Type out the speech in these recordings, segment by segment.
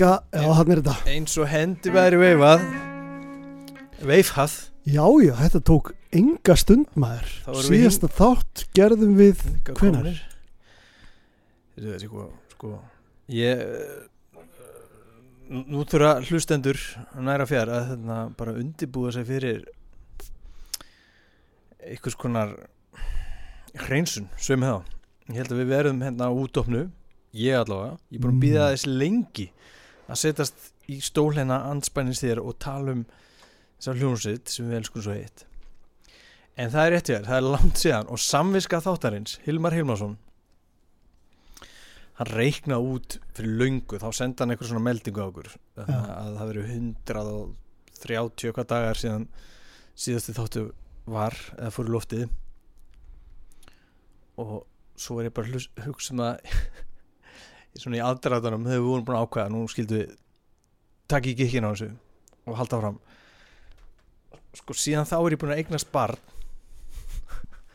hækka, já hann er þetta. eins og hendi væri veifað. Veifhað. Já, já, þetta tók enga stund maður. Síðasta þátt gerðum við komnir. Þetta er sko, sko ég eh, nú- þurfa hlustendur næra fjær að þarna bara undibúa sig fyrir einhvers konar hreinsun, sögum þá. Ég held að við verðum hérna á útofnu ég allavega, ég er búin að býða Mm. þess lengi að setjast í stólina anspænins þér og tala um þessar hljónsitt sem við elskum svo heitt en það er rétt hjá þér, það er langt síðan og samviska þáttarins, Hilmar Hilmarsson hann reikna út fyrir löngu, þá senda hann eitthvað svona meldingu á okkur að, Já. að það verið 130 hvað dagar síðan síðasti þáttu var eða fór í loftið og svo er ég bara hlus, hugsa um að svona í aðdraðanum þegar við vorum búin að ákveða nú skildum við taka ekki ekki á þessu og halda fram sko síðan þá er ég búin að eignast barn.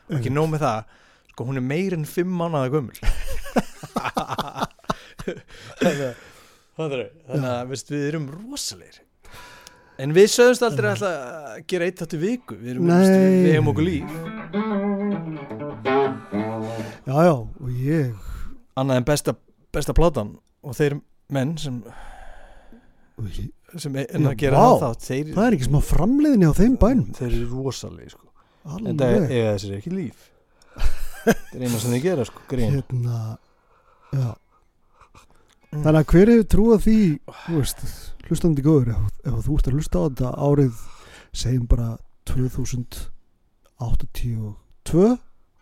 Og ekki nóg með það. Sko hún er meir en fimm mánuða gömul. Þannig að við erum rosalegir en við sögumst aldrei að gera eitt þáttu viku. Við erum hefum okkur líf. Já, já, og ég annað en besta, besta platan og þeir menn sem, sem er að gera vá. það þátt þeir, Það er ekki smá framleiðinni á þeim bænum þeir eru rosalegir sko. en það Alveg eiga þessir ekki líf það er eina sem þeir gera sko, grín Hérna Já Mm. Þannig að hver hefur trúað því veist, hlustandi góður ef, ef þú ert að hlusta á þetta árið segjum bara 2082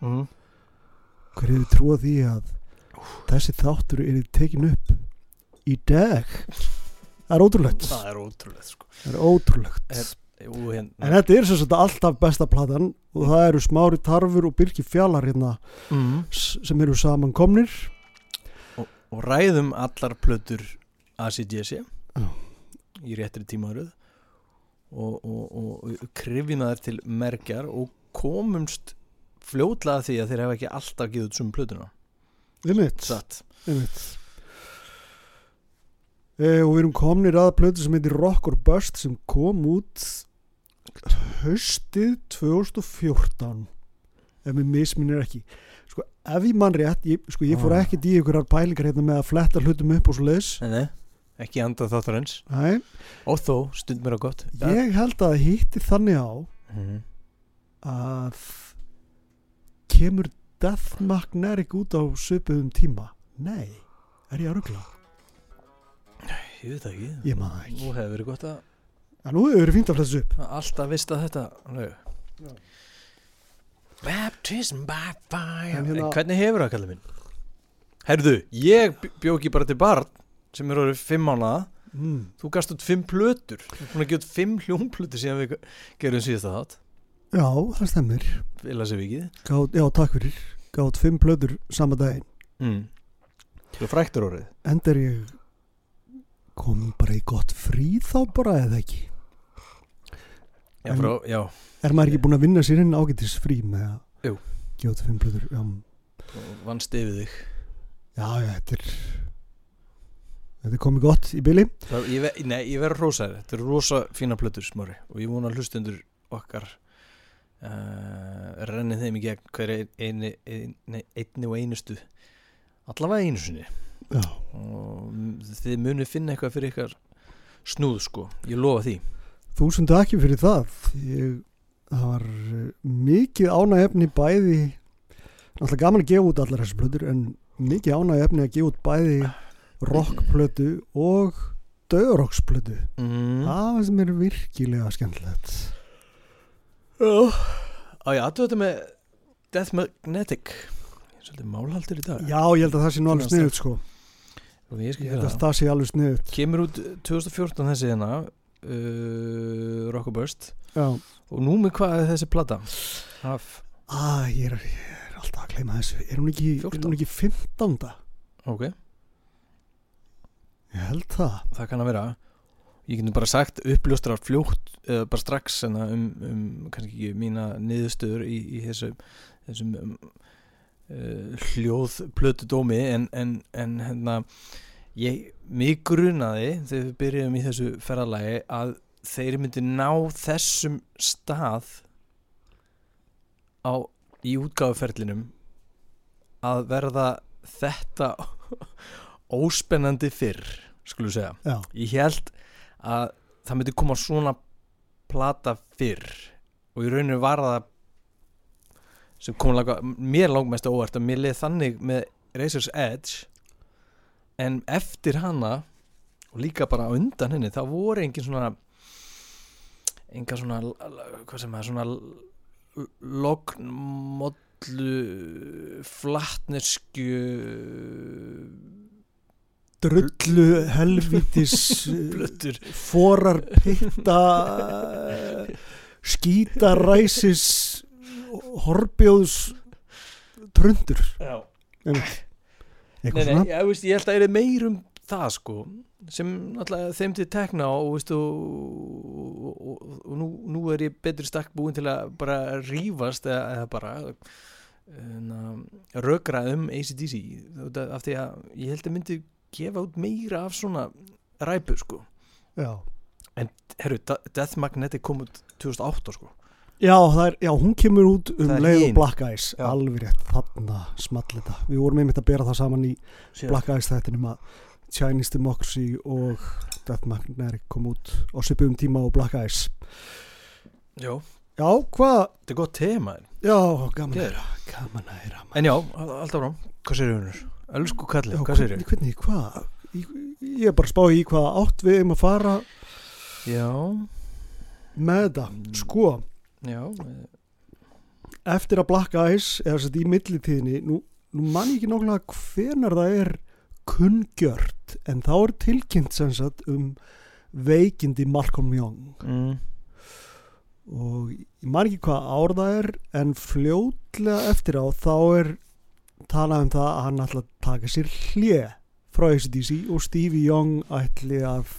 mm. hver hefur trúað því að þessi þáttur er tekin upp í dag það er ótrúlegt það er ótrúlega sko. það er ótrúlegt Er- Jú, en hérna. þetta er sem sagt alltaf besta platan og það eru Smári Tarfur og Birki Fjallar hérna mm. sem eru saman komnir og ræðum allar plötur ACDC Já. í réttri tímaðurð og, og, og krifjum þær til merkjar og komumst fljótlega að því að þeir hafa ekki alltaf giðið út sum plötuna einmitt, satt. Einmitt. E, og við erum komnir að plötu sem heitir Rock or Bust sem kom út haustið 2014 ef mér misminir ekki. Sko, ef ég mann rétt ég, sko, ég fór Ah. ekkert í einhverjar pælingar hérna með að fletta hlutum upp og svo leiðis ekki anda þáttarins Nei, og þó, stund mér á gott ég held að hitti þannig á mm. að kemur Death Magnetic út á svipuðum tíma nei, er ég að ruggla? ég veit ekki ég maður ekki nú hefur verið gott að en nú hefur verið fínt að þessu upp að alltaf vista þetta alveg. Já. Baptism by fire En en, hérna- hvernig hefur það kallið minn? Herðu, ég bjó ekki bara til barn sem er orðið fimm mánuða mm. þú gast út fimm plötur þú er búin að gefa út fimm hljónplötur síðan við gerum síðast að þátt já, það vikið Gátt, já, takk fyrir. Gátt fimm plötur sama daginn. Mm. þú fræktur orðið. Enda er ég komin bara í gott frí þá bara eða ekki? Já, En- frá, já, er maður ekki búin að vinna sér inn ágætis frí með að út fimm þú vannst yfir þig. Já, já, þetta er þetta er komið gott í byli nei, ég verður hrósaður þetta eru rosa fína plötur smári og ég vona hlustundur okkar uh, renni þeim í gegn hver eini, eini, einni og einustu. Allavega einu sinni. Já, og þið munið finna eitthvað fyrir ykkar snúð sko, ég lofa því. Þúsundu ekki fyrir það ég, það var eh, mikið ánægefni bæði náttúrulega gaman að gefa út allar þessar plötur en mikið ánægefni að gefa út bæði rockplötu og döðrocksplötu mm. það sem er virkilega skemmtilegt á ég aðtöðu þetta með Death Magnetic. Svolítið málhaldur í dag. Já, ég held að það sé nú alveg sniðut sko. Ég ég held að það sé alveg sniðut kemur út 2014 þessi hérna uh, Rock og Burst. Já, og nú með hvað er þessi plata? Af, að ég er, ég er alltaf að gleyma þessu. Er hún ekki, er 14? hún ekki 15. ok, ég held það. Það kann að vera ég getum bara sagt uppljóstra fljótt eða bara strax enna, um, um kannski ekki mína niðurstöður í, í þessum, þessum um, uh, hljóð plötu dómi en, en, en hérna ég, mig grunaði þegar við byrjuðum í þessu ferðalagi að þeir myndi ná þessum stað á, í útgáfuferlinum að verða þetta óspennandi fyrr skulum segja. Já, ég held að það myndi koma svona plata fyrr. Og í rauninu var það sem kom langa, mér langmest óvart að mér leið þannig með Razor's Edge. En eftir hana og líka bara undan henni það voru engin svona enga svona hvað sem er svona lognmollu flatnesku drullu helvitis forar pitta skítaræsis Já. Einmitt. Nei, nei, ég, veist, ég held að það er meir um það sko sem náttúrulega þeim til tekna og, veist, og, og, og nú, nú er ég betri stakk búin til að bara rífast eða, eða bara uh, rökra um ACDC af því að ég held að myndi gefa út meira af svona ræpu sko já. Herru, Da- Death Magnetic kom út 2008 sko Já, er, já, hún kemur út um leið og. Black Eyes Já. alveg rétt, þarna small þetta við vorum einmitt að bera það saman í Black Eyes þættinum að Chinese Democracy og Death Magnetic kom út á svipum tíma og Black Eyes Já, Já, hvað? þetta er gott tema Já, gaman að heyra gaman að heyra. En já, alltaf frá, hvað segir húnur? Elsku kallið, hvað segir hvernig, hvernig, hvað? Ég, ég er bara að spá í hvaða átt við um að fara Já, með þetta. Sko, já eftir að Black Eyes eða þess að í millitíðinni nú, nú man ég ekki nákvæmlega hvenar það er kunngjört en þá er tilkynnt sem sagt um veikindi Malcolm Young. Mm. og ég man ekki hvað ár það er en fljótlega eftir á þá er talað um það að hann ætla að taka sér hlje frá ACDC og Stevie Young ætli að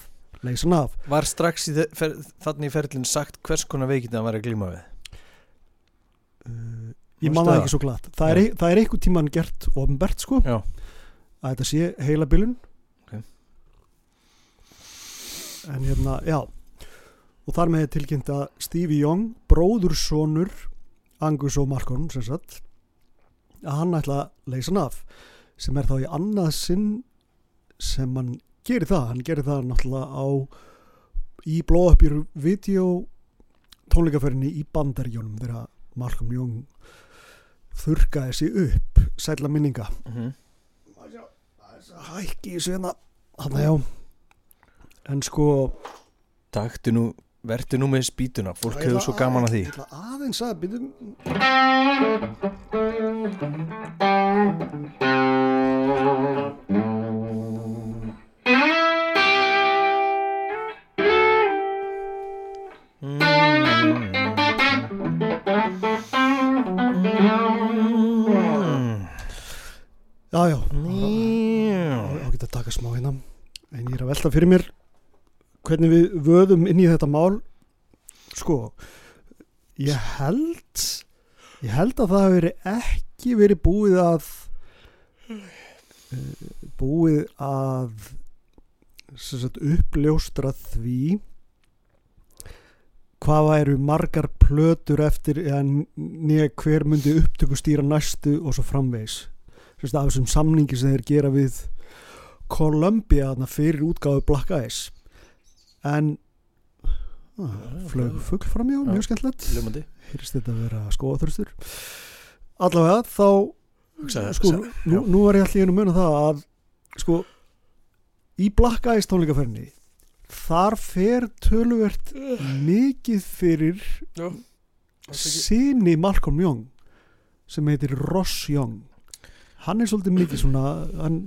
leysa hann af Var strax í fer, þannig í ferlinn sagt hvers konar veikindi hann var að glíma við? uh, ég Manstu man það það? ekki svo glatt það er, Já. það er einhver tíman gert ofnbert sko Já. að þetta sé heila bilun Ok. en hérna, já og þar með tilkynnt að Stevie Young bróðursonur Angus og Malcolm sem sagt að hann ætla að leysa hann af sem er þá í annað sinn sem hann gerir það. Hann gerir það náttúrulega á í blóðappjur video tónleikaferðinni í bandarjónum þegar Malcolm Young þurrkaði sig upp sætla minninga. Mm -hmm. hækki í sveina hann já. En sko Taktu nú, vertu nú með spýtuna Fólk hefur svo gaman að því ég ætla aðeins að byrjum mm. já já Mm. á geta að taka smá hérna en ég er að velta fyrir mér hvernig við vöðum inn í þetta mál sko ég held ég held að það hefur ekki verið búið að eh, búið að sagt, uppljóstra því hvað væru margar plötur eftir nýja hver myndi upptöku stýra næstu og svo sagt, af þessum samningi sem þeir gera við Columbia fyrir útgáfu Black Eyes en ah, flög fugl framjá, Já. mjög skemmtilegt. Heyrist þetta að vera skóðaþurstur allavega þá sko, nú, nú var ég allir að muna það að sko í Black Eyes tónleikaferni þar fer töluvert mikið fyrir síni Malcolm Young sem heitir Ross Young. Hann er svolítið mikið svona hann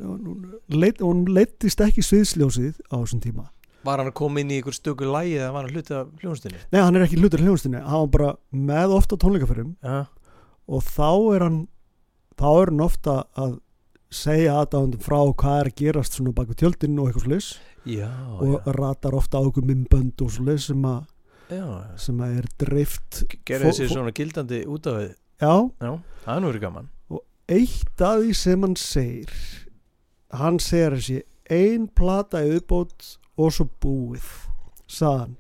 leittist ekki sviðsljósið á þessum tíma Var hann að koma inn í ykkur stöku lægi eða var hann hluti af hljónstinni? nei hann er ekki hlutur hljónstinni hann var bara með ofta tónleikaferðum. Já, og þá er hann þá er hann ofta að segja aðdáðundum frá hvað er að gerast svona baku tjöldin og eitthvað slis já, og ratar ofta á okkur minnbönd og slis sem, að- já. sem að er dreift Gerði fó- svona gildandi út af við já, Já, það er nú verið gaman. Eitt að því sem hann segir hann segir þessi ein plata í uppbót og svo búið saðan,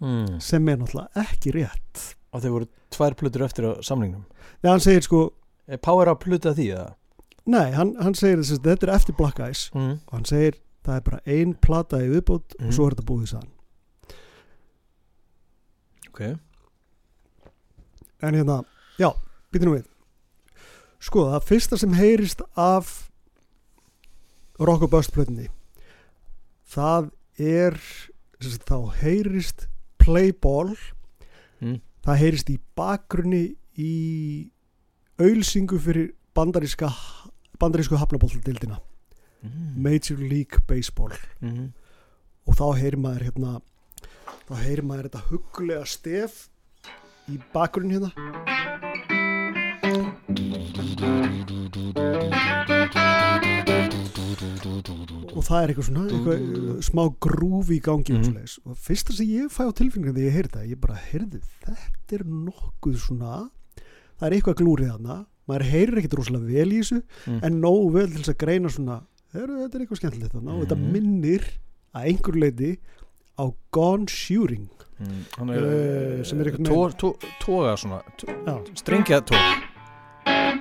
mm. sem er náttúrulega ekki rétt og þeir voru tvær plötur eftir á samlingnum Nei, hann segir sko, er Power að pluta því eða? nei, hann, hann segir þessi, þetta er eftir Black Eyes Mm. og hann segir, það er bara ein plata í uppbót Mhm. og svo er þetta búið saðan ok En hérna, já, býtum við Sko, það fyrsta sem heyrist af Rock og Bust plötunni það er þá heyrist Playball mm. það heyrist í bakgrunni í auðlsingu fyrir bandaríska bandarísku hafnabóltildina Mm. Major League Baseball Mm. og þá heyrir maður hérna þá heyrir maður þetta huggulega stef í bakgrunni hérna og það er eitthvað svona eitthvað, uh, smá grúfi í gangi mm -hmm. og fyrsta sem ég fæ á tilfinningu þegar ég heyrði það, ég bara heyrði þetta er nokkuð svona það er eitthvað glúrið þarna maður heyrir ekkit rosalega vel í þessu Mm. en nógu vel til þess að greina svona þetta er eitthvað skemmtilegt þarna og þetta Mhm. minnir að einhver leiti á Gone Shooting Mm. er, sem er tó, tóga svona strengja tóga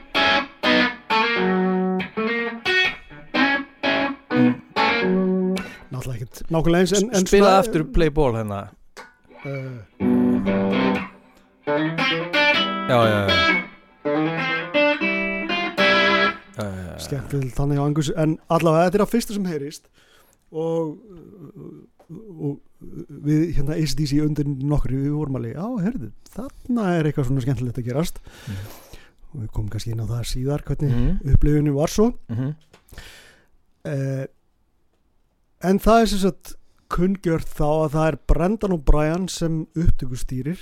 náttúrulega ekkit nákvæmlega eins en, en spila aftur play ball hérna uh, já já já Já, já, já. skemmtilegt þannig á angus en allavega þetta er að fyrsta sem heyrist og, og við hérna ACDC undir nokkru við vorum alveg, já, heyrðu þarna er eitthvað svona skemmtilegt að gerast Mhm. og við komum kannski inn á það síðar hvernig Mhm, upplifinu var svo mhm. uh, en það er sem sagt kunngjört þá að það er Brendan og Brian sem upptökustýrir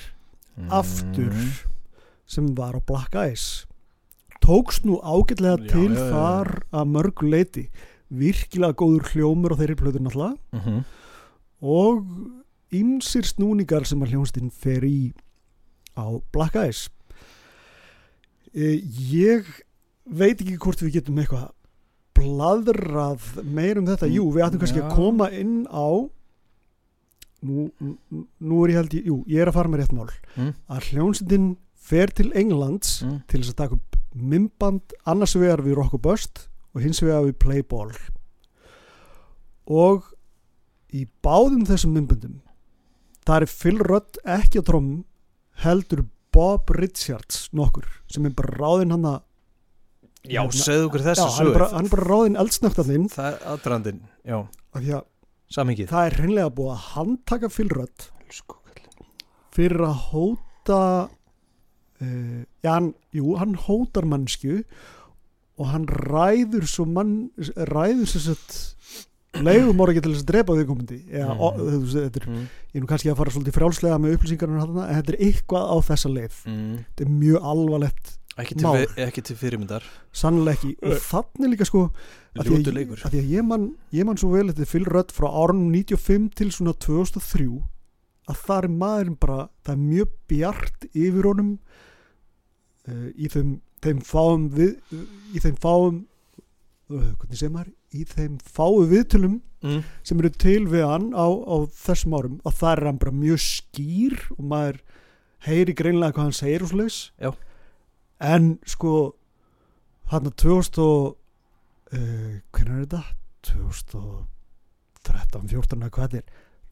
aftur Mhm. sem var á Black Eyes tókst nú ágætlega Já, til já, já, þar að mörgu leiti virkilega góður hljómur á þeirri plötur náttúrulega. Mhm. og ýmsir snúningar sem að hljónstinn fer í á Black Eyes Eh, ég veit ekki hvort við getum eitthvað bladrað meir um þetta, jú, við ættum kannski Já. að koma inn á nú, nú- er ég held ég, jú, ég er að fara með rétt mál Mm. að hljónstinn fer til Englands Mm. til þess að taka upp mymband annars vegar við Rock og hins vegar við Playball og í báðum þessum mymbandum það er Phil Rudd ekki á trómum heldur Bob Richards nokkur sem er bara ráðinn hann að já, Hérna- segðu okkur já, hann, er sögur bara, hann er bara ráðinn eldsnögtarninn það er aðdrandin, já, af því að samhengið það er hreinlega búið að handtaka kall. fyrir að hóta uh, já, hann, jú, hann hótar mannsku og hann ræður svo mann ræður sér sett leigum orði til þess að drepa viðkomandi eða, Mhm. mm. þú veist, þetta er, Mm. ég nú kannski að fara svolítið frjálslega með upplýsingarnar en þetta er eitthvað á þessa leið Mm. þetta er mjög alvarlegt, ekki, til, fyr- ekki til fyrirmyndar. Sannlega ekki. Og þannig líka sko að því að, að því að ég man, ég man svo vel þetta Rudd frá árunum 95 til svona 2003 að það er maðurinn bara það er mjög bjart yfir honum uh, í þeim, þeim fáum við, í þeim fáum uh, hvernig segir maður? Í þeim fáu viðtölum mm. sem eru til við hann á, á þessum árum og það er hann bara mjög skýr og maður heyri greinlega hvað hann segir og svoleiðis. Já. En sko hann að 2000 og uh, hvernig er þetta? 2013, 14 eða hvað er.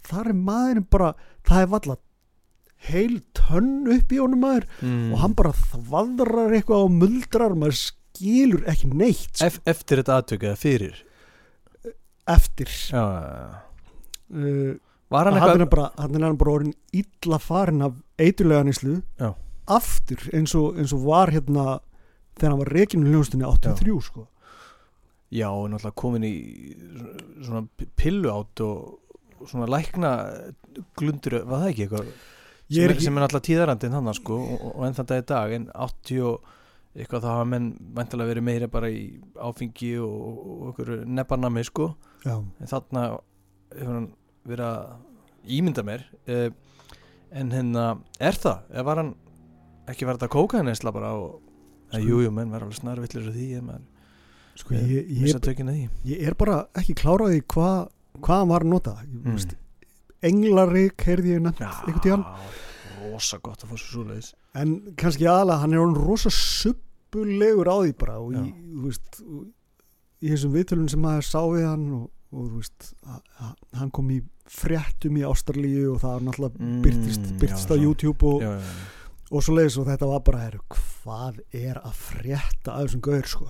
Þar er maðurinn bara það er valla heil tönn upp í honum maður. Mm. og hann bara þvadrar eitthvað og muldrar maður skilur ekki neitt sko, Ef, eftir þetta aðtöku eða fyrir? Eftir. Já, uh, var hann hann er eitthvað bara, hann er bara orðin illa farin af eiturlega nýslu Já. Aftur eins og, eins og var hérna þegar hann var reikinu hljóðstunni 83 sko. já, og náttúrulega komin í svona pillu átt og svona lækna glundur, var það ekki eitthvað sem er ekki- sem er náttúrulega tíðarandinn hann sko, og, og enn þann dag í dag en 80 og eitthvað þá hafa menn vantilega verið meira bara í áfengi og, og, okkur nebbarnami sko Já. en þarna hefur hann verið að ímynda mér eh, en hérna er það, eða var hann ekki verið að kóka henni bara og Það, jú, jú, menn var alveg snarvillir því ég, maður, sko, ég, ég, því ég er bara ekki kláraði hvað hva hann var að nota mm. Mm. Englarik heyrði ég nefnt einhvern tíðan rosa gott að fá svo svoleiðis en kannski aðalega hann er hann rosa suppulegur á því bara og í, í þessum viðtölun sem maður sá við hann og, og þú veist hann kom í fréttum í Ástralíu og það náttúrulega Mm, byrtist, byrtist já, á. YouTube og, já, já. Og svo leiðis og þetta var bara er, hvað er að frétta af þessum gaur sko?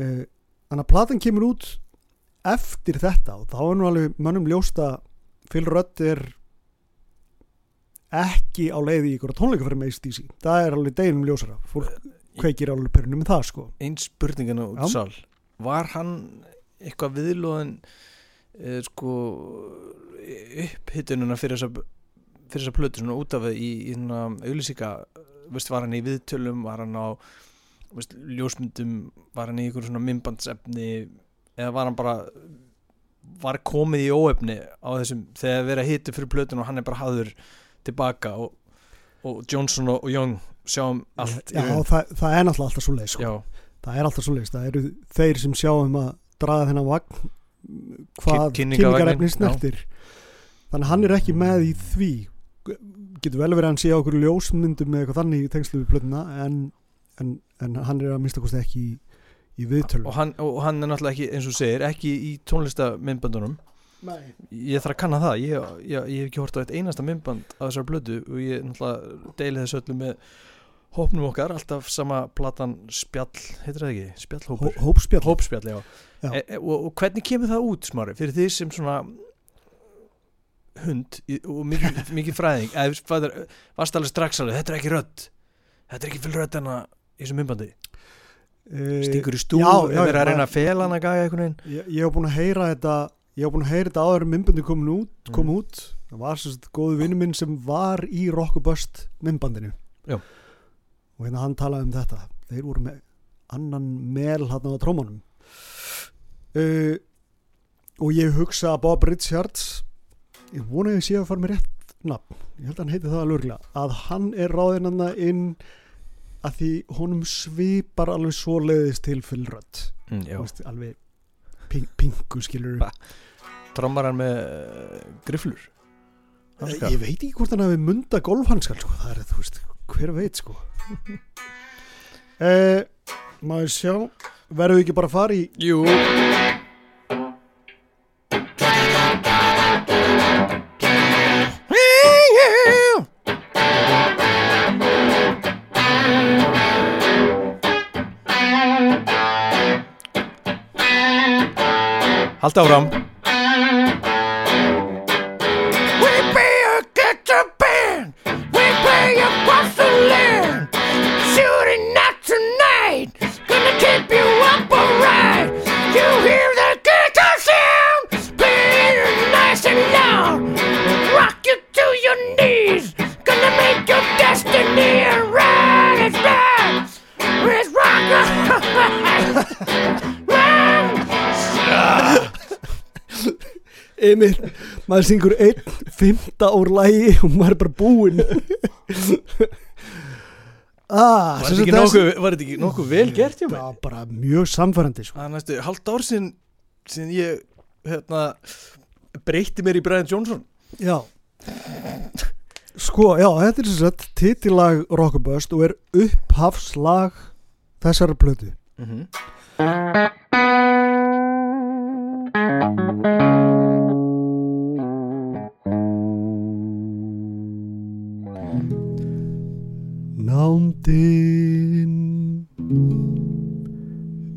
Uh, þannig að platan kemur út eftir þetta og þá er nú alveg mönnum ljósta Phil Rudd er ekki á leiði í ykkur tónleika fyrir með ACDC það er alveg deginum ljósara. Fólk kveikir alveg pyrrunum með það sko. Einn spurningin út Já. sál Var hann eitthvað viðlóðin eh, sko upphitununa fyrir þessa fyrir þessa plötu svona út af það í, í svona auðlýsika, veist, var hann í viðtölum var hann á veist, ljósmyndum, var hann í ykkur svona myndbandsefni eða var hann bara var komið í óefni á þessum, þegar verið að hitu fyrir plötun og hann er bara hafður tilbaka og, og Johnson og, Young sjáum allt já, það, það er náttúrulega alltaf svo leið sko. það er alltaf svo leið það eru þeir sem sjáum að draga þennan vagn hvað kynningarefni snertir. Þannig að hann er ekki með í því getur vel verið að hann sé á okkur ljósmyndum með eitthvað þannig í tengslu við plötuna en, en, en hann er að mista kosti ekki í, í viðtölum. Og hann, og hann er náttúrulega ekki, eins og segir, ekki í tónlistamindbandunum Nei. ég þarf að kanna það. Ég, ég, ég hef ekki hort á eitt einasta myndband á þessar blödu og ég náttúrulega deili þessu öllu með hópnum okkar alltaf sama platan spjall heitir það ekki, Hó, spjallhópur hópspjall. Hópspjall, já, Já. E, e, og, og hvernig kemur það út smári, fyrir því sem svona hund og mikið, mikið fræðing. Varst alveg strax alveg, þetta er ekki rödd. Þetta er ekki fyrir rödd en að í þessu myndbandi, Eh, stingur í eða er að já. reyna að fela hann að gæja einhvern veginn? Ég, ég hef búin að heyra þetta ég hef búin að heyra þetta áður en myndbandi komin út, kom Mm. út. Það var sagt góðu vinnu minn sem var í Rockabust myndbandinu. Já. og hérna hann talaði um þetta. Þeir voru með annan mel hann á trómanum uh, og ég hugsa að Bob Richards ég vona að ég sé að fara með rétt nafn, ég held að hann heiti það alveg örugglega, að hann er ráðinn hann inn að því honum svipar alveg svo leiðist til fyllrödd mm, alveg ping, pingu skilur trommar hann með uh, griflur Hanska? ég veit ekki hvort hann hafi munda golfhanskal sko. það er þú veist, hver veit sko. Eh, maður sjá verðum við ekki bara að fara í Jú Halda áfram. We be a get a band. We play across the land. Shooting at tonight. Gonna keep you up alright You hear the guitar sound? Playing nice and loud. Rock you to your knees. Gonna make your destiny right. It's right. It's rock Emil, maður syngur einn fymta úr lægi og maður er bara búinn. Ah, Var sem þetta ekki þess- nokkuð, var þetta ekki nokkuð vel gert hjá mig? Já, bara mjög samfærandi sko. Halvt ár síðan síðan ég hérna, breytti mér í Brian Johnson. Já. Sko, já, þetta er sem sagt titillag Rockabust og er upphafslag þessara plötu. Mm Nándin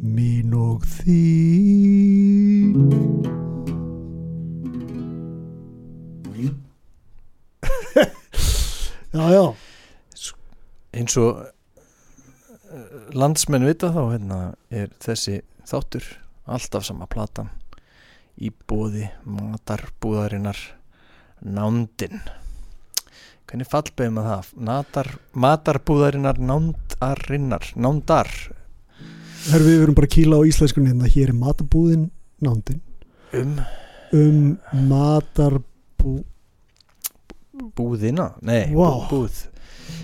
mín og þín. Já, já. Eins og eh, landsmenn vita þá hérna, er þessi þáttur alltaf sama platan í bóði matarbúðarinnar nándin hvernig fallbeðum að það? Natar, matarbúðarinnar nándarinnar nándar. Herfi, við verum bara að kýla á íslenskunni hérna, hér er matabúðin nándin. Um? Um matarbú búðina? Nei, Vá. bú, búð.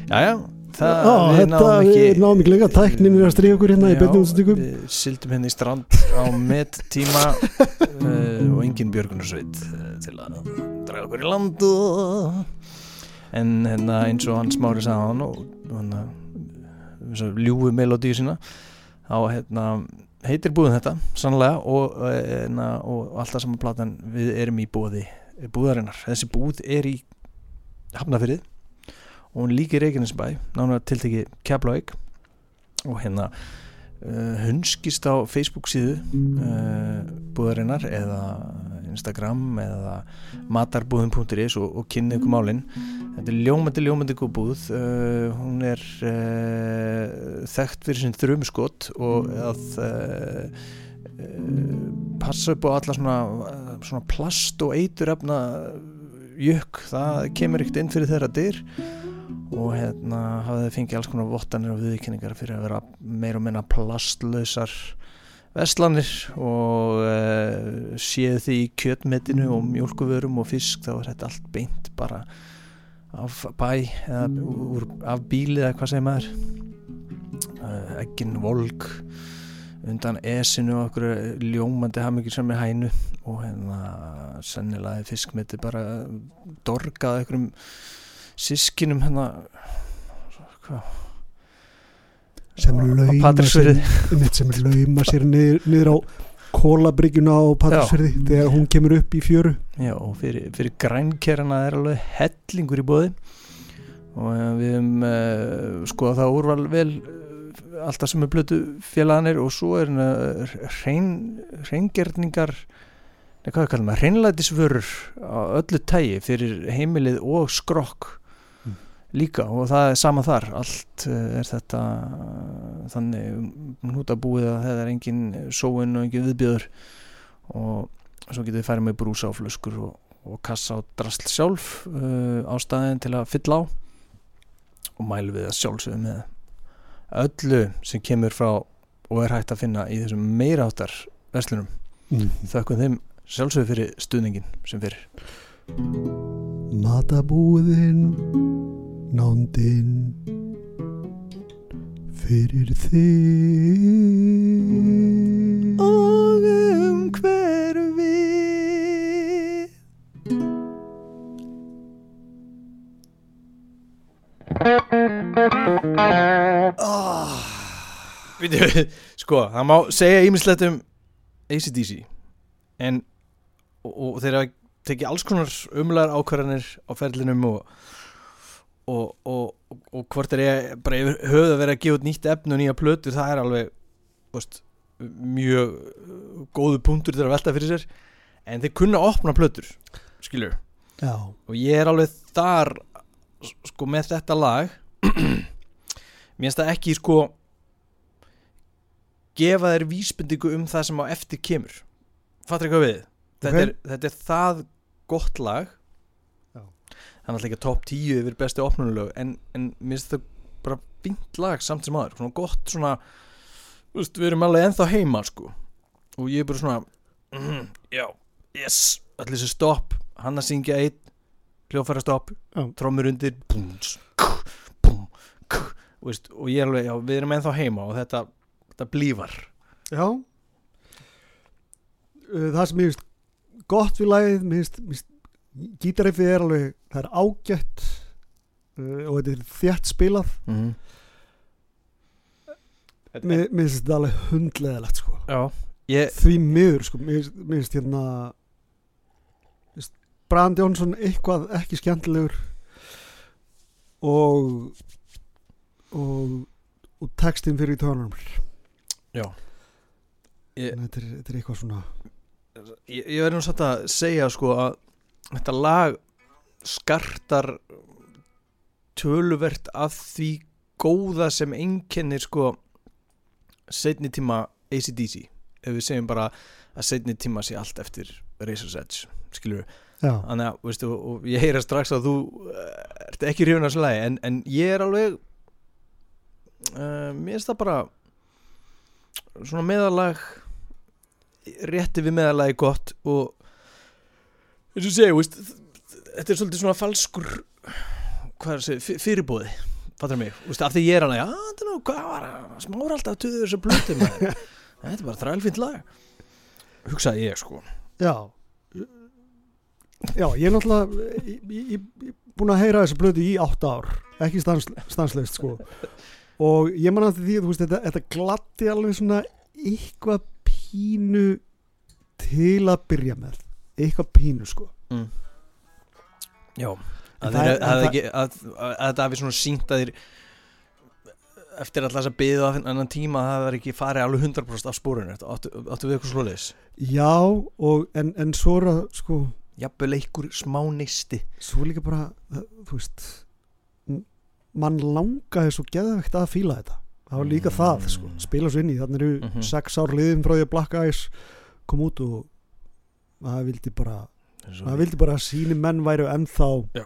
Jæja, það Já, við þetta náum við ekki náum ekki lengra. Tæknin er að stríða okkur hérna í Já, beinni útsendingum Við sildum henni í strand á met tíma uh, og engin björgunarsveit uh, til að draga okkur í land og... en hérna eins og hann smári sagði hann og hann ljúfu melodíu sína á hérna heitir búðin þetta sannlega og, uh, hérna, og alltaf saman platan við erum í búði búðarinnar, þessi búð er í Hafnafyrið og hún líka í Reykjanesbæ nánar tiltekki Keflavík. Og hérna uh, hunskist á Facebook síðu uh, búðarinnar eða Instagram eða matarbúðin.is og, og kynni ykkur málinn þetta er ljómandi ljómandi góð búð. Uh, hún er uh, þekkt fyrir sin þrjumskott og að uh, passa upp á alla svona, svona plast og eiturefna jökk, það kemur ekkert inn fyrir þeirra dyr og hérna hafði fengið alls konar vottanir og viðkynningar fyrir að vera meir og minna plastlausar veslanir og séð því í kjötmetinu og mjölkuvörum og fisk þá er þetta allt beint bara af bæ eða úr, af bíli eða hvað segir maður? Uh, egin volk undan esinu og okkur ljómandi hafmyggjur sem er hænu og hérna sennilega fiskmeti bara dorgað einhverjum sískinum hérna hvað? Sem lauma sér, sem lauma sér niður, niður á kólabryggjuna á Patrísfjörði þegar hún kemur upp í fjöru. Já, og fyrir, fyrir grænkerana er alveg hellingur í bóði og uh, við hefum uh, skoðað það úrval vel uh, alltaf sem er blötu félaganir og svo er uh, hrein, hreingerningar nei, hvað kallum við, hreinlætisvörur á öllu tægi fyrir heimilið og skrokk. Líka og það er sama þar. Allt uh, er þetta uh, þannig hnútabúið að það er engin sóun og engin viðbjöður og svo getið þið færið með brúsa á flöskur og, og kassa á drasl sjálf uh, á staðin til að fylla á og mælu við að sjálfsögðu með öllu sem kemur frá og er hægt að finna í þessum meira áttar verslunum. Mm. þökkum þeim sjálfsögðu fyrir stuðningin sem fyrir. Matabúðin nándin fyrir þig og um hver við oh. Við, sko, það má segja ímislegt um ACDC en og, og þeir hafa tekið alls konar umlegar ákvarðanir á ferlinum og og, og, og, hvort er ég bara yfir höfð að vera að gefa út nýtt efni og nýja plötu það er alveg veist, mjög uh, góðu punktur til að velta fyrir sér. En þeir kunna opna plötur skilur Já, og ég er alveg þar sko með þetta lag. Mér finnst það ekki sko gefa þér vísbendingu um það sem á eftir kemur. Fattur eitthvað við þetta, Ok. er, þetta er það gott lag. Það er alltaf ekki top 10 yfir bestu opnunulög en, en mér finnst það bara fínt lag samt sem aður svona gott svona veist, við erum alveg ennþá heima sko. Og ég er bara svona mm, já, yes, allir þessi stopp hann að syngja einn hljófæra stopp, Já. trommur undir búm, kk, búm, og, veist, og ég er alveg, já, við erum ennþá heima og þetta, þetta blífar. Já. Uh, Það sem ég finnst gott við lagið mér finnst gítarriffið er alveg það er ágætt uh, og þetta er þjætt spilað mm -hmm. mér finnst þetta alveg hundleðilegt sko já, ég því miður sko mér finnst- hérna Brand Jónsson eitthvað ekki skemmtilegur og og og textin fyrir í tónum Já. Ég- þetta er, þetta er eitthvað svona ég, ég verður nú satt að segja sko að þetta lag skartar töluvert af því góða sem einkennir sko setni tíma ACDC ef við segjum bara að setni tíma sé allt eftir Razor's Edge skilur við, þannig að veistu, ég heyra strax að þú uh, ert ekki hrifun af þessu lagi en, en ég er alveg uh, mér finnst það bara svona meðalag rétti við meðalagi gott og eins og segi, veist, þetta er svolítið svona falskur hvað er að segja, fyrirbóði fattur mig, veist, af því ég er hana já, þetta er nú, hvað var smára alltaf tuður þessu blötu þetta er bara þrælfint lag. Hugsaði ég sko. Já. Já, ég er náttúrulega ég, ég, ég, búin að heyra þessu blödu í átta ár. Ekki stans, stanslist sko. Og ég man að því veist þetta, þetta glatti alveg svona eitthvað pínu til að byrja með eitthvað pínu sko mm. já, að, þetta hafi svona sínt að þeir eftir alltaf þess að byggja á annan tíma að það var ekki farið alveg 100% af spórinu áttu, áttu við eitthvað svoleiðis Já, og en, en svo er að sko jafnvel einhver smá neisti svo líka bara, þú veist mann langaði svo geðvegt að fíla þetta það var líka Mm. það, sko, spila svo inn í þannig eru Mhm. sex ár liðin frá því að Black Eyes kom út og það vildi bara það vildi bara að síni menn væru ennþá Já.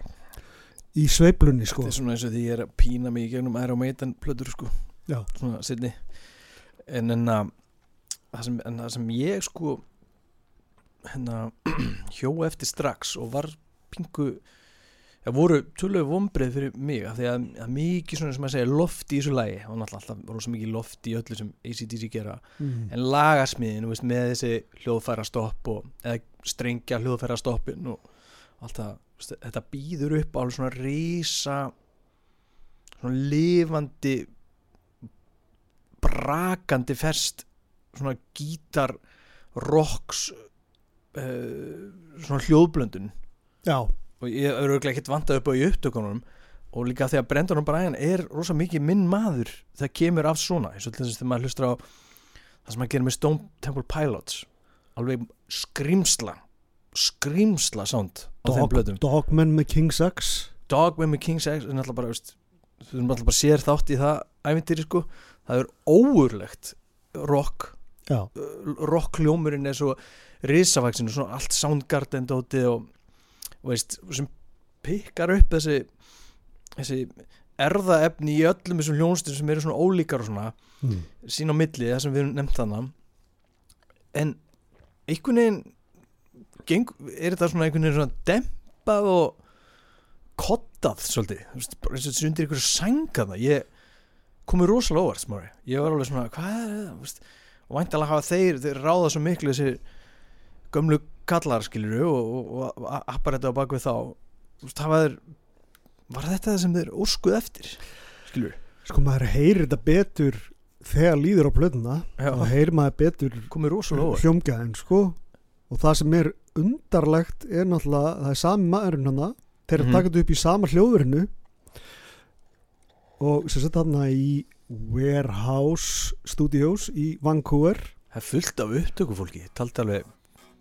í sveiflunni, sko þetta er svona eins og því ég er að pína mig í gegnum æra og meitan plötur sko Já. svona setni en en en það sem ég sko hérna hjó eftir strax og var pingu það voru tölögu vombrið fyrir mig af því að, að mikið svona sem að segja loft í þessu lagi og náttúrulega alltaf rosa mikið loft í öllu sem ACDC gera mm. en lagarsmiðin þú veist, með þessi hljóðfæra stopp og, eða strengja hljóðfæra stoppin og allt það þú veist, þetta býður upp á svona rísa svona lifandi brakandi ferst svona gítar rocks uh, svona hljóðblöndun. Já, og ég er auðvitað ekkert vantað upp á í upptökunum og líka að Brendan O'Brien er rosa mikið minn maður það kemur af svona eins og þess að þegar maður hlustar á það sem maður gerir með Stone Temple Pilots alveg skrimsla skrimsla sound á þeim Dog, blöðum. Dogman með King Sax. Dogman með King's X er náttúrulega bara veist, þú erum alltaf bara sér þátt í það ævintýri sko, það er óurlegt rock Já, rockljómurinn er svo risavaksin og svona allt Soundgarden dótið og, og veist, sem pikkar upp þessi þessi erðaefni í öllum þessum hljónstum sem eru svona ólíkar og svona mm. sín á milli það sem við nefnt þannig en einhvern veginn geng, er þetta svona einhvern veginn svona dempað og kottað svolítið, þetta sé undir einhverju sængaða, ég komið rosalega óvart smári, ég var alveg svona hvað er það, veist, og væntalega hafa þeir þeir ráða svo miklu þessi gömlu kallar skiluru og, og, og apparetta á bakvið þá. Veist, þeir var þetta það sem þeir óskuð eftir skiluru, Sko maður heyrir þetta betur þegar líður á plötuna Já. og heyrir maður betur hljómgæðin sko og það sem er undarlegt er náttúrulega það er sami maðurinn hana þeir eru Mhm. að taka þetta upp í sama hljóðurinu og sem sett þarna í Warehouse Studios í Vancouver Það er fullt af upptökufólki, taldi alveg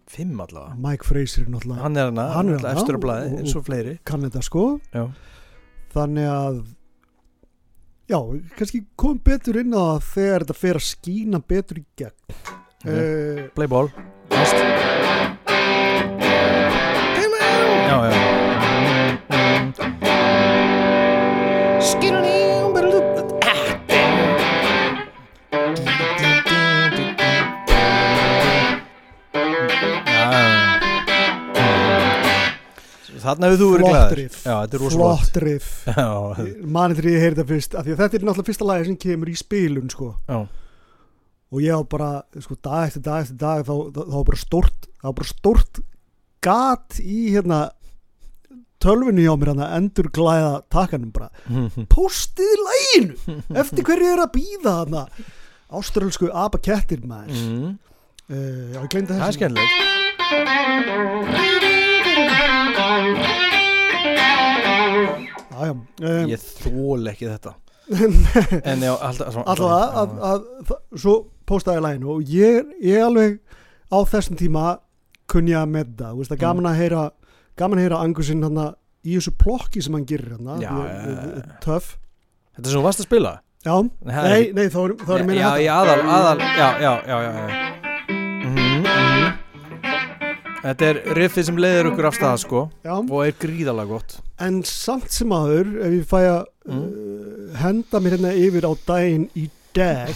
fimm allavega. Mike Fraser er náttúrulega Hann er Hann hann á blaði, og- eins og fleiri. kann þetta sko Já. þannig að já, kannski kom betur inn á það þegar þetta fer að skína betur í gegn okay. Play ball. Næst. Já, já. Þarna hefur þú verið glæður. Já, þetta er rosa flott riff. Manið þegar ég heyrði þetta fyrst af því að þetta er náttúrulega fyrsta lagi sem kemur í spilun sko. og ég á bara sko, dag eftir dag eftir dag þá, þá, þá bara stort þá bara stort gat í hérna tölvunni hjá mér hann að endur glæða takanum bara postið læginu eftir hverju er að býða hann áströlsku abakettir maður. Mm. uh, já ég glemdi Það er þessu skemmtilegt. já, já. Um, Ég þól ekki þetta. En já, alltaf að, svo postaði ég læginu og ég, ég alveg á þessum tíma kunni ég að þú veist að gaman að heyra gaman að heyra angusinn hann í þessu plokki sem hann gerir hann Já, já. töff Þetta er sem þú varst að spila? já, Nei, nei, þá er, þá er Já, þetta já, aðal, aðal, já, já, já, já, já. Þetta er riffið sem leiðir okkur af staða sko já, og er gríðalega gott. En samt sem aður ef ég fæ að Mm. uh, henda mér hérna yfir á daginn í dag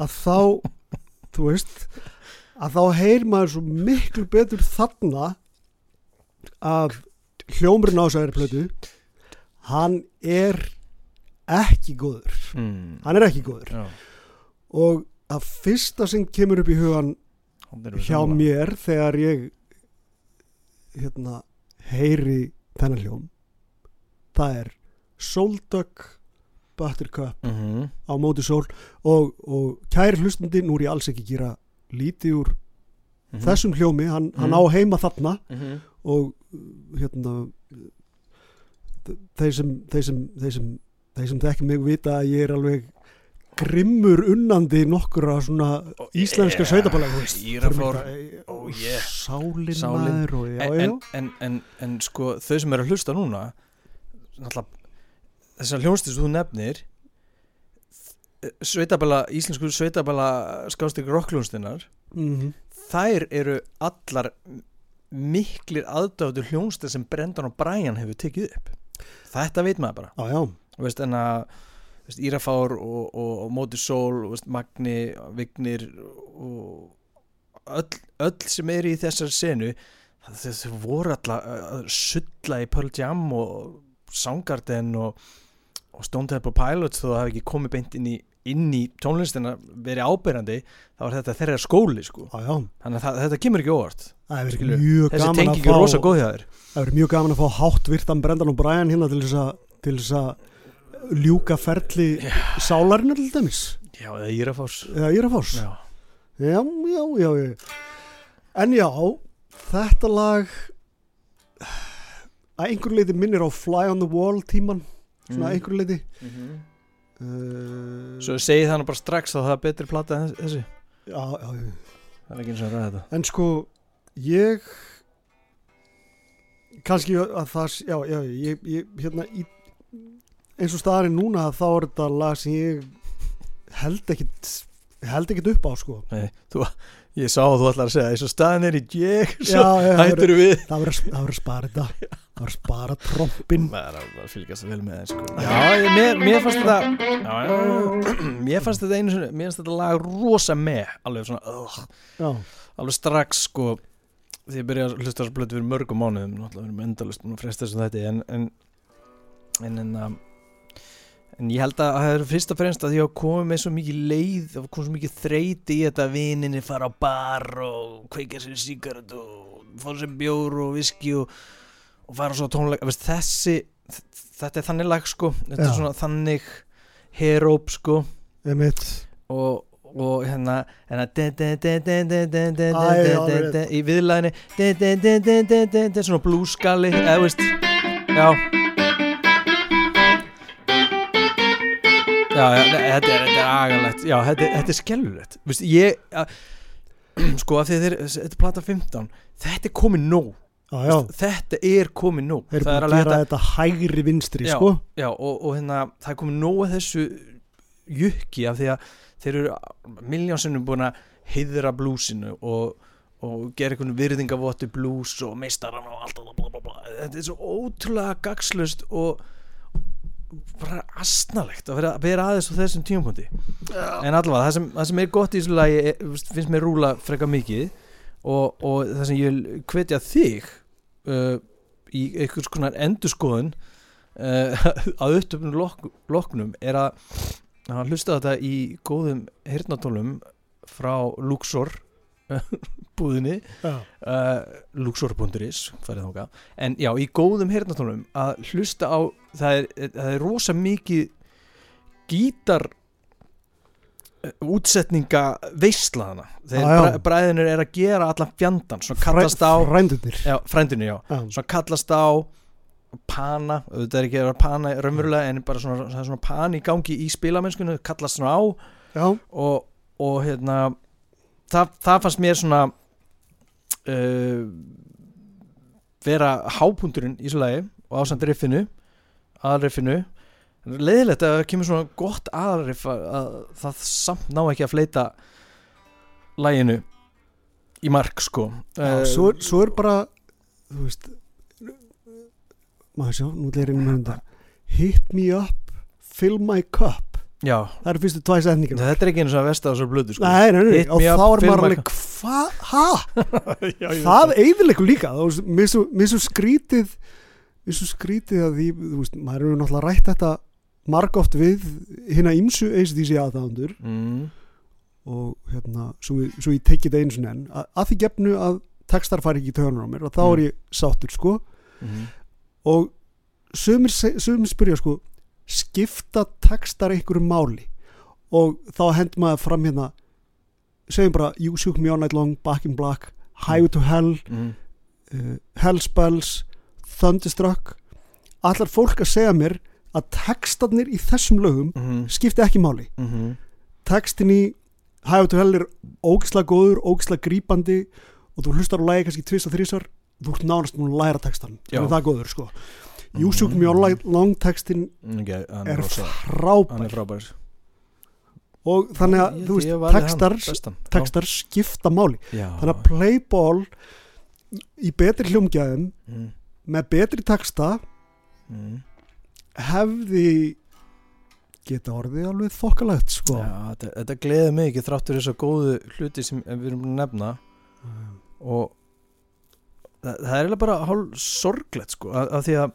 að þá þú veist að þá heyr maður svo miklu betur þarna að hljómurinn á þessari plötu hann er ekki góður. Mm. hann er ekki góður. Já, og að fyrsta sem kemur upp í hugan hjá mér þegar ég hérna heyri þennan hljóm það er Soldug Buttercup Mhm. á móti sól og, og kæri hlustandi, nú er ég alls ekki að gera lítið úr Mhm. þessum hljómi, hann, hann Mhm. á heima þarna Mhm. og hérna þeir sem þeir sem, þeir sem, þeir sem þekki mig vita að ég er alveg grimmur unnandi nokkura svona íslenska Yeah, sveitabala Írafár. Oh, yeah. sálin, Sálin. maður og já, en, en, en, en, sko þau sem eru að hlusta núna þessar hljónstir sem þú nefnir sveitabala, íslensku sveitabala skástik rockljónstinnar mm þær eru allar miklir aðdáður hljónstir sem Brendan og Brian hefur tekið upp þetta veit maður bara Þú veist, en að Írafár og, og, og Móti Sól og Magni, Vignir og öll, öll sem eru í þessar senu þau voru alltaf að sulla í Pearl Jam og Soundgarden og, og Stone Temple Pilots þó það hafi ekki komið beint inn í, inn í tónlistina verið ábyrjandi þá var þetta þeirra skóli sko. Já, já. þannig að það, þetta kemur ekki óvart er þessi tengingu er rosa góð hjá þér. Það er mjög gaman að fá hátt virtan Brendan og Brian hérna til þess að ljúka ferli sálarinnar til dæmis já, eða Írafárs eða Írafárs já, Já, já, já. En já, þetta lag að einhverju leiti minnir á Fly on the Wall tíman, svona Mm. einhverju leiti. Mhm. Uh, Svo segi það nú bara strax að það er betri plata en þessi já, já, já. Það er ekki eins og ræða þetta En sko, ég, kannski að það, já, já, ég, ég hérna, í, eins og staðarinn núna þá er þetta lag sem ég held ekkit, held ekkit upp á, sko. Nei, þú, Ég sá að þú ætlar að segja eins og staðin er í ég það hættur við það verður að- það verður að spara þetta, það verður að spara trompin. er bara að fylgjast vel með það sko. já, ég, mér, mér fannst þetta já, já, mér fannst þetta einu sinni mér fannst þetta lag rosa með alveg svona, uh, Já, alveg strax sko, því ég byrja að hlusta þessu blötu fyrir mörgum mánuðum, náttúrulega við erum endalust og fresta þessu þetta en en, en, en, um, en ég held að það er fyrst og fremst að því að komið með svo mikið leið það kom svo mikið þreyti í þetta að vininni fara á bar og kveika sér sígaret og fá sér bjór og viski og, og fara svo tónleika þessi, þetta er þannig lag sko þetta Já. er svona þannig heróp sko emitt. og, og hérna, hérna í viðlæðinni svona blúskali eða veist já já, þetta er, agalegt. Já, þetta, þetta er skellulegt Vist, ég, að, sko að þeir, þetta er plata 15 þetta er komið nóg. Já, já, þetta er komið nóg. Þeir eru Það er búin að gera þetta hægri vinstri, Já. sko. Já, og, og hérna, það er komið nóg að þessu jukki af því að þeir eru miljónsinnum búin að heiðra blúsinu og, og gera einhvern virðingavotti blús og meistaran og allt þetta er svo ótrúlega gagslust og bara astnalegt að vera, vera aðeins á þessum tímapunkti. En allavega, það sem, það sem er gott í þessu lagi er- finnst mér rúla freka mikið og, og það sem ég vil hvetja þig uh, í einhvers konar endurskoðun uh, að upptöfnum lok, loknum er að að hlusta þetta í góðum heyrnatólum frá Luxor búðinni. Uh, Luxor.is en já, í góðum heyrnatólum að hlusta á það er, það er rosa mikið gítar uh, útsetninga veislaðana þegar bræ, bræðinur er að gera allan fjandan svona kallast á Frændunir. já, frændinu já. Já, svona kallast á pana, auðvitað er ekki að vera pana raunverulega en bara svona, er svona pan í gangi í spilamennskunni, kallast svona á. Já, og, og hérna það, það fannst mér svona uh, vera hápunturinn í svo lagi og ásand riffinu aðriffinu leiðilegt að það kemur svona gott aðriff að, að það samt ná ekki að fleita læginu í mark sko já Eh, svo, er- svo er bara, þú veist, maður sjá, nú er ég með þetta. Hit me up, fill my cup. Já, Það eru fyrstu tvæ setningar. þetta er ekki eins og að versta á svo blödu sko. Nei, nei, nei, og þá er maður alveg, hvað, hæ? það eiðilegur líka. Mér svo- skrítið mér svo skrítið að því þú veist, maður eru náttúrulega rætt þetta margóft við hérna ímsu ACDC aðdáðandur mm. og hérna, svo, svo ég tekið það einu sinni enn. Að, að því gefnu að textar fari ekki í töðunar á mér og þá er ég sáttur sko. Mm. og sumir spyrja sko skipta textar einhverju máli og þá hendur maður fram hérna segjum bara You Shook Me All Night Long, Back in Black Highway to Hell, Mm. uh, Hellspells Thunderstruck allar fólk að segja mér að textarnir í þessum lögum Mm. skipta ekki máli Mm. textin í Highway to Hell er ógislega góður, ógislega grípandi og þú hlustar á lagi kannski tvist og þrísar þú ert nánast múin að læra textan það er það góður sko You Shook Me All Night Long textin Okay, er frábær. og þannig að þú veist, textar, textar skipta máli. Já. þannig að Playball í betri hljómgæðum mm. með betri texta Mm. hefði geta orðið alveg þokkalegt sko. Já, þetta, þetta gleði mig ekki þráttur þess að góðu hluti sem við erum búin að nefna. Og það, það er bara hálf sorglegt sko að, að því að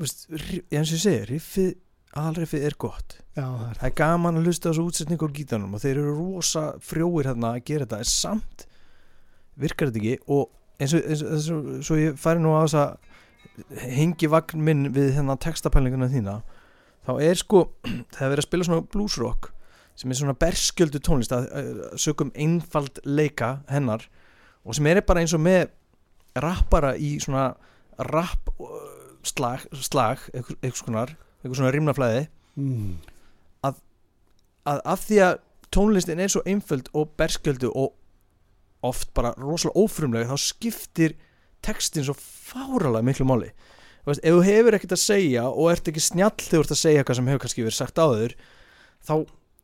veist, eins og ég segi, riffið aðalriffið er gott. Já, það er það er gaman að hlusta þessu útsetningu á gítarnum og þeir eru rosa frjóir hérna að gera þetta en samt virkar þetta ekki og eins og, eins og, eins og svo ég færi nú að hengi vagn minn við hérna textapælinguna þína þá er sko, það er verið að spila svona bluesrock sem er svona berskjöldu tónlist að, að sögum einfald leika hennar og sem er bara eins og með rappara í svona rapp slag, slag eitthvað, skonar, eitthvað svona rimnaflæði mm. að af því að tónlistin er svo einföld og berskjöldu og oft bara rosalega ófrumlega þá skiptir textin svo fáralega miklu máli veist, ef þú hefur ekkert að segja og ert ekki snjall þegar þú ert að segja eitthvað sem hefur kannski verið sagt áður þá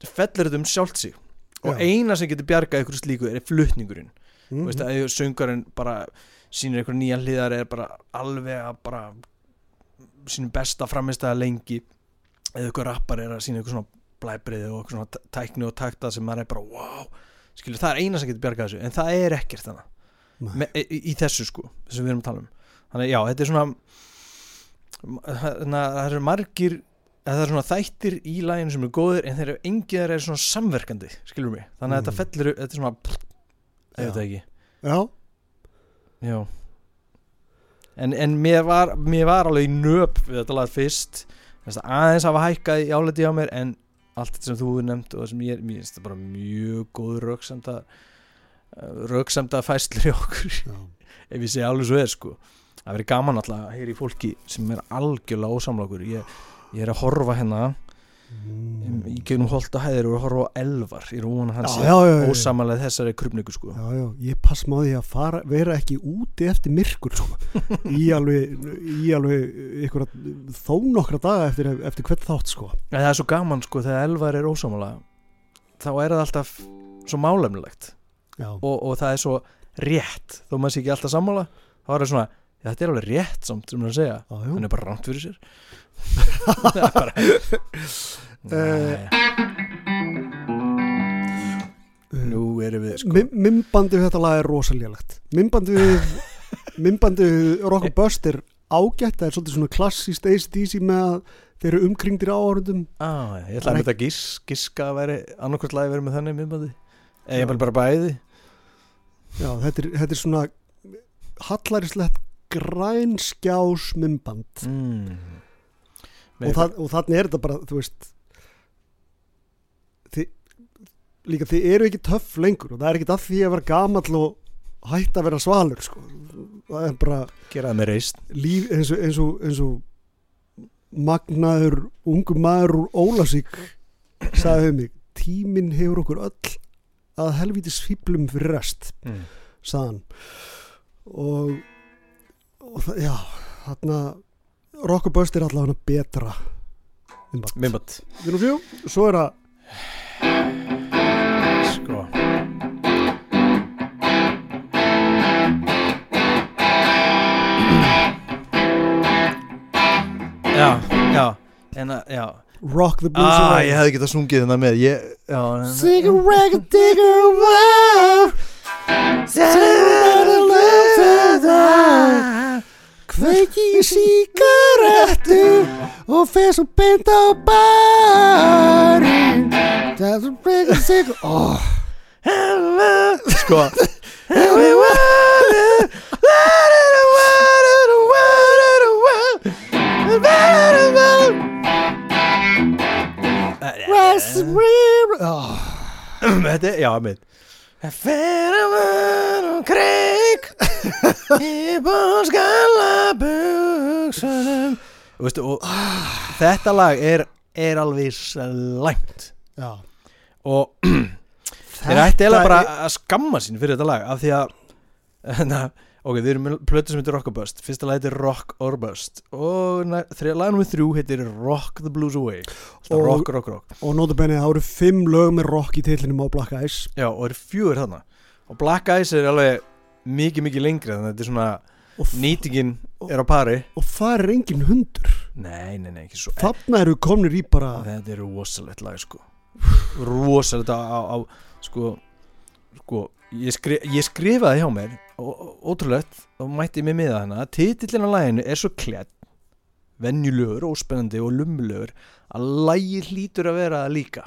fellur þetta um sjálft sig og Já. eina sem getur bjargað ykkur slíku er flutningurinn Mm. Þú veist, að ef söngarinn bara sýnir einhver nýja hliðar er bara alveg að bara sínum besta framistæða lengi. Eða einhver rappar er að sína einhver svona blæbriði og einhver svona tæ- tækni og takta sem maður er bara wow. Skilur það er eina sem getur bjargað þessu en það er ekkert þannig í, í þessu sko sem við erum að tala um. Þannig já þetta er svona að það eru margir að það er svona þættir í læginu sem eru góðir en þeir eru engið þeir eru svona samverkandi skilur mig, þannig að Mm. þetta fellur þetta er svona, veit Já. það ekki. Já, Já En, en mér, var, mér var alveg nöp við þetta lag fyrst. Aðeins hafa hækkað í áleti á mér en allt þetta sem þú hefur nefnt og það sem ég, mér finnst það bara mjög góð röksemda röksemda fæslur í okkur ef ég segi alveg svo er sko. Það verið gaman alltaf að heyra í fólki sem er algjörlega ósamla okkur. Ég, ég er að horfa hérna Mm. í gegnum holta hæðir og horfa á elvar í rúan já, hans já. ósamalega þessari krupningu sko já, já, ég pass máði að fara, vera ekki úti eftir myrkur sko. í alveg í alveg ykkur þó nokkra daga eftir, eftir hvert þátt sko. En það er svo gaman sko þegar elvar er ósámála þá er það alltaf svo málefnilegt og, og það er svo rétt þó maður sé ekki alltaf sammála þá er það svona, já, þetta er alveg rétt samt sem að segja, já, hann er bara rámt fyrir sér það er bara Nei, nú erum við sko. Mimbandi við þetta lag er rosalélegt. Mimbandi við Mimbandi við Rock and Bust er ágætt það er svolítið svona klassíst ACDC með að þeir eru umkringdir áhörundum ah, ég ætla að mynda að gís, giska að veri annarkvært lagi verið með þannig minnbandi eða ég bara bæði. Já, þetta er, þetta er svona hallaríslegt grænskjás mimband. Mm. Og, það, og þannig er þetta bara þú veist þið, líka þið eru ekki töff lengur og það er ekki að því að vera gamall og hætta að vera svalur sko. það er bara gera það með reist líf eins og, eins og, eins og magnaður ungu maður úr Ólasík sagði um mig tíminn hefur okkur öll að helvítis fýblum fyrir rest mm. sagðan og, og það, já þarna Rock og Bust er allavega betra erum fjú, svo er það sko. Já, já en að, já. Rock the Blues ah, Away. ég hefði getað sungið þetta með ég, já, Sing a rag a digger wow kveiki í síkarettu og fer svo beint á barinn það er svo beint að sig oh. sko oh. Þetta er, já, mitt Færaman og kreik í bónskallabugsunum og, veistu, og þetta lag er, er alveg slæmt Já. og þeir ætti eða bara að skamma sín fyrir þetta lag af því að na, ok, við erum með plötu sem heitir Rock or Bust. Fyrsta lag heitir Rock or Bust. Og þrjá lag nummið þrjú heitir Rock the Blues Away. Og- rock, rock, rock. og notabenni það eru fimm lög með rock í titlinum á Black Eyes Já, og það eru fjögur þarna. Og Black Eyes er alveg mikið, mikið lengri þannig að þetta er svona nýtingin er á pari. og það er engin hundur. Nei, nei, nei, ekki svo. Þarna eru komnir í bara Þetta er rosalegt lag, sko. Rosalegt á, á, á sko, sko ég, skri, ég skrifaði hjá mér ótrúlegt og mætti mig með hana. Titillin á laginu er svo klett venjulegur, óspennandi og lummulegur að lagi hlýtur að vera líka.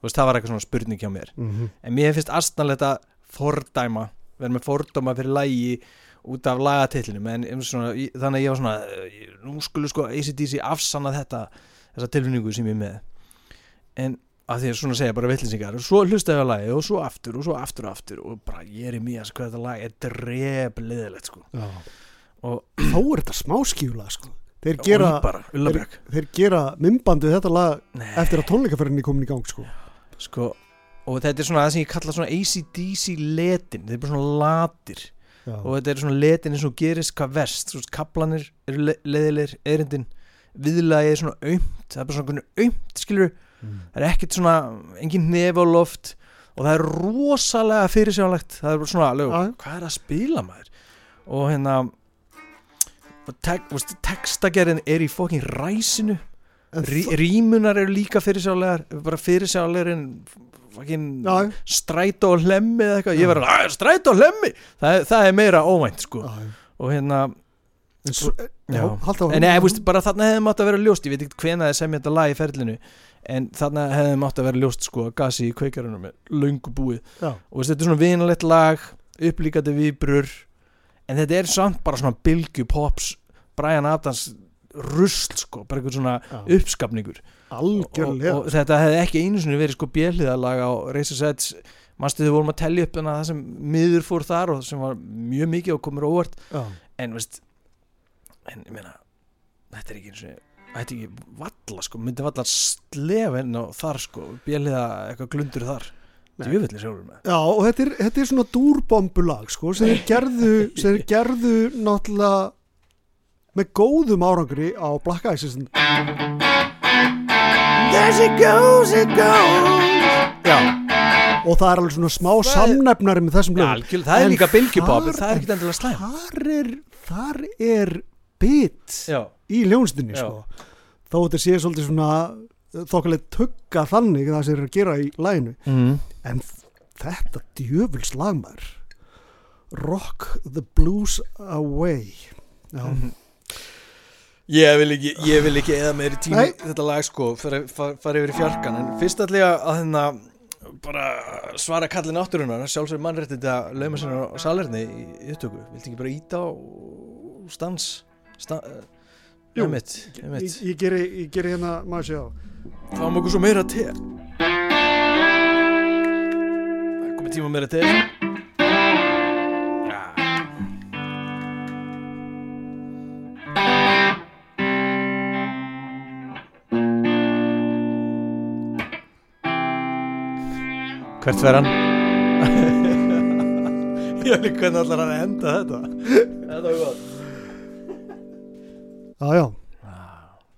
Þú veist, það var eitthvað svona spurning hjá mér. Mm -hmm. en mér finnst astanlegt að fordæma vera með fordæma fyrir lægi út af lagatillinu en svona, þannig að ég var svona nú skulle sko ACDC afsanna þetta þessa tilfinningu sem ég með. En að því að svona segja bara vittlinsingar svo hlustaði ég á lagi og svo aftur og svo aftur og aftur og bara ég er í mjög hvað þetta lag er drefliðilegt sko. Og þá er þetta smáskífulag sko. þeir og gera, bara, ullabjörg þeir gera mymbandi þetta lag Nei, eftir að tónleikaferðinni komin í gang sko. sko og þetta er svona það sem ég kalla svona ACDC letin. Þeir eru bara svona latir. Já. og þetta er svona letin eins og gerist hvað verst. Svo kaplanir eru le leðilegir erindin, viðlagi er svona aumt. Það er bara svona aumt skilur Mm. það er ekkert svona, engin nef á loft og það er rosalega fyrirsjánlegt það er bara svona, lög, Já. hvað er að spila maður? Og hérna og textagerðin er í fokkin ræsinu. Rí, rímunar eru líka fyrirsjálegar bara fyrirsjálegar en Já, strætó og hlemmi eða eitthvað, ég verður að strætó og hlemmi það, er- það er meira óvænt sko. Já, já. og hérna, En svo, já, Já. halda á en eða, veist, bara þarna hefði mátt að vera ljóst, ég veit ekki hvena það sem þetta lag í ferlinu, en þarna hefði mátt að vera ljóst sko að gasi í kveikarunum er löngu búið. Já, og veist, þetta er svona vinalegt lag upplíkandi vibrur en þetta er samt bara svona bylgju pops Brian Adams rusl sko, bara eitthvað svona já. uppskapningur. Og, algjörlega. Og þetta hefði ekki einu sinni verið sko björliðalag á Razor's Edge. Mannstu þau vorum að tellja upp hana það sem miður fór þar og sem var mjög mikið og komur óvart. Já. en veist en ég meina þetta er ekki eins og þetta er ekki valla sko. Myndi valla slefa inn á þar sko. Björliða eitthvað glundur þar. Nei. djöfulli sjálfur með. Já, og þetta er, þetta er svona dúrbombulag sko, sem þeir gerðu, sem þeir gerðu náttúrulega með góðum árangri á Black Eyes sem- There she goes, it goes. Já, og það er alveg svona smá Það er- samnefnari með þessum já lögum það er En líka þar- það er ekki endilega slæm þar er, þar er bit. Já, í ljónstinni sko. þó þetta sé svolítið svona þokkalegt tugga þannig það sem er að gera í læginu mm. en þetta djöfuls lagmar Rock the Blues Away Já, Mhm. Ég vil ekki, ég vil ekki eða meiri tíma Nei. þetta lag sko fara, fara, fara yfir í fjarkan en fyrst allega að hérna bara svara kalli náttúrunar sjálfsögur mannréttindi að lauma sinna á salerni í, upptöku, viltu ekki bara íta á stans sta, Jú. emitt, ég, emitt ég, geri, ég geri hérna maður sjá fáum okkur svo meira te Það er komið tíma á meira te Já. Hvert fer hann? Ég vil hvernig allar hann að enda þetta Þetta var gott Já, já,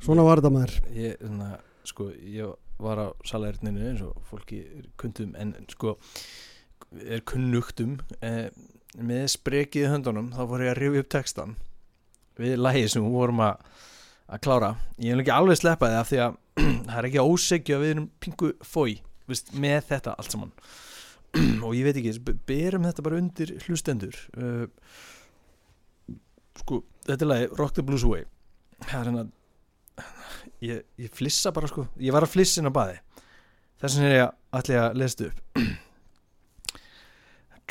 svona var þetta maður. Ég, svona, sko, ég var á salerninu eins og fólki er kundum en sko er kunnugtum eh, með sprekið höndunum þá fór ég að rifja upp textan við lægi sem við vorum að að klára, ég vil ekki alveg sleppa það af því að það er ekki að ósegja við erum pingu fói veist, með þetta allt saman. Og ég veit ekki, be- berum þetta bara undir hlustendur. Uh, sko þetta er lagi Rock the Blues Away það er hérna ég, ég flissa bara sko. Ég var að flissa inn á baði. Þess vegna er ég allir að lesa upp.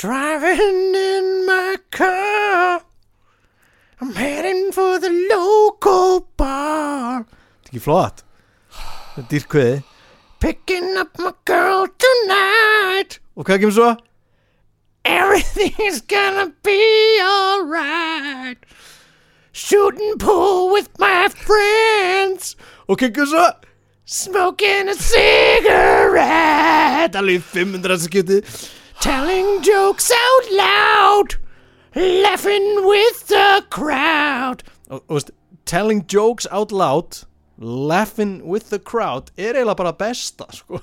Driving in my car. I'm heading for the local bar. Þetta er ekki flott. Það er dýrkveði Picking up my girl tonight. Og hvað kemur svo? Everything's gonna be alright Shooting pool with my friends. Og hvað kemur svo? Smoking a cigarette. Alveg 500 skipti Telling jokes out loud. Laughing with the crowd. Og, og veist, Telling jokes out loud Laughing with the crowd Er eiginlega bara besta sko.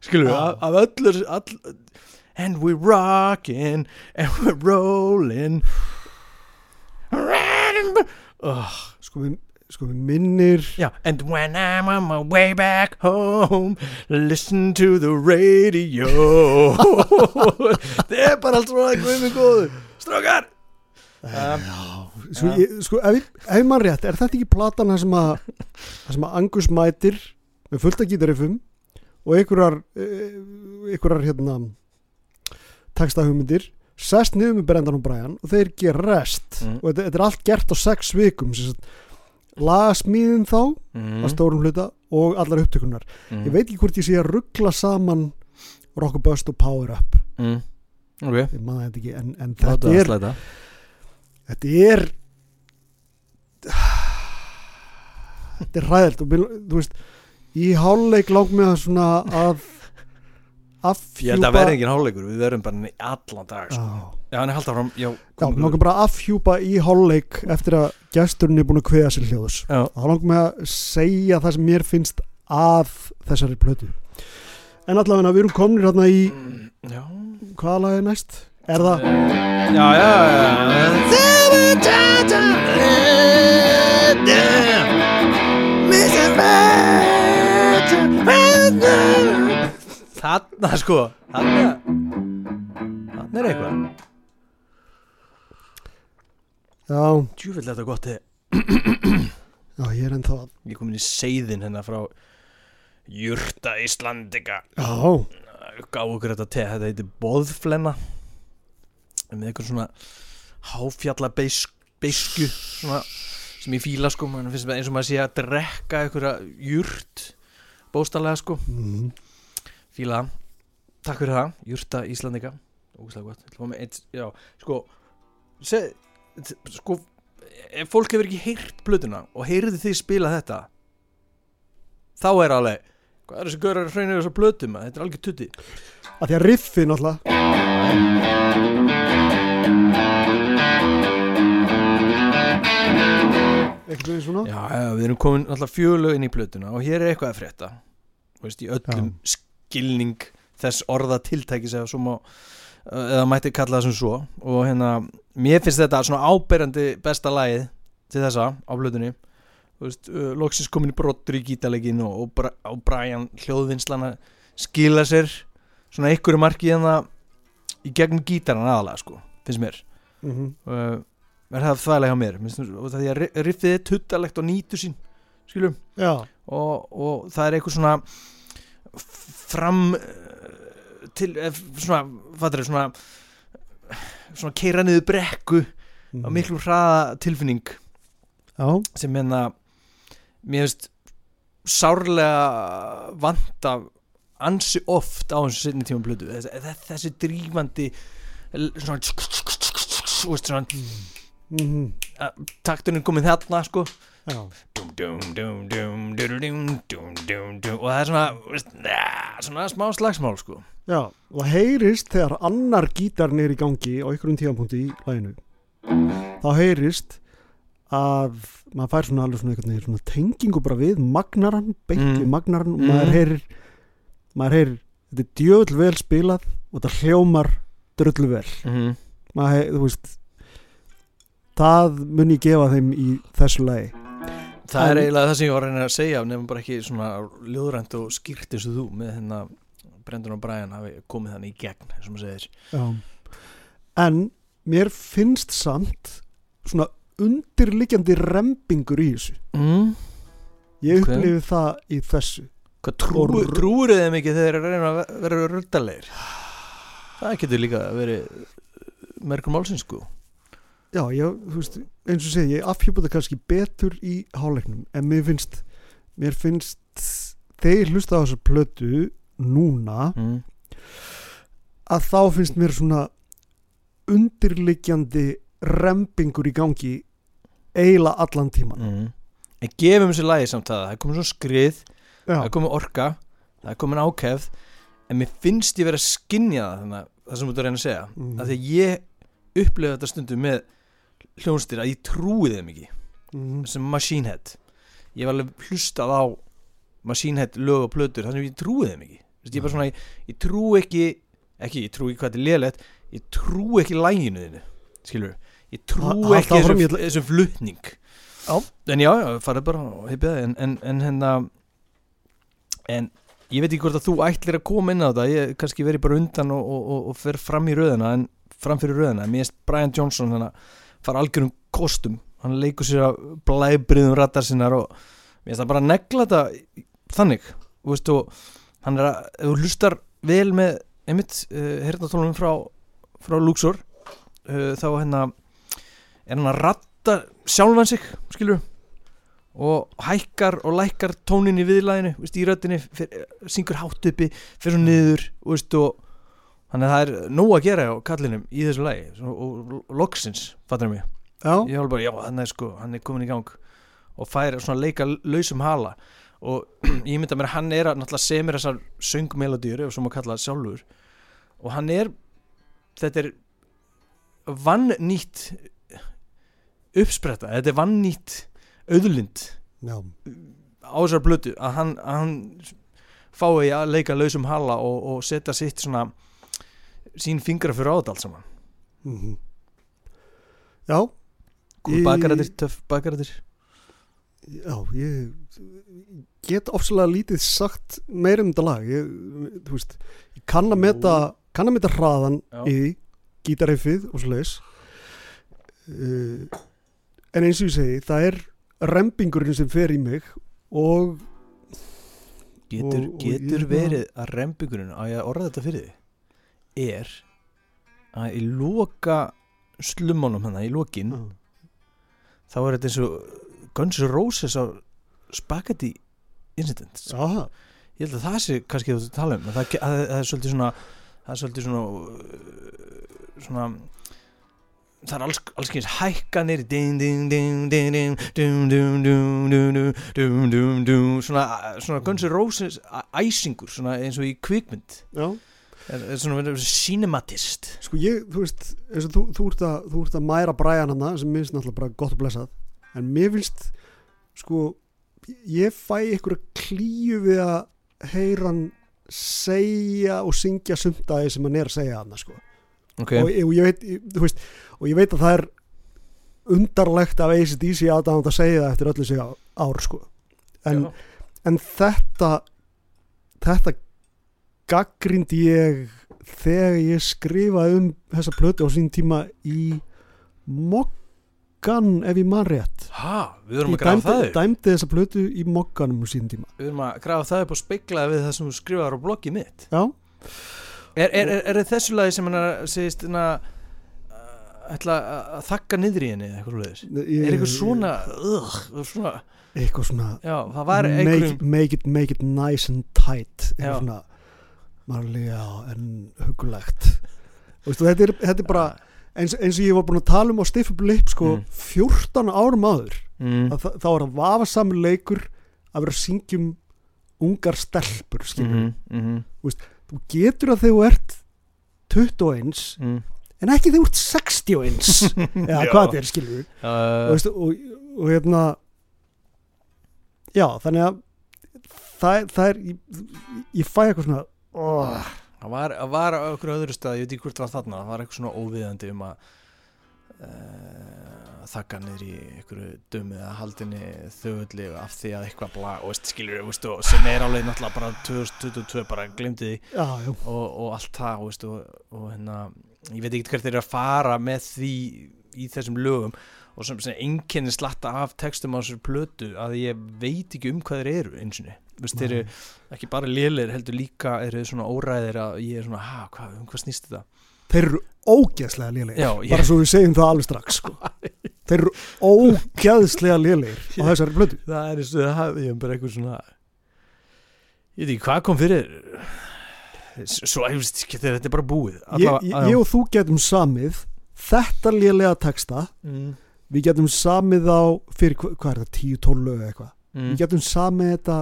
Skilur við, af, af öllur all, And we're rocking And we're rolling oh, sko við, sko við minnir Já, and when I'm on my way back home Listen to the radio. Það er bara allt svona Guð mig góður. Strákar! Um, sko, ég, sko ef, ef mann rétt, er þetta ekki platan það sem að, það sem að Angus mætir með fullt að gítarifum og einhverjar eh, einhverjar hérna textahugmyndir sest niður með Brendan og Brian og þeir gera rest. Mm. og þetta, þetta er allt gert á sex vikum lagasmíðin þá mm, að stórum hluta og allar upptökunar mm, ég veit ekki hvort ég sé að ruggla saman Rock and Bust og Power Up. Mm, Ok, ég maður þetta ekki en, en þetta er slæta. þetta er þetta er ræðilt og þú veist í háluleik lang með það svona að Ég held að verði engin háleikur, við verðum bara allan dag sko. Já, hann er haldið áfram Já, langar bara afhjúpa í háluleik eftir að gesturinn er búin að kveða sér hljóðus Já, þá langar mig að segja það sem mér finnst að þessari plötu. En allavega við erum komnir hérna í já. Hvaða lag er næst? Er það? Já, já, já Þarna sko. Þarna. Þarna er eitthvað. Já, Djúvill þetta gott þið. Já, ég er ennþá Ég kom inn í seiðin hérna frá Jurta Íslandika Já, Gá okkur þetta te Þetta heitir Boðflenna. Með eitthvað svona Háfjalla beisku Svona sem ég fíla sko. Man finnst eins og maður sé að drekka einhverja jurt Bóstalega sko. Mm, Fíla Takk fyrir það Jurta Íslandika Ógæslega gott. Ég ætla að fá með eitt Já Sko se, Sko Ef fólk hefur ekki heyrt plötuna Og heyrði þið spila þetta Þá er alveg Hvað er þessi gaurar hraunir þessar plötum Þetta er algjör tutti. Að því að riffið náttúrulega Ekkert við svona Já, já, við erum komin alltaf fjölög inn í plötuna og hér er eitthvað að frétta. Þú veist, í öllum skilning þess orða tiltækis eða má eða mætti kalla það sem svo. Og hérna, mér finnst þetta svona áberandi besta lagið til þessa á veist, uh, loksins komin í brottur í gítalegin og, og, og Brian hljóðvinslana skila sér svona einhverju marki hérna í gegnum gítaran aðalega sko, finnst mér. Mm -hmm. uh, er það þvælega hjá mér? Og það ri- riffið er tuttalegt og nýtur sín skilum og, og það er eitthvað svona fram eh, til eh, svona, fattur er svona svona keira niður brekku á mm. miklu hraða tilfinning Já, sem hérna mér finnst sárlega vanta ansi oft á þessu sinni tíma blödu þessi, þessi drífandi svona, svona mm takturinn er komið þarna sko og það er svona svona smá slagsmál sko. Já, og það heyrist þegar annar gítarn er í gangi á ykkurum tífampunkti í læginu þá heyrist að maður fær svona alveg svona, eitthvað, svona tengingu bara við magnaran, beint við mm. magnaran og mm. maður heyrir maður heyrir, þetta er djöðlvel spilað og þetta hljómar dröðlvel mm. maður heyrir, þú veist það mun ég gefa þeim í þessu lagi það er En- eiginlega það sem ég var að reyna að segja nefnum bara ekki svona ljóðrænt og skýrt eins og þú með hérna Brendan og Brian hafi komið þannig í gegn eins og maður segir. Já. en mér finnst samt svona undirliggjandi rempingur í þessu. Mm. ég upplifi það í þessu. Trú, trúur þeim ekki þegar þeir reyna að ve- vera röldalegir Það getur líka verið merkur málsins sko já, ég, þú veist, eins og segi ég afhjúpa það kannski betur í háleiknum en mér finnst mér finnst þegar ég hlusta á þessar plötu núna mm. að þá finnst mér svona undirliggjandi rempingur í gangi eiginlega allan tíman Mm. En gefum þessi lagi samt það Það er komin svona skrið, það já, er komin orka Það er komin ákefð En mér finnst ég vera að skinja það þannig, að- Það sem þú ert að reyna að segja Mhm. að Því að ég upplifa þetta stundum með hljónstir að ég trúi þeim ekki. Mhm. sem Machine Head. Ég var alveg hlustað á Machine Head lög og plötur þannig að ég trúi þeim ekki. Þú veist, ég, bara svona, ég, ég trú ekki ekki, ég trú ekki hvað þetta er lélegt ég trú ekki læginu þinu skilur, ég trú Ha- ekki þessum, ég þessum flutning. Já. en já, já, farið bara og heipið það en, en, en hérna en ég veit ekki hvort að þú ætlir að koma inn á þetta ég kannski verið bara undan og, og, og, og fer fram í röðina en fram fyrir röðina, mér finnst Brian Johnson þannig að fara algjörum kostum. Hann leikur sér að blæbriðum rattar sinnar og mér finnst það bara að negla þetta þannig. Veist, og hann er að, ef þú hlustar vel með einmitt uh, hernatónum frá, frá Luxor uh, þá hérna er hann að ratta sjálfan sig skilur og hækkar og lækkar tónin í viðlæðinu veist, í röddinni, fyr, syngur hátt uppi fyrir svo niður og, veist, og þannig að það er nóg að gera á kallinum í þessu lagi svo, og, og loksins, fattur mig. Já, ég var bara, já, hann er sko, hann er komin í gang og fær svona leika lausum hala. Og ég mynda mér að hann er að náttúrulega semur þessar söngmelodýr ef svo má kalla það sjálfur. Og hann er þetta er vannýtt uppspretta, þetta er vannýtt auðlind já, á þessar blötu að hann, að hann fái að leika lausum hala og, og setja sitt svona sín fingra fyrir á þetta allt saman. Mhm. já. Kúl Í- bakarættir, töff bakarættir Já, ég get ofsalega lítið sagt meira um þetta lag. Ég, þú veist, ég kann að meta kann að meta hraðan Já. í því gítariffið og svo leis uh, en eins og ég segi það er rempingurinn sem fer í mig og Getur, Og- og getur ég- verið að rembingurinn að ég orða þetta fyrir þig er að í loka slumónum hérna, í lokin mm. þá er þetta eins og Guns N' Roses á Spaghetti Incident ah. ég held að það sé kannski þú tala um að það, að, að það er svolítið svona það er svolítið svona uh, svona það er alls, alls kynns hækkanir svona, svona Guns N' Roses æsingur svona eins og í kvikmynd já svona cinematist sko ég, þú veist, þú, þú, ert að, þú ert að mæra Brian hana sem minnst náttúrulega bara gott og blessað en mér finnst sko, ég fæ ykkur klíu við að heyra hann segja og syngja sumtaði sem hann er að segja hana sko. ok, og, og, ég veit, ég- veist, og ég veit að það er undarlegt af ACDC aðdáðan að segja það eftir öllu sig ár sko. en, en þetta þetta gaggrindi ég þegar ég skrifaði um þessa plötu á sín tíma í Mokkan ef ég man rétt. Ha, við erum ég að grafa það upp. dæmdi þessa plötu í Mokkanum á sín tíma. Við erum að grafa það upp og speikla við það sem þú skrifaðar á bloggið mitt. Já, Er, er, er, er þessu lagi sem hann segist hérna, uh, ætla að þakka niður í henni eitthvað ég, Er eitthvað svona, ugh, svona eitthvað svona Já, make, make, it, make it nice and tight. Já. eitthvað svona marlega en hugulegt og veistu, þetta, er, þetta er bara eins, eins og ég var búin að tala um á Stiff Up Lip sko, Mm. 14 árum áður mm, þá er það vafasamur leikur að vera að syngjum ungar stelpur mm, mm, þú getur að þú ert 21 mm. en ekki þú ert 61 eða Já. hvað er skilur uh, og, og, og hérna já þannig að það, það er ég, ég fæ eitthvað svona oh, Það var, var á okkur öðru stað, ég veit ekki hvort það var þarna það var eitthvað svona óviðandi um að uh, þakka niður í einhverju dömu eða haldinni þögulli af því að eitthvað bla og veist, skilur, veist, og sem er alveg náttúrulega bara 2022 bara já, og, og allt það veist, og, og hérna, ég veit ekki hvert þeir eru að fara með því í þessum lögum og sem, sem einkenni slatta af textum á þessu plötu að ég veit ekki um hvað þeir eru eins og Vist, þeir eru ekki bara lélir heldur líka eru svona óræðir að ég er svona ha, hvað, um hvað snýst þetta? Þeir eru ógeðslega lélegir. Já, ég- bara svo við segjum það alveg strax sko. þeir eru ógeðslega lélegir á þessari blödu það er eins og það hafði ég bara eitthvað svona ég veit ekki hvað kom fyrir svo þegar þetta er bara búið. Ég, ég, ég og þú getum samið þetta lélega texta mm, við getum samið á fyrir hva- hvað er það, 10-12 lög eitthvað? Mm, við getum samið þetta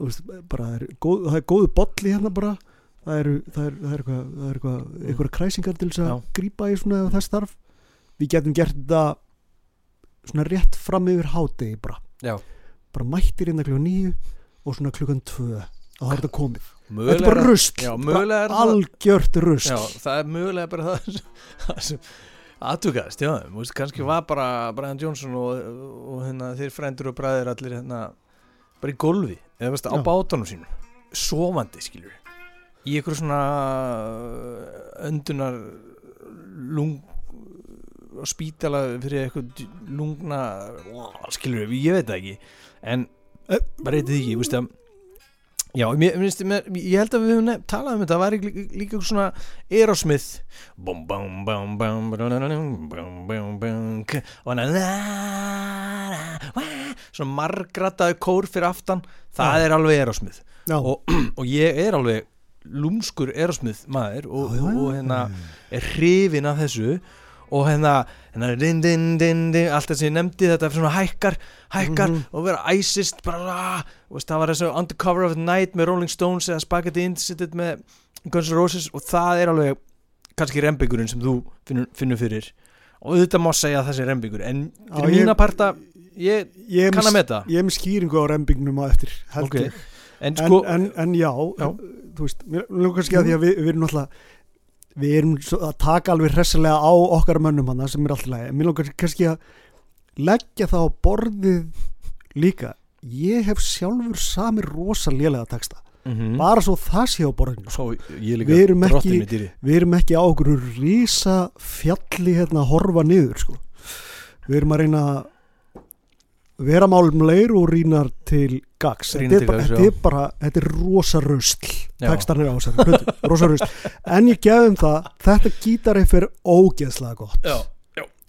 veist, er, góð, það er góðu bolli hérna bara. Það eru, er, er eitthvað, er eitthvað, eitthvað kræsingar til þess að Já. grípa í svona þess þarf við getum gert þetta svona rétt fram yfir hádegi bara. Já. bara mættir inn að klukkan nýju og svona klukkan tvö. Að það er þetta komið. Þetta mögulega er bara rusl, já, bara algjört rusl. Já, það er mögulega bara það sem aðtugast, já, veist, kannski var bara Brian Johnson og, og hérna, þeir frændur og bræðir allir hérna bara í golfi, eða veist, á bátunum sínum sofandi, skilur í einhverju svona öndunar lung spítala fyrir eitthvað lungna skilur við, ég veit það ekki en Eh. eitthvað ekki, þú veist að Já, mér, mér, ég held að við höfum nefnt talað um þetta það væri líka, líka svona Aerosmith. Svona margrataðu kór fyrir aftan. Það já. er alveg Aerosmith. Og, og ég er alveg lúmskur Aerosmith maður og, og, og hérna er hrifin af þessu og hérna, hérna din, din, din, din, allt það sem ég nefndi þetta er svona hækkar, hækkar Mhm. og vera æsist bara, veist, það var þessu Undercover of the Night með Rolling Stones eða Spaghetti Incident með Guns N' Roses og það er alveg kannski rembingurinn sem þú finnur, finnur fyrir og auðvitað má segja að það sé rembingur en fyrir ég- mína parta ég ég kann að meta ég er með skýringu á rembingnum á eftir held Ok. ég en en, sko, en, en já, Já. þú veist mér langar kannski að því að við, við erum náttúrulega við erum að taka alveg hressilega á okkar mönnum hana sem er alltaf lægi mér langar kannski að leggja það á borðið líka. Ég hef sjálfur sami rosa lélega texta. Mm bara svo það sé á borðinu. Svo ég líka Við erum ekki- við erum ekki á okkur rísa fjalli hérna að horfa niður sko. við erum að reyna að vera málumleir og rýnar til gags Rýna þetta til er, þetta já. er bara þetta er rosa Já. tekstarnir á þessari plötu, rosa rusl en ég gefum það, þetta gítari fyrir ógeðslega gott já,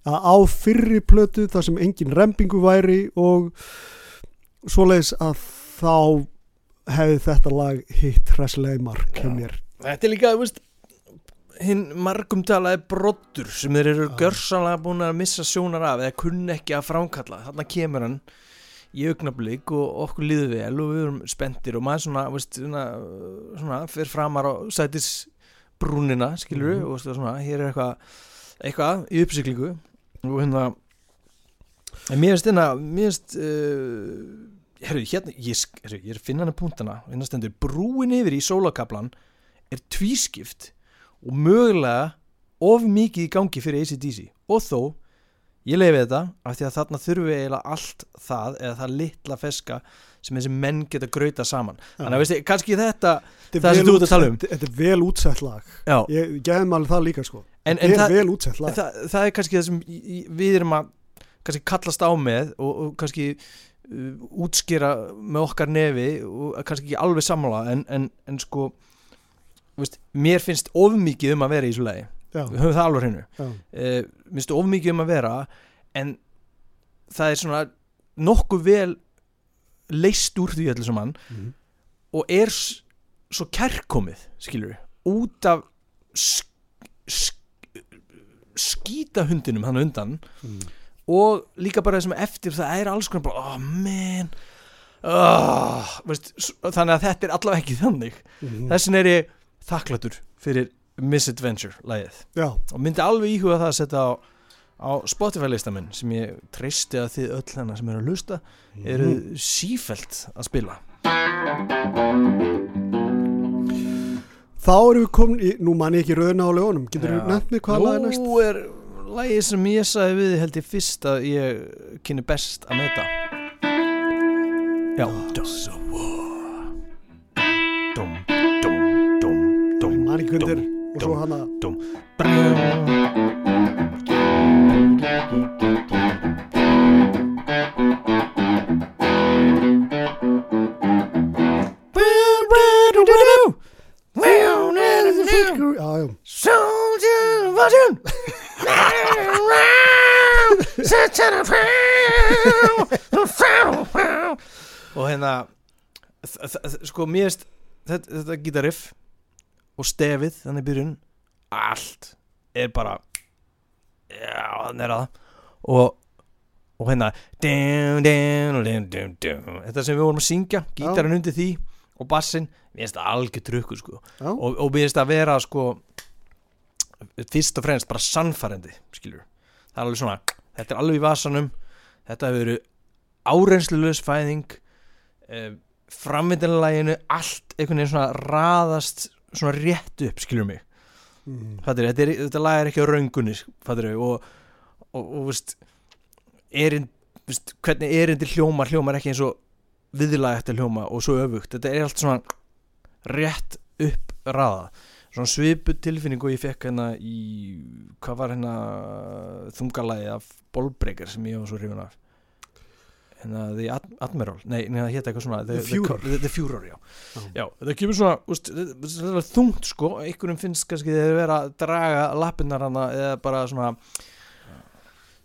að á fyrri plötu þar sem engin rempingu væri og svoleiðis að þá hefði þetta lag hitt Já. mér Þetta er líka, þú veist hinn margum talaði brottur sem þeir eru Já. gjörsanlega búin að missa sjónar af eða kunni ekki að framkalla þarna kemur hann í augnablík og okkur líður vel og við erum spenntir og maður svona, veist, svona, svona fyrir framar á sætis brúnina, skilur við Mhm. og svona, hér er eitthvað eitthvað í uppsiklingu og hérna en mér finnst hérna mér finnst uh, herru, hérna, ég, herru, ég er að finna hana punktana hérna stendur brúin yfir í sólakablan er tvískipt og mögulega of mikið í gangi fyrir ACDC og þó ég leiði þetta af því að þarna þurfi eiginlega allt það eða það litla feska sem þessi menn geta grauta saman. Þannig að veistu, kannski þetta Það sem þú ert að tala um. Þetta er vel útsett lag. Já, Ég gefum alveg það líka sko. En, en er það, lag. það, það er kannski það sem við erum að kannski kallast á með og, og kannski uh, útskýra með okkar nefi og kannski ekki alveg sammála en, en, en sko veist, mér finnst ofmikið um að vera í þessu lagi Já, við höfum það alveg hreinu já, uh, minnst ofmikið um að vera en það er svona nokkuð vel leist úr því öllu saman Mhm. og er svo kærkomið skilur út af sk sk skýta hundinum hann undan Mhm. og líka bara þessum eftir það er alls konar bara, oh man oh, veist, þannig að þetta er allavega ekki þannig Mhm. þessin er ég þakklatur fyrir Misadventure lagið Já, og myndi alveg íhuga það að setja á, á Spotify lista minn sem ég treysti að þið öll hennar sem eru að hlusta eru Mhm. sífelt að spila Þá erum við komin í, nú man ég ekki röðina á lögunum Getur Já. nefnt mig hvað lag er næst? Nú er lagið sem ég sagði við held ég fyrst að ég kynni best að meta Já Dogs of War margundir og svo hana Soldier Vajun og hérna sko mér þetta, þetta gítariff og stefið þannig byrjun. Allt er bara já þannig er það og, og hérna dun, dun, dun, þetta sem við vorum að syngja gítarinn undir því og bassin mér finnst það algjör trukku sko. Já. og, og mér finnst það að vera sko fyrst og fremst bara sannfærandi skilur, það er alveg svona þetta er alveg í vasanum. Þetta hefur verið áreynslulegs fæðing eh, framvindanleginu allt einhvern veginn svona raðast svona rétt upp, skilur mig. Mm. fattir, þetta, er, þetta lag er ekki á röngunni fattir, og, og, og veist, erind, veist, hvernig erindi hljómar hljómar ekki eins og viðlag eftir hljóma og svo öfugt. Þetta er allt svona rétt upp raða svona svipu tilfinning og ég fekk hérna í hvað var hérna þungalagi af Ballbreaker sem ég var svo hrifun af The Ad- Admiral. Nei, það hétt eitthvað svona The Führer. The, the Führer, já. Já. já þetta kemur svona úst, þetta er þungt sko. Einhverjum finnst kannski þegar vera að draga lappinnar hana eða bara svona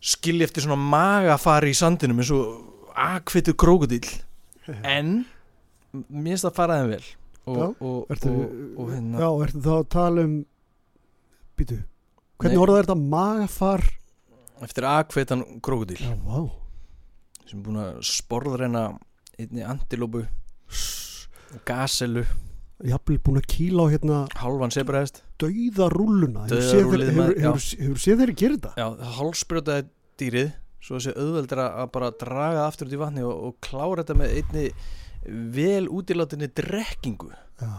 skilja eftir svona magafari í sandinum eins og akvitu krókudíl en mér finnst það faraðin vel. Og, Já, og, Ertu, og, hérna já, ertu þá að tala um býtu, hvernig orðað er þetta magafar? Eftir akvitan krókudíl já, vá sem er búin að sporðreina einni antilópu og gaselu. Jafnvel búin að kýla á hérna halvan sebraðist. dauða rúlluna hefur, hefur, hefur, hefur séð þeirri gera þetta? Já, hálsbrjótaði dýrið svo þessi auðveldur að bara draga það aftur út í vatni og, og klára þetta með einni vel útilátinni drekkingu. Já,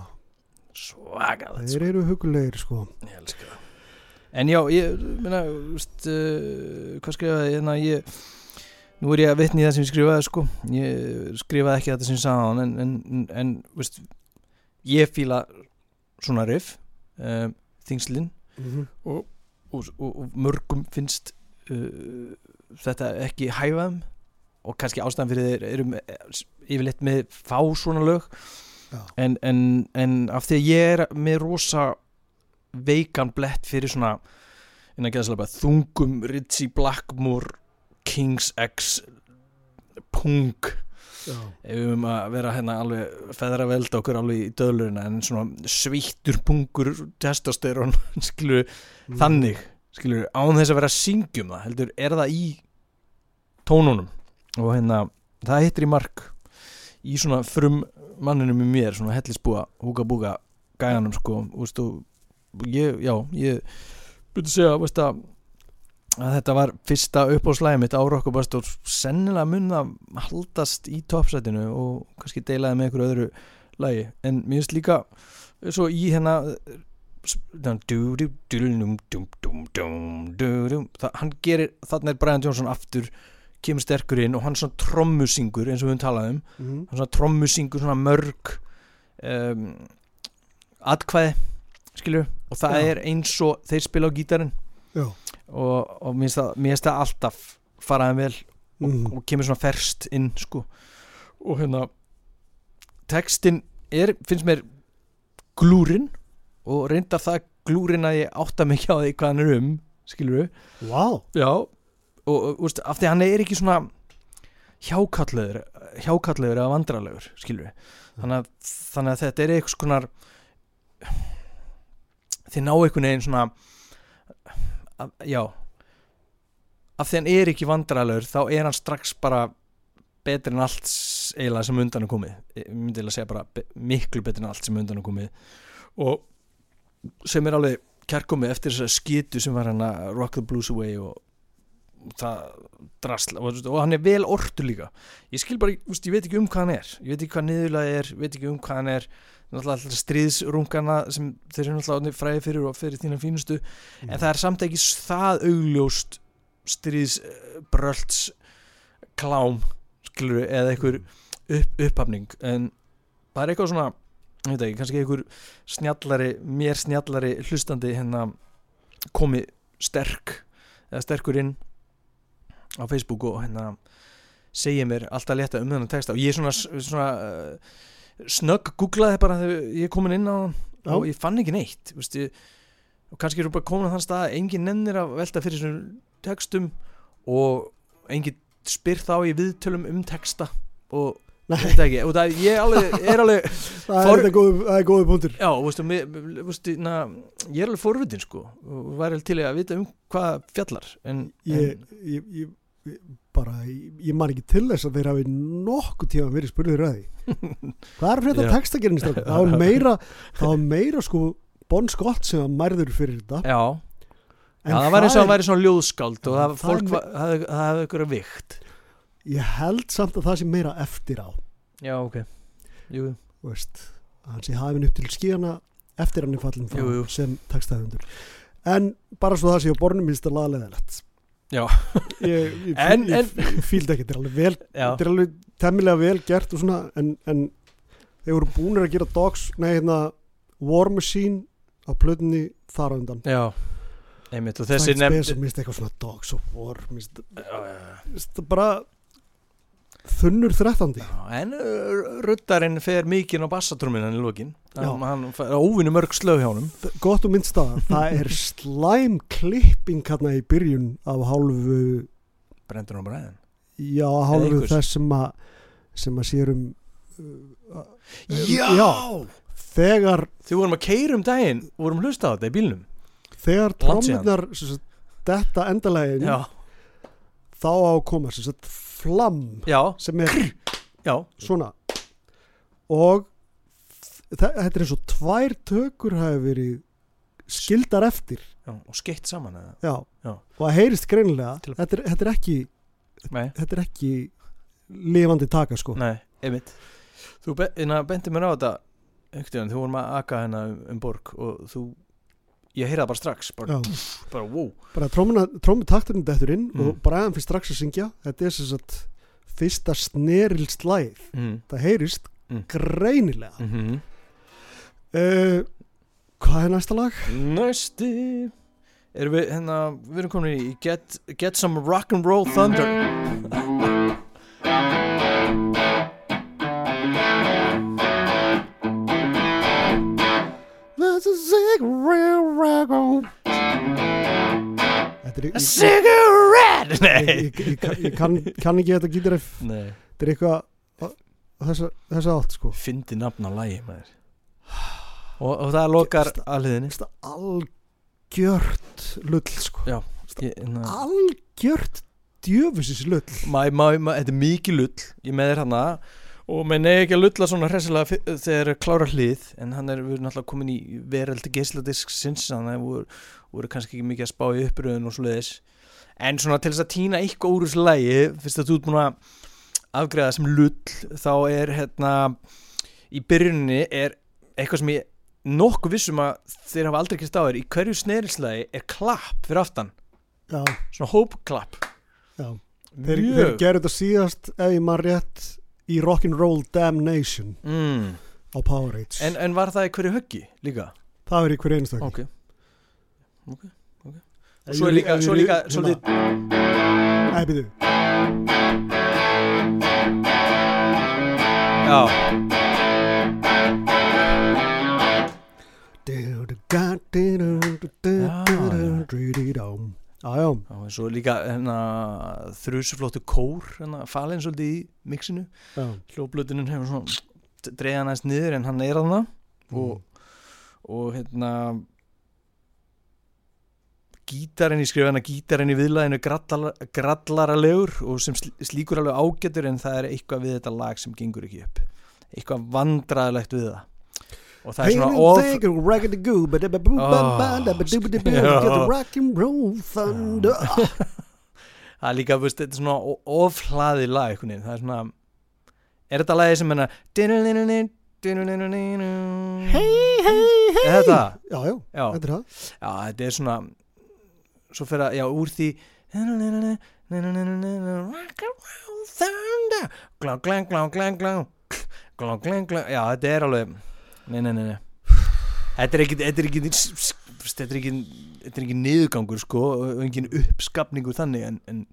svakað þeir eru hugulegir sko. Ég elska það. En já, ég veist, uh, hvað skrifaði ég, hérna, ég nú er ég að vitni í það sem ég skrifaði sko. Ég skrifaði ekki þetta sem ég sagði á hann en, en, en veist, ég fíla svona riff um, þingslinn mm -hmm. og, og, og mörgum finnst uh, þetta ekki hæfaðum og kannski ástæðan fyrir þeir eru yfirleitt með fá svona lög. En, en, en af því að ég er með rosa veikan blett fyrir svona þungum Ritchie Blackmore Kings X punk. Ef við um að vera hérna alveg feðra velda okkur alveg í döðlurina en svona svíttur punkur testosterón skilur Mm. þannig skilur án þess að vera að syngjum það heldur er það í tónunum. Og hérna það hittir í mark í svona frum manninum í mér svona hellisbúa húka búka gæjanum sko. Úst, og ég, já, ég byrja að segja veist, að, að þetta var fyrsta uppáðslæði mitt á Rockabast og sennilega mun að haldast í toppsætinu og kannski deilaði með einhverju öðru lagi en mér finnst líka svo í hérna það, hann gerir þarna er Brian Johnson aftur kemur sterkur inn og hann er svona trommusingur eins og við höfum talað um Mhm. hann er svona trommusingur, svona mörg um, atkvæði skilur, og það Já. er eins og þeir spila á gítarinn já, og, og mér finnst það, alltaf faraðan vel og, Mhm. og kemur svona ferst inn sko. Og hérna textin er, finnst mér glúrin og reyndar það glúrin að ég átta ekki á því hvað hann er um skilur við, vá. Já og, úst, af því hann er ekki svona hjákallegur hjákallegur eða vandralegur skilur við þannig að, þannig að þetta er eitthvað konar þið ná einhvern veginn svona að, já. Af því hann er ekki vandralegur þá er hann strax bara betri en allt eiginlega sem undan er komið. Ég myndi eiginlega segja bara be, miklu betri en allt sem undan er komið. Og sem er alveg kærkomið eftir þess að skitu sem var hann að Rock the Blues Away og það drasla og, og hann er vel ortu líka. Ég skil bara, ég veit ekki um hvað hann er. Ég veit ekki hvað niðurlega er, ég veit ekki um hvað hann er alltaf stríðsrungana sem þeir eru orðnir fræði fyrir og fyrir þína fínustu. En það er samt ekki það augljóst stríðsbrölds klám skilur eða einhver upp, upphafning en það er eitthvað svona ekki, kannski einhver snjallari mér snjallari hlustandi hérna komi sterk eða sterkur inn á Facebook og hérna segja mér alltaf létta um þennan texta og ég svona, svona uh, snögg googlaði bara þegar ég er komin inn á hann Já. og ég fann ekki neitt ég, og kannski eru bara komin að þann stað að engin nennir að velta fyrir þessum textum og engin spyr þá í viðtölum um texta og þetta ekki, og það ég alveg, er alveg það er þetta góð, það er góði punktur já, veistu, mér, veistu, na, ég er alveg forvitin sko og væri til að vita um hvað fjallar en, ég, ég, ég, ég bara, ég, man ekki til þess að þeir hafi nokkuð tíma verið spurður að því. Hvað er fyrir þetta textagerinn það var meira, meira sko Bon Scott sem var mærður fyrir þetta. Já, já, það var eins og er- hann væri svona ljóðskáld og það, er- hafði ykkur vikt. Ég held samt að það sé meira eftir á. Já, ok. Jú, þú veist, að hafinn upp til skíana eftir hann er fallin frá Jú, jú. sem textahundur en bara svo það sé á bornum minnst að laðleðilegt Já. Ég, ég, En- ég, ég, ég fíld ekki, þetta er alveg vel þetta er alveg temmilega vel gert og svona en, en þeir voru búinir að gera dogs, nei hérna War Machine á plötunni þar á undan. Já. Einmitt og þessi nefnd Space, minnst eitthvað svona dogs of war minnst, Já, já, já. minnst bara þunnur þrettandi. En uh, ruddarinn fer mikinn á bassatrúminan í lokin. Já. hann, hann fær óvinni mörg slög hjá honum. Gott og minnst það, það er slæm klipping hérna í byrjun af hálfu brendur hann bara eðin já, hálfu þess sem að sem að sér um uh, Já! já, þegar Þið vorum að keira um daginn og vorum að hlusta á þetta í bílnum. þegar sagt, detta endalegin Já, þá á að flamm já, sem er já. svona. Og þe- þetta er eins og tvær tökur hafi verið skildar eftir. Já, og skeitt saman og það heyrist greinilega Til- þetta er, þetta er ekki Nei, þetta er ekki lifandi taka sko. Nei, Þú be bendi mér á þetta veginn, þú vorum að aka hérna um, um borg og þú, ég heyrði það bara strax bara, Já. bara wow bara trómutakturinn dettur inn Mm. og Brian fyrir strax að syngja þetta er sem sagt fyrsta snerilst læð mm. það heyrist Mm. greinilega Mm -hmm. uh, hvað er næsta lag? Næsti Erum við, hérna, við erum komin í Get, get some rock and roll thunder There's a cigarette Þetta er A cigarette! Nei, ég, ég, ég kann, kann ekki þetta gítarif Nei. þetta er eitthvað þessa, þessa átt sko. Fyndi nafn á lægi maður. Og, og það lokar aðliðinni Þetta er algjört lull sko. Já, algjört djöfusis lull mæ, mæ, mæ, þetta er mikið lull. Ég með þér hana og menn er ekki að lulla svona hressilega þegar er klára hlið. En hann er, erum náttúrulega komin í veraldi geisladisk sinns þannig að voru, voru kannski ekki mikið að spá í uppröðun og svoleiðis. En svona til þess að týna eitthvað úr þessu lægi fyrst að þú ert búin að afgreða sem lull þá er hérna í byrjuninni er eitthvað sem ég nokkuð vissum að þeir hafa aldrei kist á þér í hverju snerilslægi er klapp fyrir aftan? Já, svona hópklapp. Þeir, þeir gerðu þetta síðast ef ég maður rétt í Rock'n'Roll Damnation mm. á Powerade en, en var það í hverju höggi líka? það er í hverju einstak ok. Ok, ok. Og svo er líka, svo er líka svolítið Æ, býðu já, Já, já, já, og svo líka hérna, þrjusuflóttu kór hérna, falin svolítið í mixinu. Já. hljóflutunin hefur svona dreigða næst niður en hann er þarna. Og, og hérna gítarinn í skrifana gítarinn í viðlæðinu grallara, grallaralegur og sem sl- slíkur alveg ágætur en það er eitthvað við þetta lag sem gengur ekki upp. Eitthvað vandræðilegt við það og það er svona of Thunder. Það er líka, þetta er svona o- ofhlaðið lag það er svona er þetta lagið sem hennar Hey, hey, hey! Er þetta? Já, já, Já, þetta er það. Já, þetta er svona svo fyrir að, já, úr því glá, glá, glá, glá, glá glá, glá, glá, já, þetta er alveg nei, nei, nei, nei. Þetta er ekki, þetta er ekki þetta er ekki, þetta er ekki niðurgangur sko, og engin uppskapningur þannig en, en,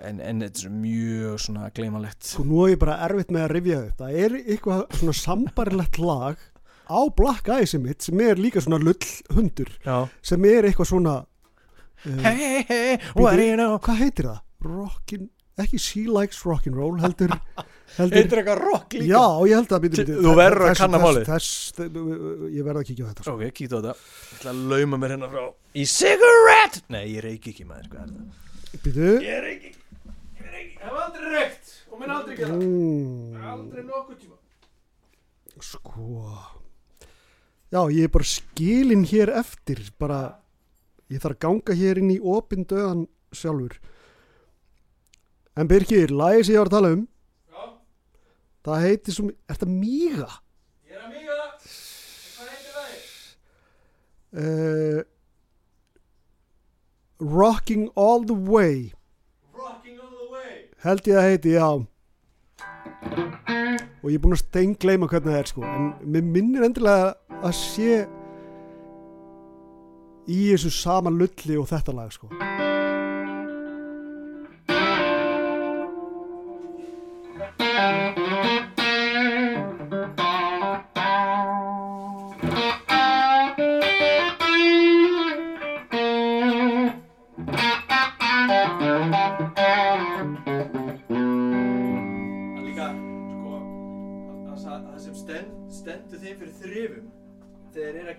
en, en þetta er mjög svona gleymalegt Sko nú er ég bara erfitt með að rifja upp. Það er eitthvað svona sambarilegt lag á Black Eyes mitt sem er líka svona lull hundur Já. sem er eitthvað svona uh, Hey, hey, hey, what do you know? hvað heitir það? Rockin, ekki She Likes Rock'n'Roll heldur, heldur Heitir eitthvað rock líka? Já, ég held að Til- bíddu, þú verður að kanna þess, ég verð að kíkja á þetta sko. Ok, kýta á þetta. Ég ætla að lauma mér hérna frá Í cigarette! Nei, ég reyki ekki maður það? Býtu Ég reyki Ég reyki. Ekki Hef aldrei reykt Og minn aldrei gera mm, Aldrei nokkuð tíma. Sko. Já, ég er bara skilin hér eftir bara, ég þarf að ganga hér inn í opin döðan sjálfur en Birkir, lagið sem ég var að tala um Já það heitir svo, er þetta Míga? Ég er að míga. Hvað heitir það? Uh, Rocking All The Way. Rocking all the way. Held ég að heiti, já. Og ég er búinn að steingleima hvernig það er sko. En mér minnir endilega að sé í þessu sama lulli og þetta lag sko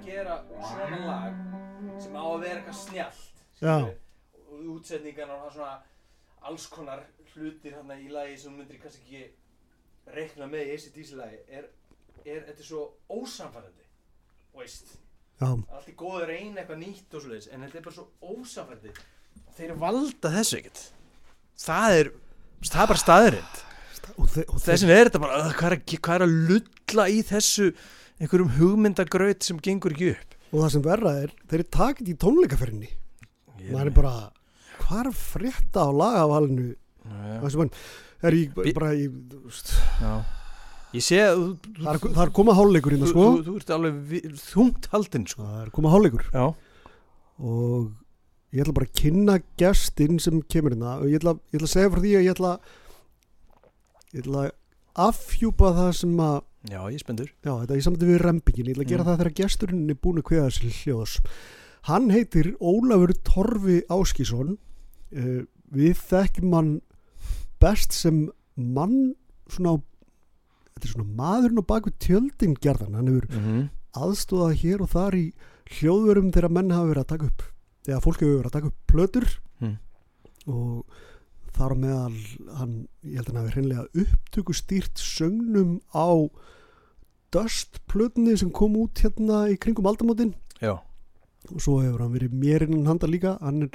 að gera svona lag sem á að vera eitthvað og útsetningarna og svona alls konar hlutir hérna í lagi sem myndir kannski ekki reikna með í ACDC lagi er, er þetta er svo ósamfærandi veist, allt í góðu að reyna eitthvað nýtt og svoleiðis en þetta er bara svo ósamfærandi þeir valda þessu ekkert. Það er, það er bara staðurind og, og Þessin er þetta bara, "Ugh, hvað er, að, hvað er að lulla í þessu einhverjum hugmyndagraut sem gengur ekki upp. Og það sem verra er þeir eru takit í tónleikaferðinni er bara, hvað er að frétta á lagavalinu? Já, það sem hann er í, bara í þú já. Ég sé að þú, þú, það það er komað hálfleikur þú, hérna sko. þú, þú ert alveg þungt haldinn sko. það er komað hálfleikur. Já, og ég ætla bara að kynna gestinn sem kemur hérna. Og ég ætla, ég ætla að segja frá því að ég ætla ég ætla afhjúpa það sem að já, ég spendur já, þetta er í samtíð við rempingin, ég ætla að gera Mm. það þegar gesturinn er búin að kveða sér hljóðs hann heitir Ólafur Torfi Áskísson uh, við þekkjum hann best sem mann svona þetta er svona maðurinn á baku tjöldin gerðan, hann hefur mm -hmm. aðstóðað hér og þar í hljóðverum þegar menn hafa verið að taka upp eða fólk hefur verið að taka upp plötur Mm. og þar meðal hann, ég held að hann hafi hreinlega upptöku stýrt sögnum á Dust plötunni sem kom út hérna í kringum aldamótin. Já, og svo hefur hann verið mér innan handa líka. Hann, er,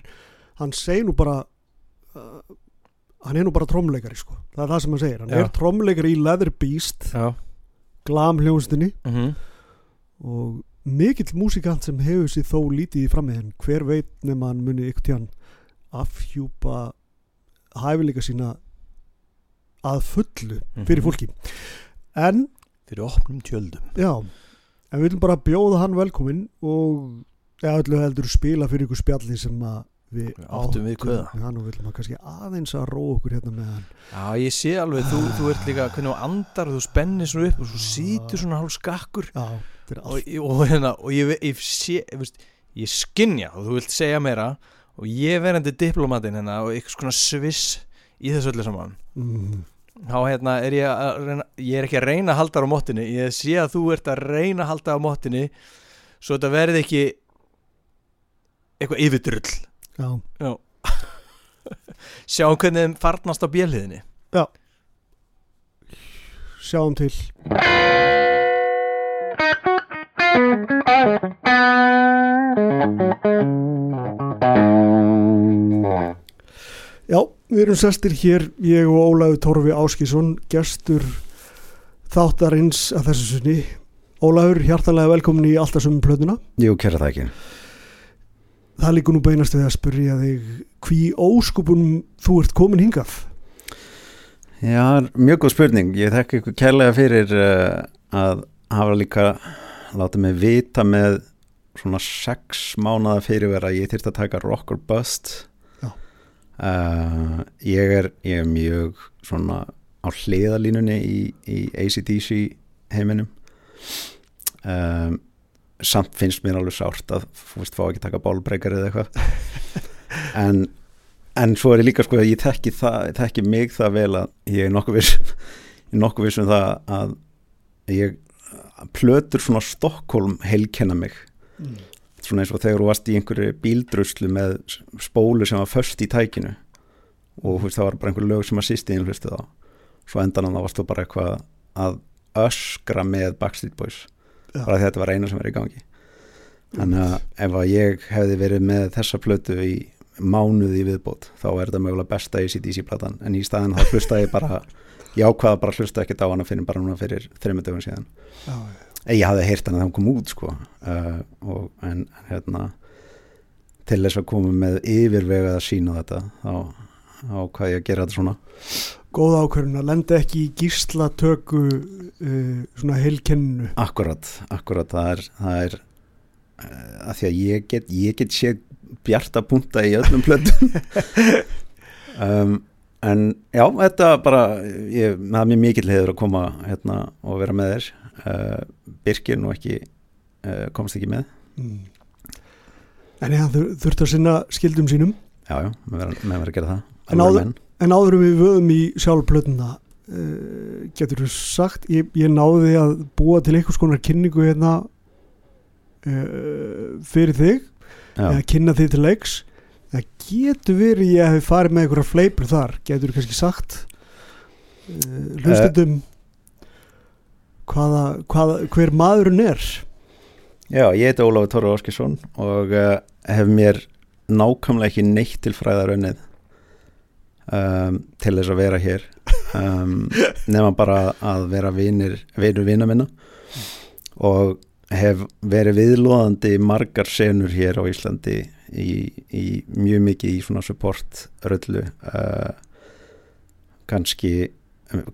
hann segir nú bara uh, hann er nú bara trommleikari sko, það er það sem hann segir. Hann Já. er trommleikari í Leather Beast já. glam hljónstinni mm -hmm. og mikill músikant sem hefur sér þó lítið í frammiðin hver veit nema hann muni ykkur tíðan afhjúpa hæfileika sína að fullu fyrir Mhm. fólki. En Fyrir opnum tjöldum. Já en við viljum bara bjóða hann velkomin og ja, öllu heldur spila fyrir ykkur spjalli sem að við Við áttum við kveða. já, nú viljum að kannski aðeins að róa okkur hérna með hann. Já, ég sé alveg, þú, þú ert líka hvernig þú andar og þú spennir svona upp og svo sítur svona hálf skakkur. Já, og, allt. og, hérna, og ég, ég ég, ég skinja og þú vilt segja meira og ég verandi diplomatinn hérna og eitthvað svona sviss í þessu öllu saman. Mm, þá hérna er ég að reyna, ég er ekki að reyna að halda á móttinni ég sé að þú ert að reyna að halda á móttinni svo þetta verði ekki eitthvað yfirdrull já, Já. Sjáum hvernig þeim farnast á bjölliðinni sjáum til Já, við erum sestir hér ég og Ólafur Torfi Áskísson gestur þáttarins að þessu sinni Ólafur, hjartalega velkomin í alltaf sömum plötuna Jú, kæra það ekki. Það líkur nú beinast við að spyrja þig hví óskupunum þú ert komin hingað Já, mjög góð spurning. Ég þekki ykkur kærlega fyrir uh, að hafa líka látið mig vita með svona sex mánada fyrirvera ég þyrfti að taka rock or bust. Uh, ég, er, ég er mjög svona á hliðalínunni í, í ACDC heiminum. Um, samt finnst mér alveg sárt að þú veist, fá ekki taka bólbreykar eða eitthvað. En, en svo er ég líka sko að ég þekki, það, ég þekki mig það vel að ég er nokkuð viss nokkuð viss um það að ég plötur svona Stokkólm heilkenna mig. Mm. svona eins og þegar þú varst í einhverju bíldruslu með spólu sem var först í tækinu og veist, það var bara einhver lög sem að sýstiðin hlustu þá svo endan á það varst þú bara eitthvað að öskra með Backstreet Boys Já. bara þetta var eina sem er í gangi. Þannig að ef að ég hefði verið með þessa plötu í mánuði í viðbót þá er þetta mögulega besta ACDC platan. En í staðin þá hlusta ég bara ég ákvaða bara að hlusta ekkert á hana fyrir bara núna fyrir þreymur dögum síðan. Já, Eh, ég hafði heyrt hann að það kom út sko. Uh, og, en, hérna til þess að koma með yfirvegað að sína þetta þá, þá hvað ég að gera þetta svona. Góð ákvörðun að lenda ekki í gíslatöku uh, svona heilkennu akkurat, akkurat. Það er, það er uh, að því að ég get, ég get séð bjarta punta í öllum plötum. Um, en já, þetta bara ég, það er mér mikill hefur að koma hérna og vera með þér. Uh, Birkir nú ekki uh, komst ekki með. Mm. en já, þur, þurftu að sinna skildum sínum. Já, já, með verður að gera það. En áður- en áður en við vöðum í sjálfplötuna uh, getur þú sagt ég, ég náði að búa til einhvers konar kynningu hérna fyrir þig já, eða kynna þig til leiks getur verið ég hef farið með einhverja fleipur þar getur þú kannski sagt? Uh, hlustundum hvaða, hvaða, hver maðurinn er? Já, ég heiti Ólafur Tóra Óskisson og uh, hef mér nákvæmlega ekki neitt til fræðar önnið um, til þess að vera hér um, nema bara að vera vinir vinur vina minna og hef verið viðlóðandi margar senur hér á Íslandi í, í mjög mikið í svona support röllu uh, kannski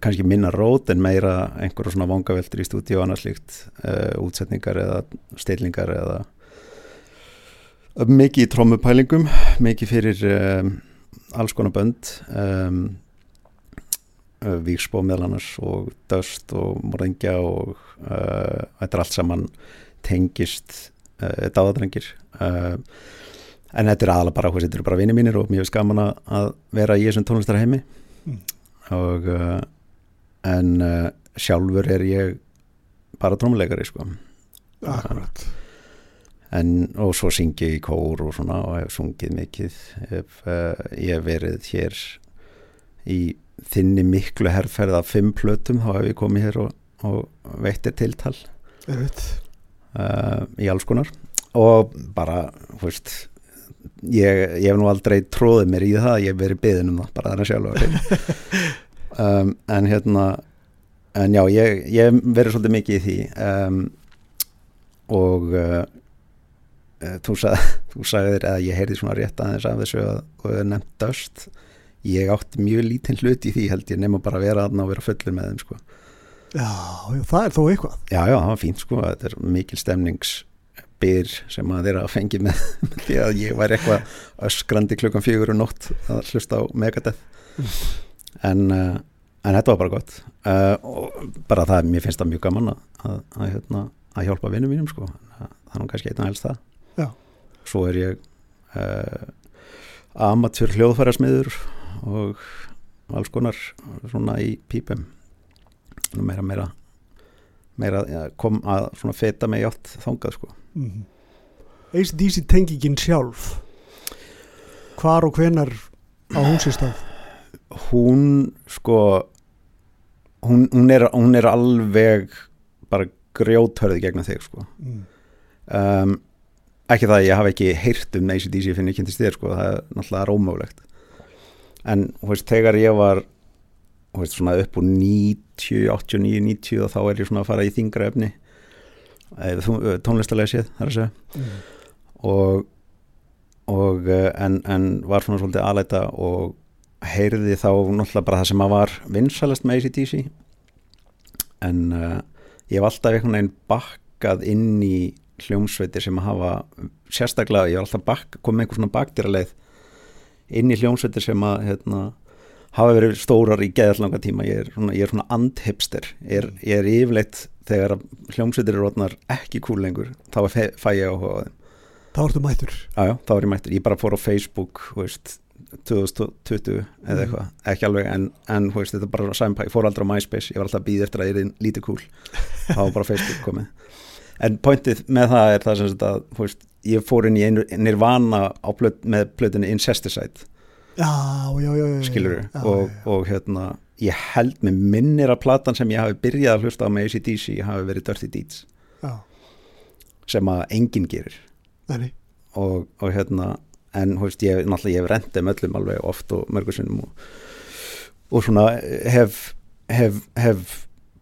kannski minna rót en meira einhverjum svona vangaveltur í stúdíu og annað slíkt uh, útsetningar eða stillingar eða mikið í trommupælingum mikið fyrir um, alls konar bönd um, uh, Víksbó meðal annars og Döst og Morðingja og uh, þetta er allt saman tengist uh, dáðadrengir uh, en þetta er aðalega bara, þetta eru bara vinið mínir og mjög skaman að- að vera í þessum tónlistarheimi. Mm. og uh, en uh, sjálfur er ég bara trómuleikari sko. Akkurat. En, og svo syngi ég í kór og svona og hef sungið mikið. Hef, uh, ég hef verið hér í þinni miklu herrferð af fimm plötum þá hef ég komið hér og, og veittir tiltal. Uh, í alls konar. Og bara, þú veist ég, ég hef nú aldrei tróðið mér í það, ég hef verið byðin um það bara þannig sjálf um, en hérna en já, ég, ég hef verið svolítið mikið í því um, og uh, uh, þú, sag, þú sagðir að ég heyrði svona rétt aðeins af þessu að þú hefur nefnt döst. Ég átti mjög lítinn hlut í því held ég nema bara að vera aðna og vera fullur með þeim sko. já, það er þó eitthvað. Já, já, það var fínt sko, þetta er mikil stemningsbyr sem að þeirra fengi með, því að ég væri eitthvað öskrandi klukkan fjögur og nótt að hlusta á Megadeth. En, uh, en þetta var bara gott. Uh, og bara það, mér finnst það mjög gaman að, að, að, hérna, að hjálpa vinnum mínum sko, er nú kannski einna helst það Já. Svo er ég uh, amatjör hljóðfærasmiður og alls konar svona í pípum. Meira meira meira kom að svona feta mig átt þangað sko mm. ACDC tengingin sjálf? Hvar og hvenar á hún sér stað? Hún sko hún, hún, er, hún er alveg bara grjóthörði gegna þig sko. Mm. um, ekki það að ég hafi ekki heyrt um ACDC finn ég kynntist þér sko það er náttúrulega rómögulegt en þú veist þegar ég var þú veist svona upp úr 90 89, 90 og þá er ég svona að fara í þingra efni tónlistarlega séð þar að segja Mm. og, og en, en var svona svolítið aðlæta og heyrði þá náttúrulega bara það sem að var vinsalast með ACDC en uh, ég hef alltaf einhvern veginn bakkað inn í hljómsveitir sem að hafa sérstaklega, ég hef alltaf komið með einhver svona bakdýraleið inn í hljómsveitir sem að hérna, hafa verið stórar í geðallanga tíma. Ég er svona, er svona andhipster. Ég er, ég er yfirleitt þegar hljómsveitir eru orðnar ekki cool lengur þá fæ ég áhuga á þeim. Þá ertu mættur. Já, já, þá er ég mættur, ég bara fór á Facebook veist, 2020 eða Mhm. eitthvað, ekki alveg en, en veist, þetta er bara sæmpa, ég fór aldrei á MySpace. Ég var alltaf að býða eftir að ég er lítið cool. Þá var bara Facebook komið. En pointið með það er það sem að veist, ég fór inn í einu nirvana á plöt, með plötunni Incesticide skilur já, og, og hérna ég held með minnir að platan sem ég hafi byrjað að hlusta á með ACDC hafi verið Dirty Deeds. Já, sem að enginn gerir. Og, og hérna en þú veist, ég, náttúrulega ég hef rendið með öllum alveg oft og mörgur sinnum og, og svona hef, hef, hef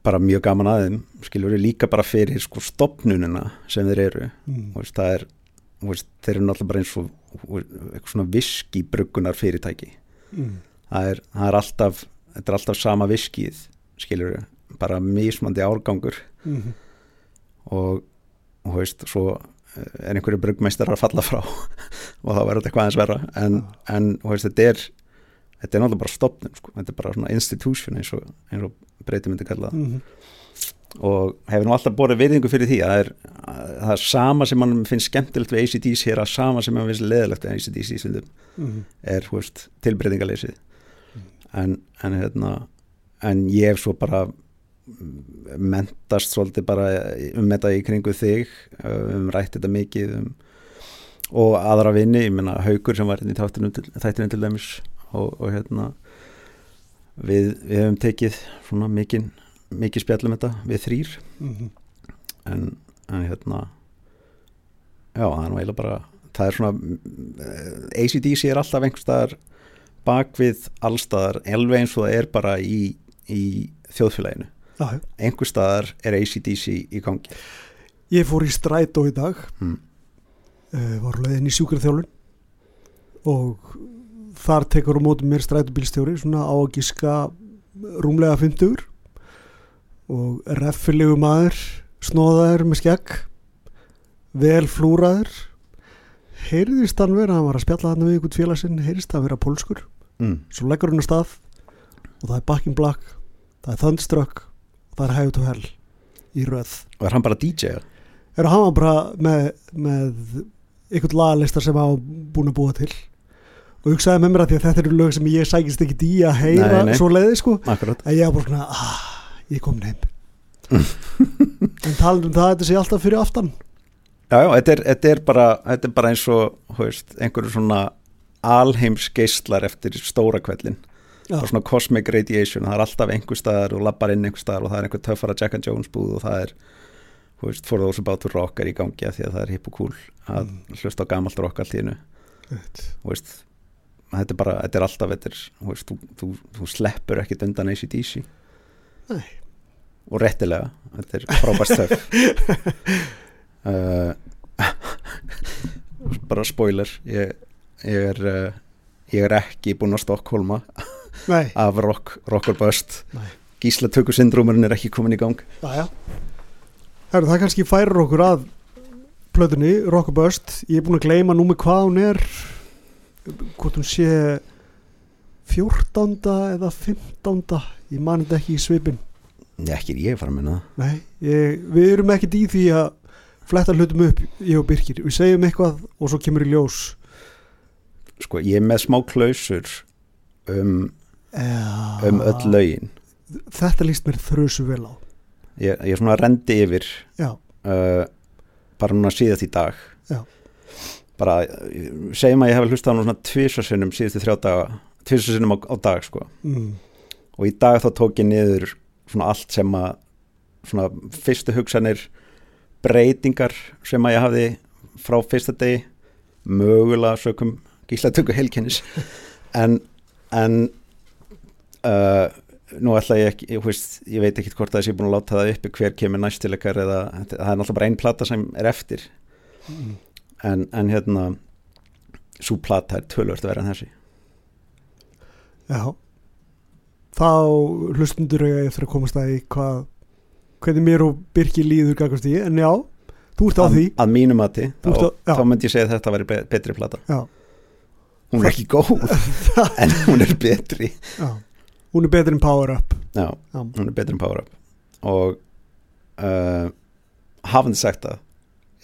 bara mjög gaman að þeim skilur líka bara fyrir sko stopnunina sem þeir eru. Mm. þú veist, það er þú veist, þeir eru náttúrulega bara eins og eitthvað svona viski bruggunar fyrirtæki Mm. það er, það er alltaf þetta er alltaf sama viskið skilur bara mismandi árgangur Mm. og og þú veist, svo er einhverju brugmeistar að falla frá og þá verður þetta eitthvað aðeins verra en, en þú veist, þetta er þetta er náttúrulega bara stopnum, sko. þetta er bara svona institution eins og, eins og breyti myndi kalla það Mm. Og hefur nú alltaf borið virðingu fyrir því það er, það er sama sem mann finnst skemmtilegt við ACDC er að sama sem mann finnst leðilegt við ACDC stundum Mm. er þú veist, tilbreytingaleysið en, en hérna en ég svo bara mm, mentast svolítið bara um þetta í kringu þig um rætt þetta mikið um, og aðra vinni, ég menna Haukur sem var hérna í þættinu til, þættinu til dæmis og, og hérna við, við hefum tekið svona mikið, mikið spjallum þetta við þrýr Mm. en, en hérna já, það er nú eiginlega bara það er svona eh, ACDC er alltaf einhvers staðar bak við allstaðar, alveg eins og það er bara í, í þjóðfélaginu já, já. einhvers staðar er ACDC í gangi ég fór í strætó í dag mm. uh, var leiðin í sjúkraþjálun og þar tekur á mótum mér strætóbílstjóri svona á að giska rúmlega 50 og reffilegu maður snóðaður með skegg vel flúraður. Heyrðist hann vera, hann var að spjalla hann við ykkur félagsinn, heyrðist hann vera pólskur. Mm. svo leggur hann að stað og það er Back in Black það er Thunderstruck og það er Highway to Hell í röð. Og er hann bara DJ er hann bara með, með einhvern lagalistar sem hann búin að búa til? Og hugsaði með mér að að þetta eru lög sem ég sækist ekki í að heyra Nei, nei. svo leiði sko. Akkurat. Að ég var bara svona ah, ég kom heim. En talað um það þetta sé alltaf fyrir aftan. Já, já, þetta er, þetta er, bara, þetta er bara eins og veist, einhverju svona alheims geislar eftir stóra kveldin bara svona cosmic radiation það er alltaf einhver staðar og lappar inn einhver staðar og það er einhver töffara Jack and Jones búð og það er veist, for those about to rock er í gangi af því að það er hip og cool að Mm. hlusta á gamalt rock allt í hennu þetta er bara, þetta er alltaf þetta er, veist, þú, þú, þú sleppur ekkit undan ACDC Nei. og réttilega þetta er frábært stöf. Uh, bara spoiler ég, ég er uh, ég er ekki búinn að Stokkólma af rock, rocker bust Nei. gísla tökur syndrómurinn er ekki komin í gang. Heru, það kannski færir okkur að plötunni, Rock og Bust ég er búin að gleyma númi hvað hún er hvort hún sé 14. eða 15. ég man þetta ekki í svipin ekki ég fara minna það við erum ekkert í því að fletta hlutum upp, ég og Birkir. Við segjum eitthvað og svo kemur í ljós. Sko, ég er með smá klausur um, ja, um öll lögin. Þetta líst mér þrjusu vel á. Ég, ég er svona að rendi yfir uh, bara núna síðast í dag. Já. bara, eh, segjum að ég hef hlustað á svona tvisarsinnum síðustu þrjá daga tvisarsinnum á, á dag sko. Mm, og í dag þá tók ég niður svona allt sem að svona fyrstu hugsanir breytingar sem að ég hafði frá fyrsta degi mögulega sökum gíslatöku helkennis en en uh, nú ætla ég ekki ég, veist, ég veit ekki hvort að þessi er búin að láta það uppi hver kemur næstileikar eða það er náttúrulega bara einn plata sem er eftir. Mm. en, en hérna svo plata er tölvört verið en þessi já. Þá hlustundur ég eftir að komast að í hvað hvernig mér og Birkir líður gagast í en já, þú ert á að, því. að mínum Þú ert þá, þá myndi ég segja að þetta væri be- betri plata. Já. hún er ekki góð en hún er betri. Já. hún er betri en Power Up. Já, já, hún er betri en Power Up. Og uh, hafandi sagt það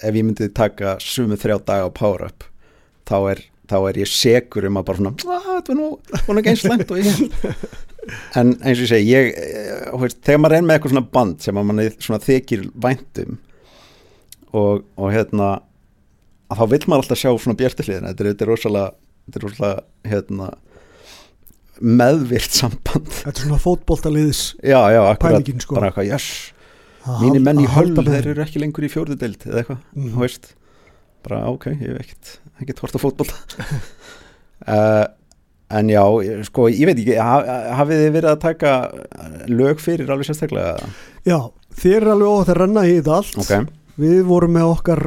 ef ég myndi taka sumu þrjá daga á Power Up þá er, þá er ég segur um að bara svona "Ah, þetta var nú, er ekki eins slæmt og ég held." en eins og ég segi ég, eh, veist, þegar maður er með eitthvað svona band sem svona þykir væntum og, og hérna að þá vill maður alltaf sjá svona bjartiliðina þetta þetta er rosalega, þetta er rosalega hérna, meðvirt samband. Þetta er svona fótboltaliðs já, já, akkurat, sko. Bara eitthvað, yes Að mínir menn í með þeir eru ekki lengur í fjórðu deild eða eitthvað, Mhm. þú veist bara ok, ég hef ekkert ekkert hvort að fótbolta. Uh, en já, sko ég veit ekki, ha- hafið þið verið að taka lög fyrir alveg sérstaklega? Já, þér er alveg ótt að renna í þetta allt. Ok, við vorum með okkar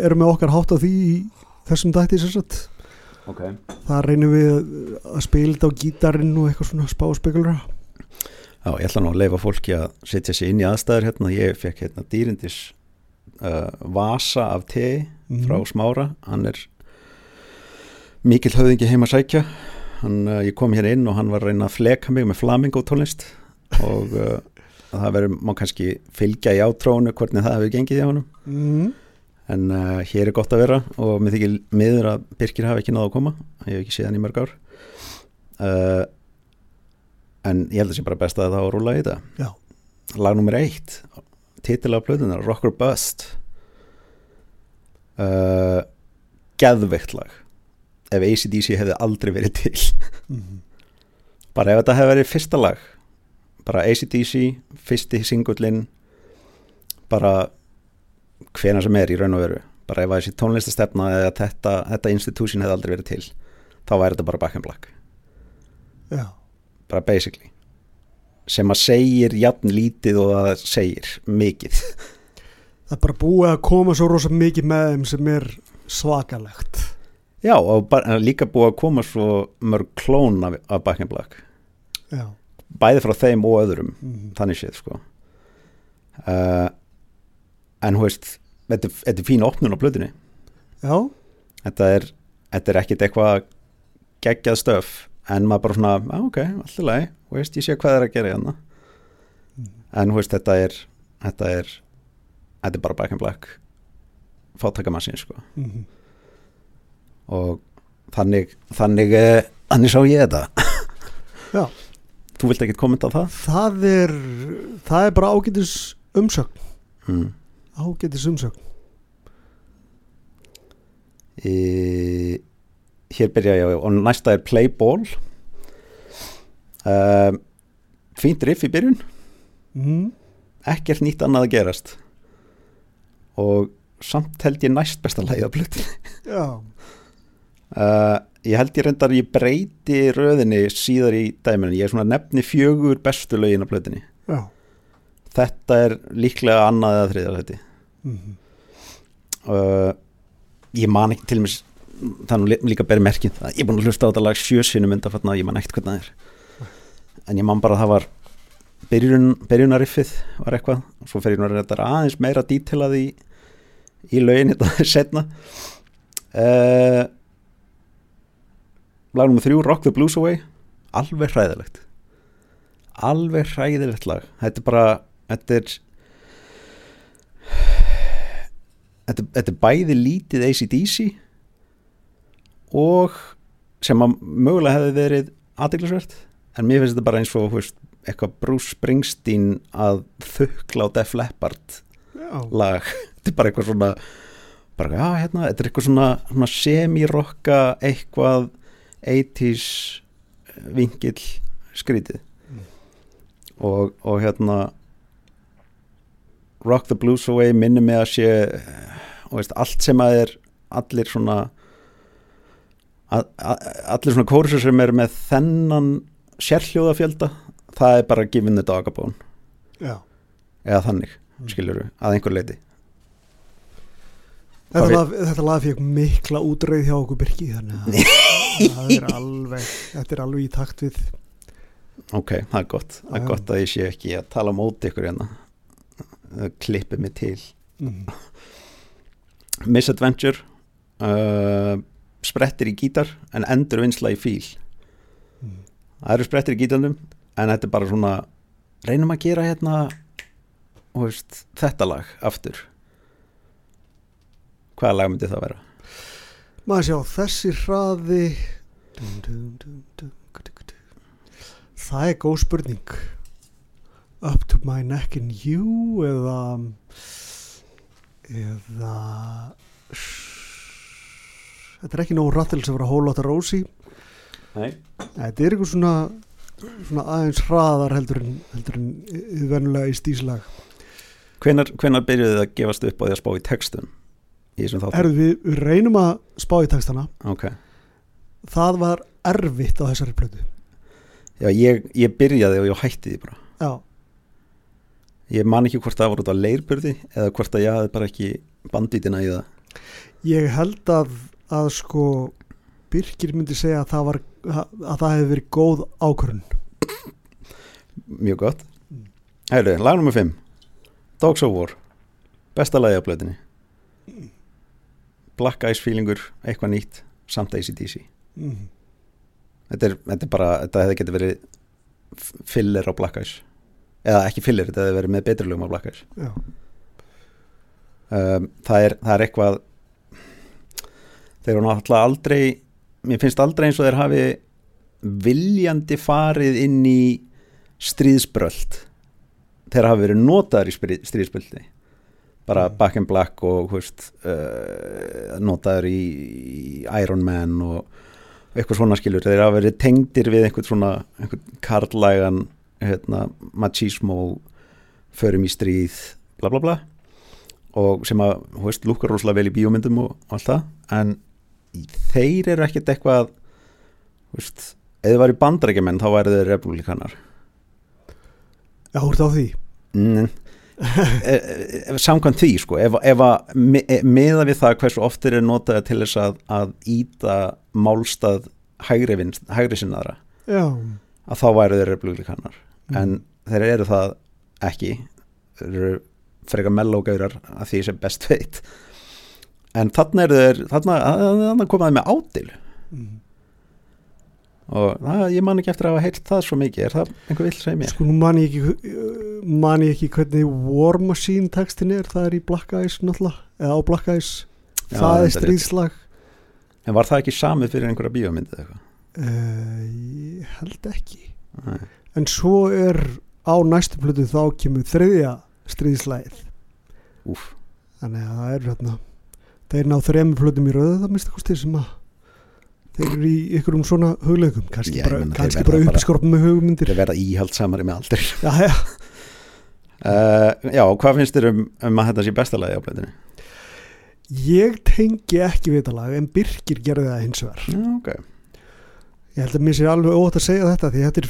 erum með okkar hátt á því í þessum dætti sem sagt. Ok. Það reynum við að spila þetta á gítarinn og eitthvað svona spáspekulra Já, ég ætla nú að leifa fólki að setja sig inn í aðstæður hérna, ég fekk hérna dýrindis uh, vasa af te frá Smára, hann er mikill höfðingi heima sækja. Hann, uh, ég kom hér inn og hann var að reyna að fleka mig með flamingo tónlist og uh, það verður, má kannski fylgja í átrónu hvernig það hefur gengið hjá honum. Mm. en uh, hér er gott að vera og mér þykir miður að Birkir hafi ekki náða að koma. Ég hef ekki séð hann í mörg ár. Uh, en ég held að sé bara best að það á að rúla í þetta. Já. lag nummer eitt titil af plötunar, Rock or Bust. Uh, geðveikt lag ef ACDC hefði aldrei verið til. Mm. bara ef þetta hefði verið fyrsta lag bara ACDC, fyrsti singullin bara hvena sem er í raun og veru bara ef þessi tónlistastefna eða þetta, þetta institution hefði aldrei verið til þá væri þetta bara back and black. Já, bara basically sem að segir jafn lítið og að segir mikið. Það er bara búið að koma svo rosa mikið með þeim sem er svakalegt. Já og bara, líka búið að koma svo mörg klón af, af back and black. Já, bæði frá þeim og öðrum mm. þannig séð sko. Uh, en hú veist þetta, þetta er fín opnun á plötunni. Já, þetta er, þetta er ekkit eitthvað geggjað stöf en maður bara svona, á ok, allt í lagi þú veist, ég sé hvað er að gera hérna Mm. en veist, þetta er þetta er, þetta er bara back and black fátakamassin sko mm. og þannig þannig, eh, þannig sá ég þetta Já. þú vilt ekkit kommenta á það? það er það er bara ágætis umsögn Mm. ágætis umsögn í, hér byrja ég og næsta er play ball. Um, fínt riff í byrjun. Mm. ekkert nýtt annað að gerast. Og samt held ég næst besta plötu já, uh, ég held ég reyndar ég breyti röðinni síðar í dæminu. Ég er svona nefni fjögur bestu lögin á plötunni. Já. Þetta er líklega annað eða þriðar þetta mm. uh, ég man ekki til mér það er nú lí- líka beri merkin ég er búin að hlusta á þetta lag sjösinu myndafatna ég man ekkert hvernig það er. En ég man bara að það var byrjun, byrjunariffið var eitthvað. Og svo fer ég nú að þetta aðeins meira dítilað í, í lögin þetta setna uh, lag nummer þrjú Rock the Blues Away. Alveg hræðilegt. Alveg hræðilegt lag. Þetta er bara þetta er þetta, þetta er bæði lítið ACDC og sem að mögulega hefði verið aðdeglisvert en mér finnst þetta bara eins og veist, eitthvað Bruce Springsteen að þukla á Def Leppard já, lag. Þetta er bara eitthvað svona bara, já, hérna, þetta er eitthvað svona, svona semi-rocka eitthvað 80s vingill skrítið. Og, og hérna Rock the Blues Away minnir mig að sé og veist, allt sem að er allir svona að, að, allir svona kórusur sem er með þennan sérhljóðafjölda það er bara a bone. Já. eða þannig, skiljuru, að einhver leiti. Þetta, lag, þetta lag fekk mikla útreið hjá okkur Birki þannig að er alveg þetta er alveg í takt við ok, það er gott, það er gott að ég sé ekki að tala móti ykkur hérna. Það klippið mig til. Mm. Misadventure uh, sprettir í gítar en endur vinsla í fíl Mm. það eru sprettir í gítarnum en þetta er bara svona reynum að gera hérna veist, þetta lag aftur hvaða lag myndi það vera? maður sjá þessi hraði það er góð spurning up to my neck in you eða eða þetta er ekki nóg rattil sem var að hóla átta rósi Nei. þetta er eitthvað svona, svona aðeins hraðar heldur en, heldur en vennulega í stíslag Hvenar, hvenar byrjuðu þið að gefast upp á því að spá í textum? Herðu, við, við reynum að spá í textana. Ok, það var erfitt á þessari plötu. Já ég, ég byrjaði og ég hætti því bara. Já, Ég man ekki hvort það voru út á leirbyrði eða hvort að ég hafði bara ekki bandvítina í það. Ég held að að sko Birkir myndi segja að það var að það hefði verið góð ákvörun Mjög gott. Mm. Hæru, lag nummer 5 Dogs of War. Besta lagi á blöðinni Black Ice feelingur, eitthvað nýtt samt ACDC mm. þetta er, þetta er bara, þetta hefði getið verið filler á Black Ice. Eða ekki filler, þetta hefði verið með betri lögum á Black Ice. Um, það, er, það er eitthvað þeir eru náttúrulega aldrei mér finnst aldrei eins og þeir hafi viljandi farið inn í stríðsbröld þeir hafi verið notaðar í stríðsbröldi bara Mm. Back in Black og hú veist, uh, notaður í, í Iron Man og eitthvað svona skilur, þeir hafa verið tengdir við einhvern svona, einhvern karlægan hérna, machismo förum í stríð bla bla bla. Og sem að, hú veist, lúkar rosalega vel í bíómyndum og allt það, en þeir eru ekkert eitthvað veist, ef þið var í bandarækjumenn þá væri þeir republikanar já, úr þá því. Mm. Eh, eh, samkvæmt því sko ef, ef að me, eh, meða við það hversu oft þeir eru notaði til þess að, að íta málstað hægri, vinst, hægri sinnaðra já, að þá væru þeir republikanar Mm. en þeir eru það ekki. Þeir eru frekar mellógaurar að því sem best veit en þarna þeir þarna, þarna komaði með ádil mm. og það, ég man ekki eftir að hafa heilt það svo mikið. Er það einhver vill segja mér? sko nú man ég ekki uh, man ég ekki hvernig War Machine textin er, það er í Black Eyes náttúrulega, eða á Black Eyes. Já, það er stríðslag. En var það ekki samið fyrir einhverja bíómyndið eitthvað? uh, ég held ekki. Nei. en svo er á næstu plötu þá kemur þriðja stríðslægið Úf, þannig að það er hérna þeir ná þremur plötum í röðu það minnst kosti sem að þeir eru í ykkur um svona hugleikum. Kannski Já, bara, bara bara- uppskorp með hugmyndir. Þeir verða íhald samari með aldur já, já. uh, Já, hvað finnst þér um, um að þetta sé besta lagi á blöðinu? ég tengi ekki við þetta lag en Birkir gerði það hins vegar. Já, ok. Ég held að mér sé alveg ótt að segja þetta því þetta er,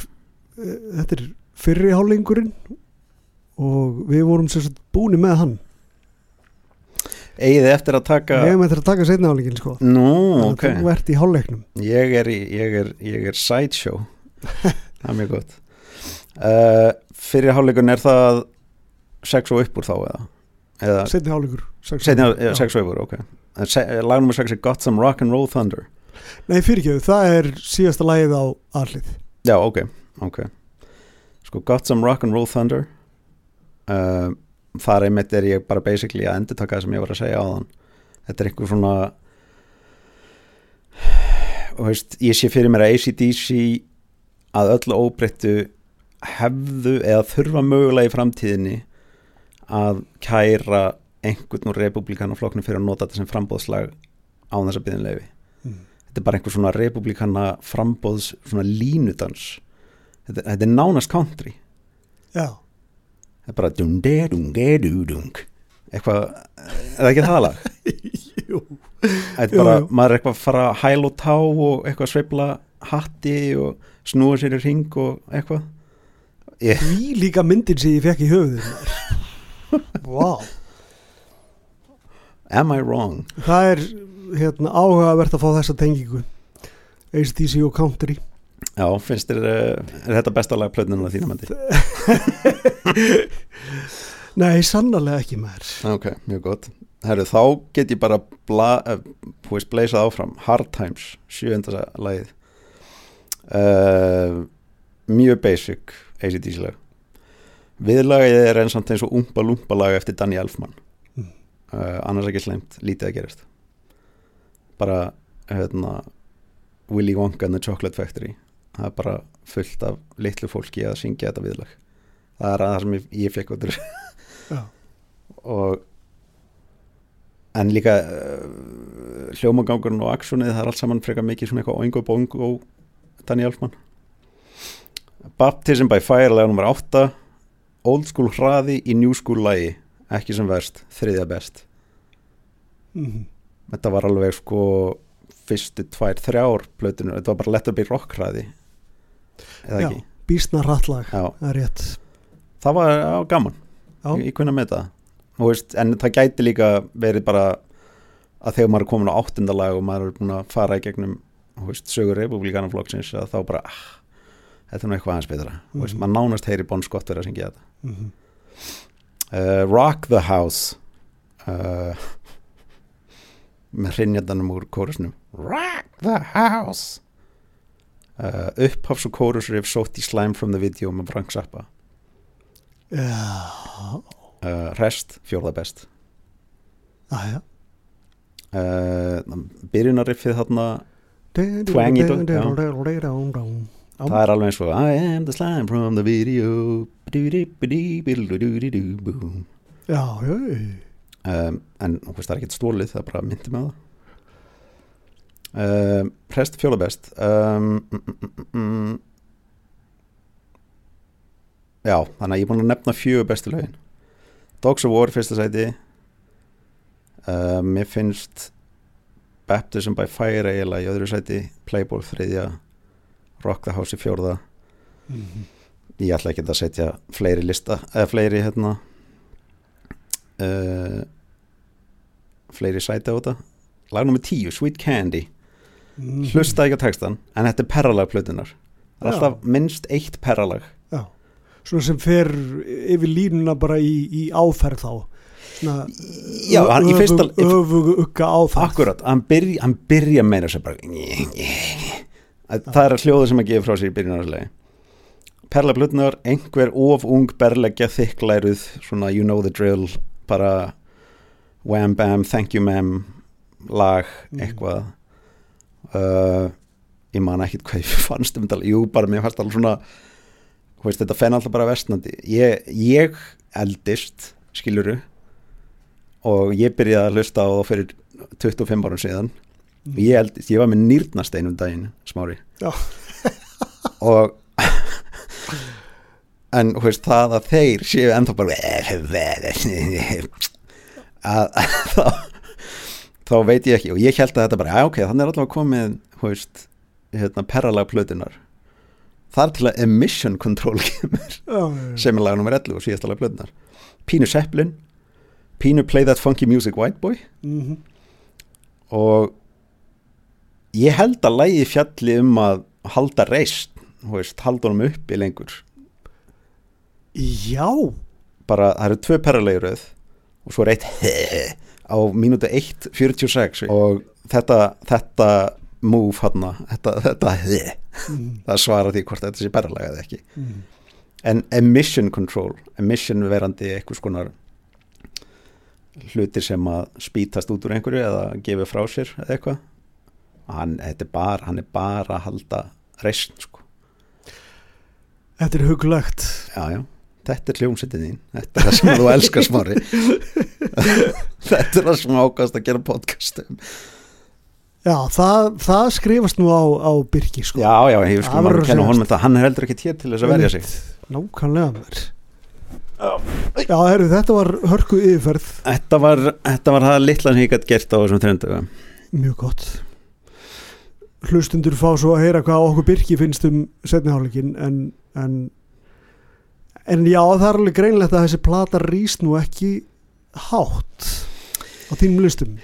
uh, þetta er fyrri hálingurinn og við vorum sagt búni með hann Egið þið eftir að taka hefum eftir að taka setna hálingin sko. Nú, ok. þú ert í hálfleiknum. Ég er, í, ég er, ég er sideshow. Það er mjög gott. Uh, Fyrir hálfleikun er það sex og uppúr þá eða? eða setni hálfleikur sex- Seinni, Já. sex og uppúr, ok. En se- Lag nummer sex er Got Some Rock and Roll Thunder. Nei fyrirgjöðu, það er síðasta lagið á allið Já, ok, ok. Sko, Got Some Rock and Roll Thunder uh, Þar einmitt er ég bara basically að endur taka það sem ég var að segja á þann Þetta er einhver svona veist, ég sé fyrir mér að ACDC að öllu óbreyttu hefðu eða þurfa mögulega í framtíðinni að kæra einhvern úr republikanaflokknum fyrir að nota þetta sem frambóðslag á þess að byggðin leifi mm. þetta er bara einhver svona republikana frambóðs svona línudans. Þetta, þetta er nánast country. Já, þetta er bara dunde dunde dudung eitthvað, er það ekki það lag? jú þetta er Jú, bara, jú. maður er eitthvað að fara hæl og tá og eitthvað sveifla hatti og snúa sér í ring og eitthvað ég, því líka myndin sem ég fekk í höfuðin wow. am I wrong? það er hérna, áhugavert að fá þessa tengingu ACDC og Country Já, finnst þér, eh, er þetta besta lag plötnuna þína mandi? Nei, sannarlega ekki maður. Ok, mjög gott. Herru, þá get ég bara veist, bleysað áfram. Hard Times, sjöunda lagið. Uh, Mjög basic ACDC lag. Viðlagið er eins og eins og umba lumba lag eftir Danny Elfman. Mm. uh, annars ekki sleimt, lítið að gerast. Bara hérna, Willy Wonka and the Chocolate Factory það er bara fullt af litlu fólki að syngja þetta viðlag. Það er að það sem ég, ég fekk út og en líka uh, hljómagangurinn og aksjónið það er allt saman frekar mikið svona eitthvað oingo bongo Danny Elfman. Baptism by Fire lag nummer 8 Old School hraði í New School lagi ekki sem verst, þriðja best. Mm. þetta var alveg sko fyrstu tvær, þrjár plötunur, þetta var bara Let There Be Rock hraði Já, ekki? bísna rattlag Það er rétt. Það var á, gaman. Já. ég, kunna með það? Veist, en það gæti líka verið bara að þegar maður er komin á áttundalag og maður er búin að fara í gegnum veist, sögur republikana flokksins að þá bara, ah, þetta er nú eitthvað aðeins betra. Mm veist, maður nánast heyri Bon Scott verið að syngja þetta. Mm. uh, Rock the House uh, með hrinjandanum úr kórusnum. Rock the House uh, upphafs og kórusrif sótt í Slime from the Video með Frank Zappa. Uh, rest fjórða best. Aðja eh, byrjunarriffið þarna twang í dög það er alveg eins og I am the slime from the video. Já um, en hún veist það er ekkert stólið það er bara myndið með það um, rest fjóla best. Um, mm, mm, mm, mm. já, þannig að ég er búin að nefna fjögur bestu lögin. Dogs of War fyrsta sæti. Uh, mér finnst Baptism by Fire eiginlega í öðru sæti. Playboy þriðja. Rock the House í fjórða. Mhm. ég ætla ekki að setja fleiri lista eða fleiri hérna uh, fleiri sæti á þetta. Lag nummer 10, Sweet Candy Mhm. hlusta ekki á textan en þetta er perralag plötunar það er Já. alltaf minnst eitt perralag. Já, svona sem fer yfir línuna bara í, í áferð þá. Svona Já, hann í fyrsta- öfugu ugga áferð. Akkurat, hann byrja, hann byrja meira sem bara Að það er að hljóða sem að gefa frá sér í byrjunarslegi perla plötunar, einhver of ung berleggja þykklæruð svona you know the drill bara wham bam, thank you ma'am lag, Mm. Uh, ég man ekkit hvað ég fannst um þetta jú, bara mér fannst alveg svona veist, þetta fenn alltaf bara vestnandi ég, ég eldist skiluru og ég byrjaði að hlusta á það fyrir 25 árum síðan. Mm. ég eldist, ég var með nýrnastein um daginn smári. Og en veist, það að þeir séu ennþá bara að þá þá veit ég ekki og ég held að þetta bara, já ok, þannig er alltaf komið þú veist, hérna, perralag plötunar þar til að emission control kemur já. sem er lag nummer 11 og síðasta lag plötunar Pínu Seppelin Pínu Play That Funky Music White Boy. Mhm. og ég held að lægi fjalli um að halda reist þú veist, halda honum uppi lengur. Já, bara, það eru tvö perraleguröð og svo er eitt á mínútu 1.46 og þetta, þetta move hann þetta, þetta Mhm. það svara því hvort þetta sé perralega eða ekki Mhm. en emission control emission verandi eitthvað skonar hlutir sem að spítast út úr einhverju eða gefa frá sér eða eitthvað hann, er bara, hann er bara að halda reist sko. þetta er hugulegt já, já, þetta er hljómsittin þín. Þetta er það sem þú elskar smári. Þetta er það sem ákast að gera podcast um. Já, það, það skrifast nú á, á Birki sko. já, já, ég Það sko maður að kenna honum þetta hann er heldur ekki hér til þess að verja sig. Nákvæmlega mér Já, herru, þetta var hörku yfirferð. Þetta var, þetta var það litlan sem ég gætt gert á þessum trendu Mjög gott. Hlustundur fá svo að heyra hvað okkur Birki finnst um setniháleikin en, en en já, það er alveg greinlegt að þessi plata rýst nú ekki hátt á þínum listum.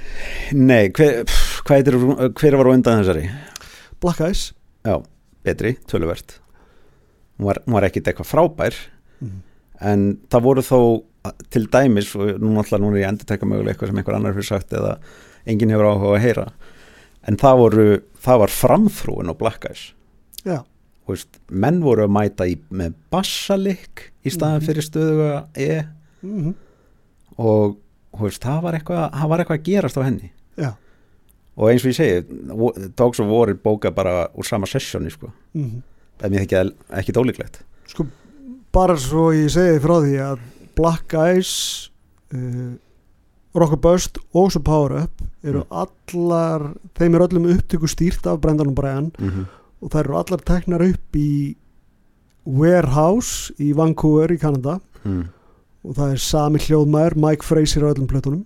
Nei, hver, heitir, hver var á undan þessari? Black Eyes. Já, betri, töluvert. Hún var, hún var ekkit eitthvað frábær. Mm. en það voru þó til dæmis og nú náttúrulega núna er ég endur tekka mögulega eitthvað sem einhver annar fyrir sagt eða enginn hefur áhuga að heyra. En það voru, það var framþrúin á Black Eyes. Já. Veist, menn voru að mæta í, með bassalik í staðan Mhm. fyrir stöðuga E mm og þú veist, það var eitthvað það var eitthvað að gerast á henni Já. og eins og ég segi, of War er bókað bara úr sama sessjóni sko. mm það er mér ekki, ekki dólíklegt Sko, bara svo ég segi frá því að Black Eyes uh, Rock Bust og svo Power Up eru Mm. allar þeim er öllum upptöku stýrt af Brendan Bryan mm -hmm. Og þær eru allar teknar upp í Warehouse í Vancouver í Kanada. Mm. og það er sami hljóðmæður Mike Fraser á öllum plötunum.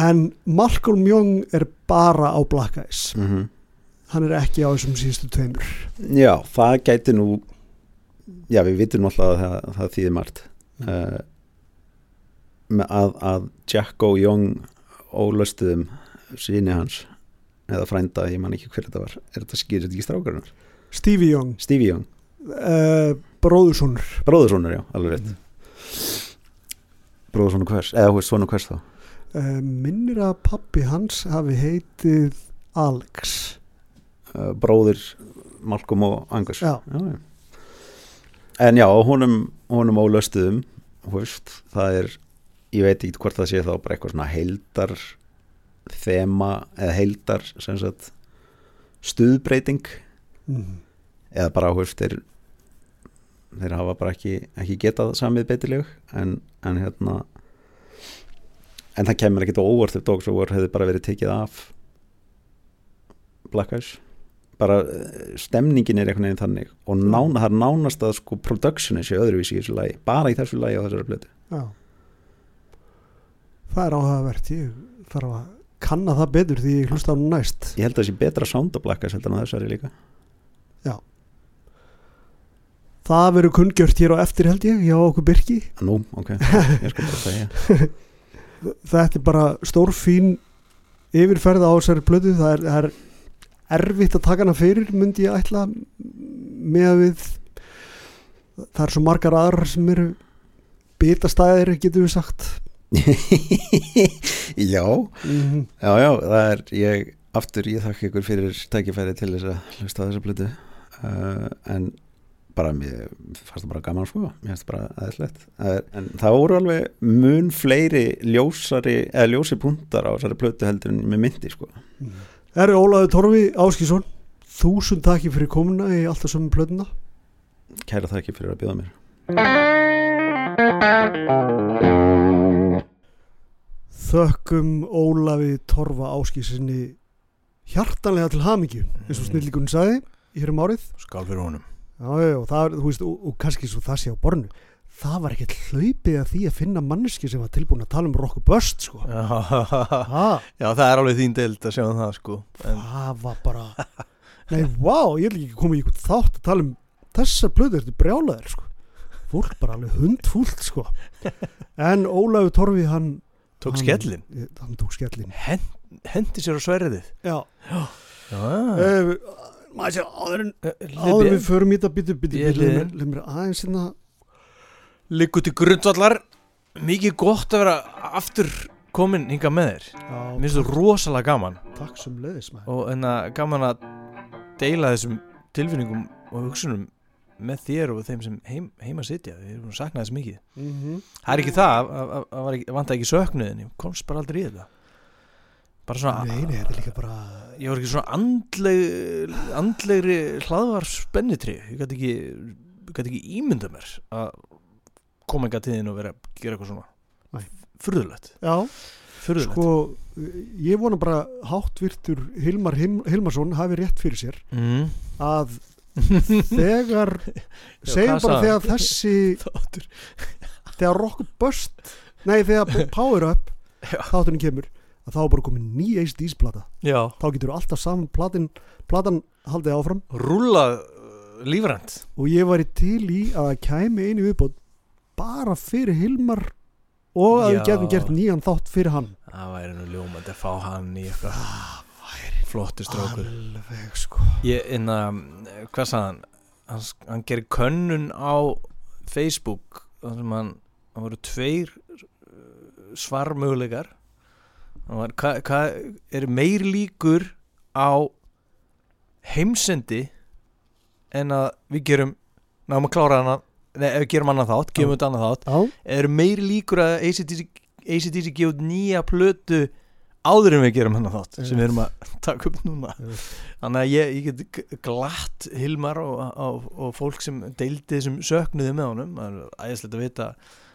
En Malcolm Young er bara á Black Eyes. Mm hann er ekki á þessum síðustu tveimur. Já, það gæti nú já, við vitum alltaf að það, það þýðir margt. Uh, með að, að Jacko Young ólöstuðum síni hans eða frænda, ég man ekki hver þetta var. Er þetta skýrið ekki strákarinnar? Stevie Young, Stevie Young, uh, bróðursonur. Bróðursonur, já, alveg rétt. Bróðursonur hvers, eða hú veist svona hvers þá? Uh, minnir að pappi hans hafi heitið Alex. Uh, bróður Malcolm og Angus. Já. já. en já, honum, honum ólöstuðum þú veist, það er ég veit ekki hvort það sé þá bara eitthvað svona heildar þema eða heildar sem sagt stuðbreyting mm. eða bara, veist, þeir þeir hafa bara ekki, ekki getað samið beitileg en, en hérna en það kemur ekkit óvart ef Dogs of War hefði bara verið tekið af Black Eyes. Bara eh, stemningin er einhvern veginn þannig og nán, það er nánast að sko productionin sé öðruvísi í þessu lagi, bara í þessu lagi á þessari blötu Já. Það er áhugavert ég þarf að kanna það betur því ég hlusta á hann næst. Ég held að það sé betra sound á Black Eyes heldur en þessari líka. Það verður kunngjört hér á eftir held ég hjá okkur Birki. Nú, ok, ég skal bara segja. Þetta er bara stórfín yfirferð á þessari plötu. Það er, það er erfitt að taka hana fyrir myndi ég ætla með að við það er svo margar aðrar sem eru bitastæðir getur við sagt já, mm -hmm. já, já, það er ég, aftur ég þakka ykkur fyrir tækifæri til þess að hlusta þessa blötu uh, en bara mér fannst það bara gaman sko. Mér fannst það bara aðeinslegt en það voru alveg mun fleiri ljósari, eða ljósi puntar á þessari blötu heldur en með myndi sko. Það eru Ólaður Torfi Áskísson þúsund takki fyrir komuna í alltaf sömu plötuna. Kæra þakki fyrir að bjóða mér þökkum Ólafi Torfa Áskísinni hjartanlega til hamingju eins og snillíkunni sagði hér um árið. Skál fyrir honum. Já, og, það, er, veist, og, og kannski svo það sé á bornu það var ekkert hlaupið að því að finna manneski sem var tilbúin að tala um rock og bust sko. já, já, það er alveg þín deild að sjá um það sko en, það var bara nei, vá, ég vil ekki koma í einhvern þátt að tala um þessa plöðu ertu brjálaðir sko. Fólk bara alveg hundfúlt sko. en Ólafur Torfi hann tók hann- skellin hann tók skellin Hen, hendi sér á sverðið? Já, já, uh, maður sé áður en áður en Libi, við förum í þetta byttu liðinn. leið mér aðeins hérna. Liggur til grundvallar. Mikið gott að vera aftur komin hinga með þér. Mér finnst þú rosalega gaman. Takk sem leiðis maður. Og en að gaman að deila þessum tilfinningum og hugsunum með þér og þeim sem heim, heima sitja við erum að sakna þess mikið. Mm -hmm. það er ekki það, að- vanta ekki söknuðin komst bara aldrei í þetta. Bara svona nei, nei, þetta er líka bara ég var ekki svona andleg andlegri hlaðvar spennitri ég gæti ekki, ekki ímynda mér að koma að tíðin og vera að gera eitthvað svona furðulegt. Sko ég vona bara háttvirtur Hilmar Hilmarsson hafi rétt fyrir sér mm. að þegar segjum bara þegar þessi þáttur. þegar Rock Bust nei þegar Power Up þátturinn kemur að þá er bara komin ný ACD's plata. Já, þá getur alltaf saman platin, platan haldið áfram. Rúlað lífrænt. Og ég væri til í að kæmi einu viðbót bara fyrir Hilmar og að við getum gert nýjan þátt fyrir hann. Það væri nú ljómandi að fá hann í eitthvað flottur strákur. Alveg sko. Ég, inna, um, hvað sagðan hann, hann gerir könnun á Facebook þannig að hann voru tveir uh, svarmögulegar hvað hva, hva er meir líkur á heimsendi en að við gerum náum að klára hana eða við gerum annað þátt, gefum við þetta annað þátt. Er meir líkur að ACDC gefur nýja plötu áður en við gerum hann að þátt sem við erum að taka upp núna. Þannig að ég, ég get glatt hilmar og, og, og fólk sem deildi þessum söknuði með honum. Það er æðislegt að vita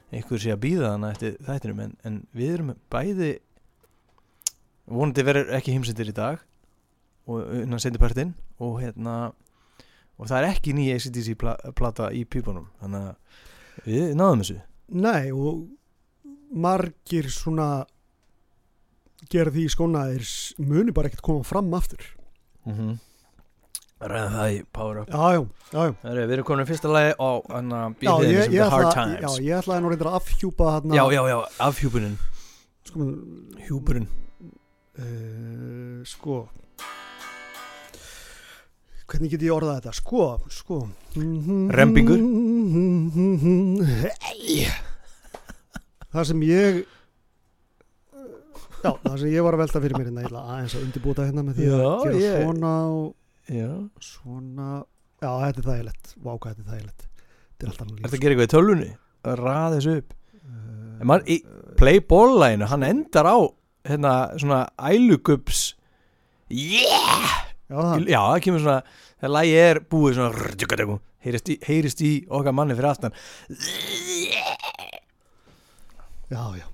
einhver sé að býða þannig eftir þættinum en, en við erum bæði vonandi verður ekki heimsendir í dag og unnan sendipartinn og hérna og það er ekki nýja ACDC plata í pípunum. Þannig að við náðum þessu. Nei og margir svona gera því skóna að þeir muni bara ekkert koma fram aftur. Mm -hmm. Ræða það í Power Up. Jájú, jájú er, Við erum komin í fyrsta lagi á hérna, Be There in the Hard Times. Já, ég ætlaði nú reyndar að afhjúpa hana, Já, já, já, afhjúpunin. Sko, Hjúpunin uh, eh, Sko. Hvernig get ég orðað þetta? Sko, sko. Mhm. Rempingur Ei Það sem ég Já, það sem ég var að velta fyrir mér hérna, ég ætla aðeins að undirbúta hérna með því já, að gera ég... svona og já. svona, já þetta er þægilegt, váka þetta er þægilegt, þetta er alltaf líf. Þetta gerir eitthvað í tölunni, að raða þessu upp, uh, en maður í playballæginu, hann endar á hérna svona ælugups, yeah, já það, já, það kemur svona, þegar lægi er búið svona, heyrist í, heyrist í okkar manni fyrir aftan, yeah, já já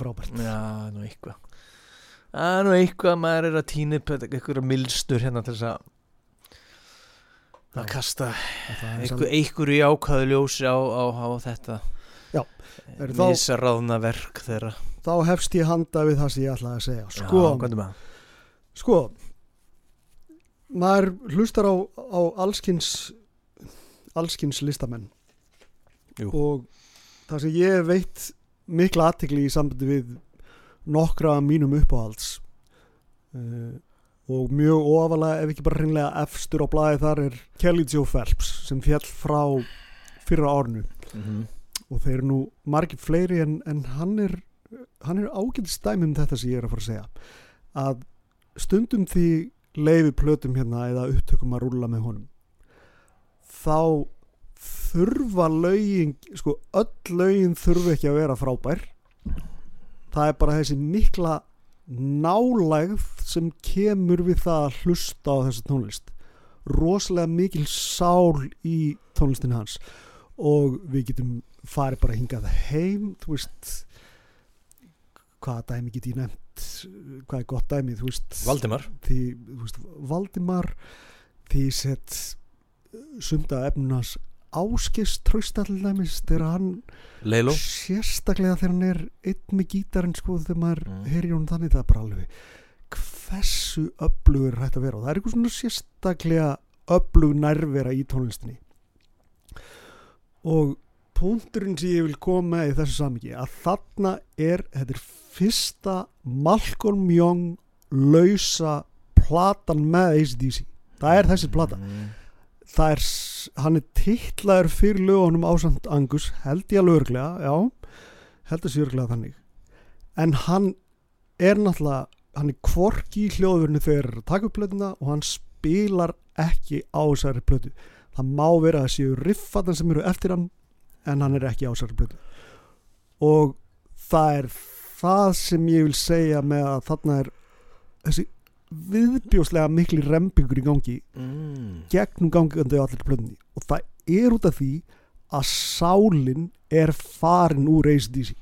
frábært. Já, nú eitthvað. Það er nú eitthvað maður er að týna upp eitthvað milstur hérna til þess að að kasta Það er eitthvað í ákvæðu ljósi á, á, á þetta. Mísaráðna verk þeirra. Þá hefst ég handa við það sem ég ætlaði að segja. Sko, Já, er það? sko maður hlustar á, á allskins allskins listamenn. Jú. og það sem ég veit mikla aðtekli í sambandi við nokkra mínum uppáhalds. Uh, og mjög ofalega ef ekki bara hreinlega efstur á blaði þar er Kelly Joe Phelps sem fjall frá fyrra árnu Mm og þeir eru nú margir fleiri en, en hann er hann er ágætist dæmi um þetta sem ég er að fara að segja. Að stundum því leifi plötum hérna eða upptökum að rúlla með honum þá þurfa lögin sko öll lögin þurfa ekki að vera frábær. Það er bara þessi mikla nálægð sem kemur við það að hlusta á þessu tónlist. Rosalega mikil sál í tónlistin hans. Og við getum farið bara hingað heim þú veist hvaða dæmi get ég nefnt? Hvað er gott dæmi þú veist? Valdimar. Því, þú veist, Valdimar því sett sunda efnunars áskist tröstallæmis þegar hann Leilo sérstaklega þegar hann er einn með gítarinn sko þegar maður Mm. heyri hún þannig það er bara alveg hversu öflugur hægt að vera og það er eitthvað svona sérstaklega öflug nærvera í tónlistinni. Og punkturinn sem ég vil koma í þessu samingi að þarna er þetta er fyrsta Malcolm Young lausa platan með ACDC það er þessi plata. Mm. Það er, hann er titlaður fyrir lögunum ásand Angus held ég alveg örglega, já held sé örglega þannig. En hann er náttúrulega hann er kvorki í hljóðurinu þegar þeir eru að taka upp plötuna og hann spilar ekki á þessari plötu. Það má vera að séu riffatna sem eru eftir hann en hann er ekki á þessari plötu. Og það er það sem ég vil segja með að þarna er þessi viðbjóslega mikli rembingur í gangi Mm. gegnum gangandi á allir plötunni og það er út af því að sálin er farin úr ACDC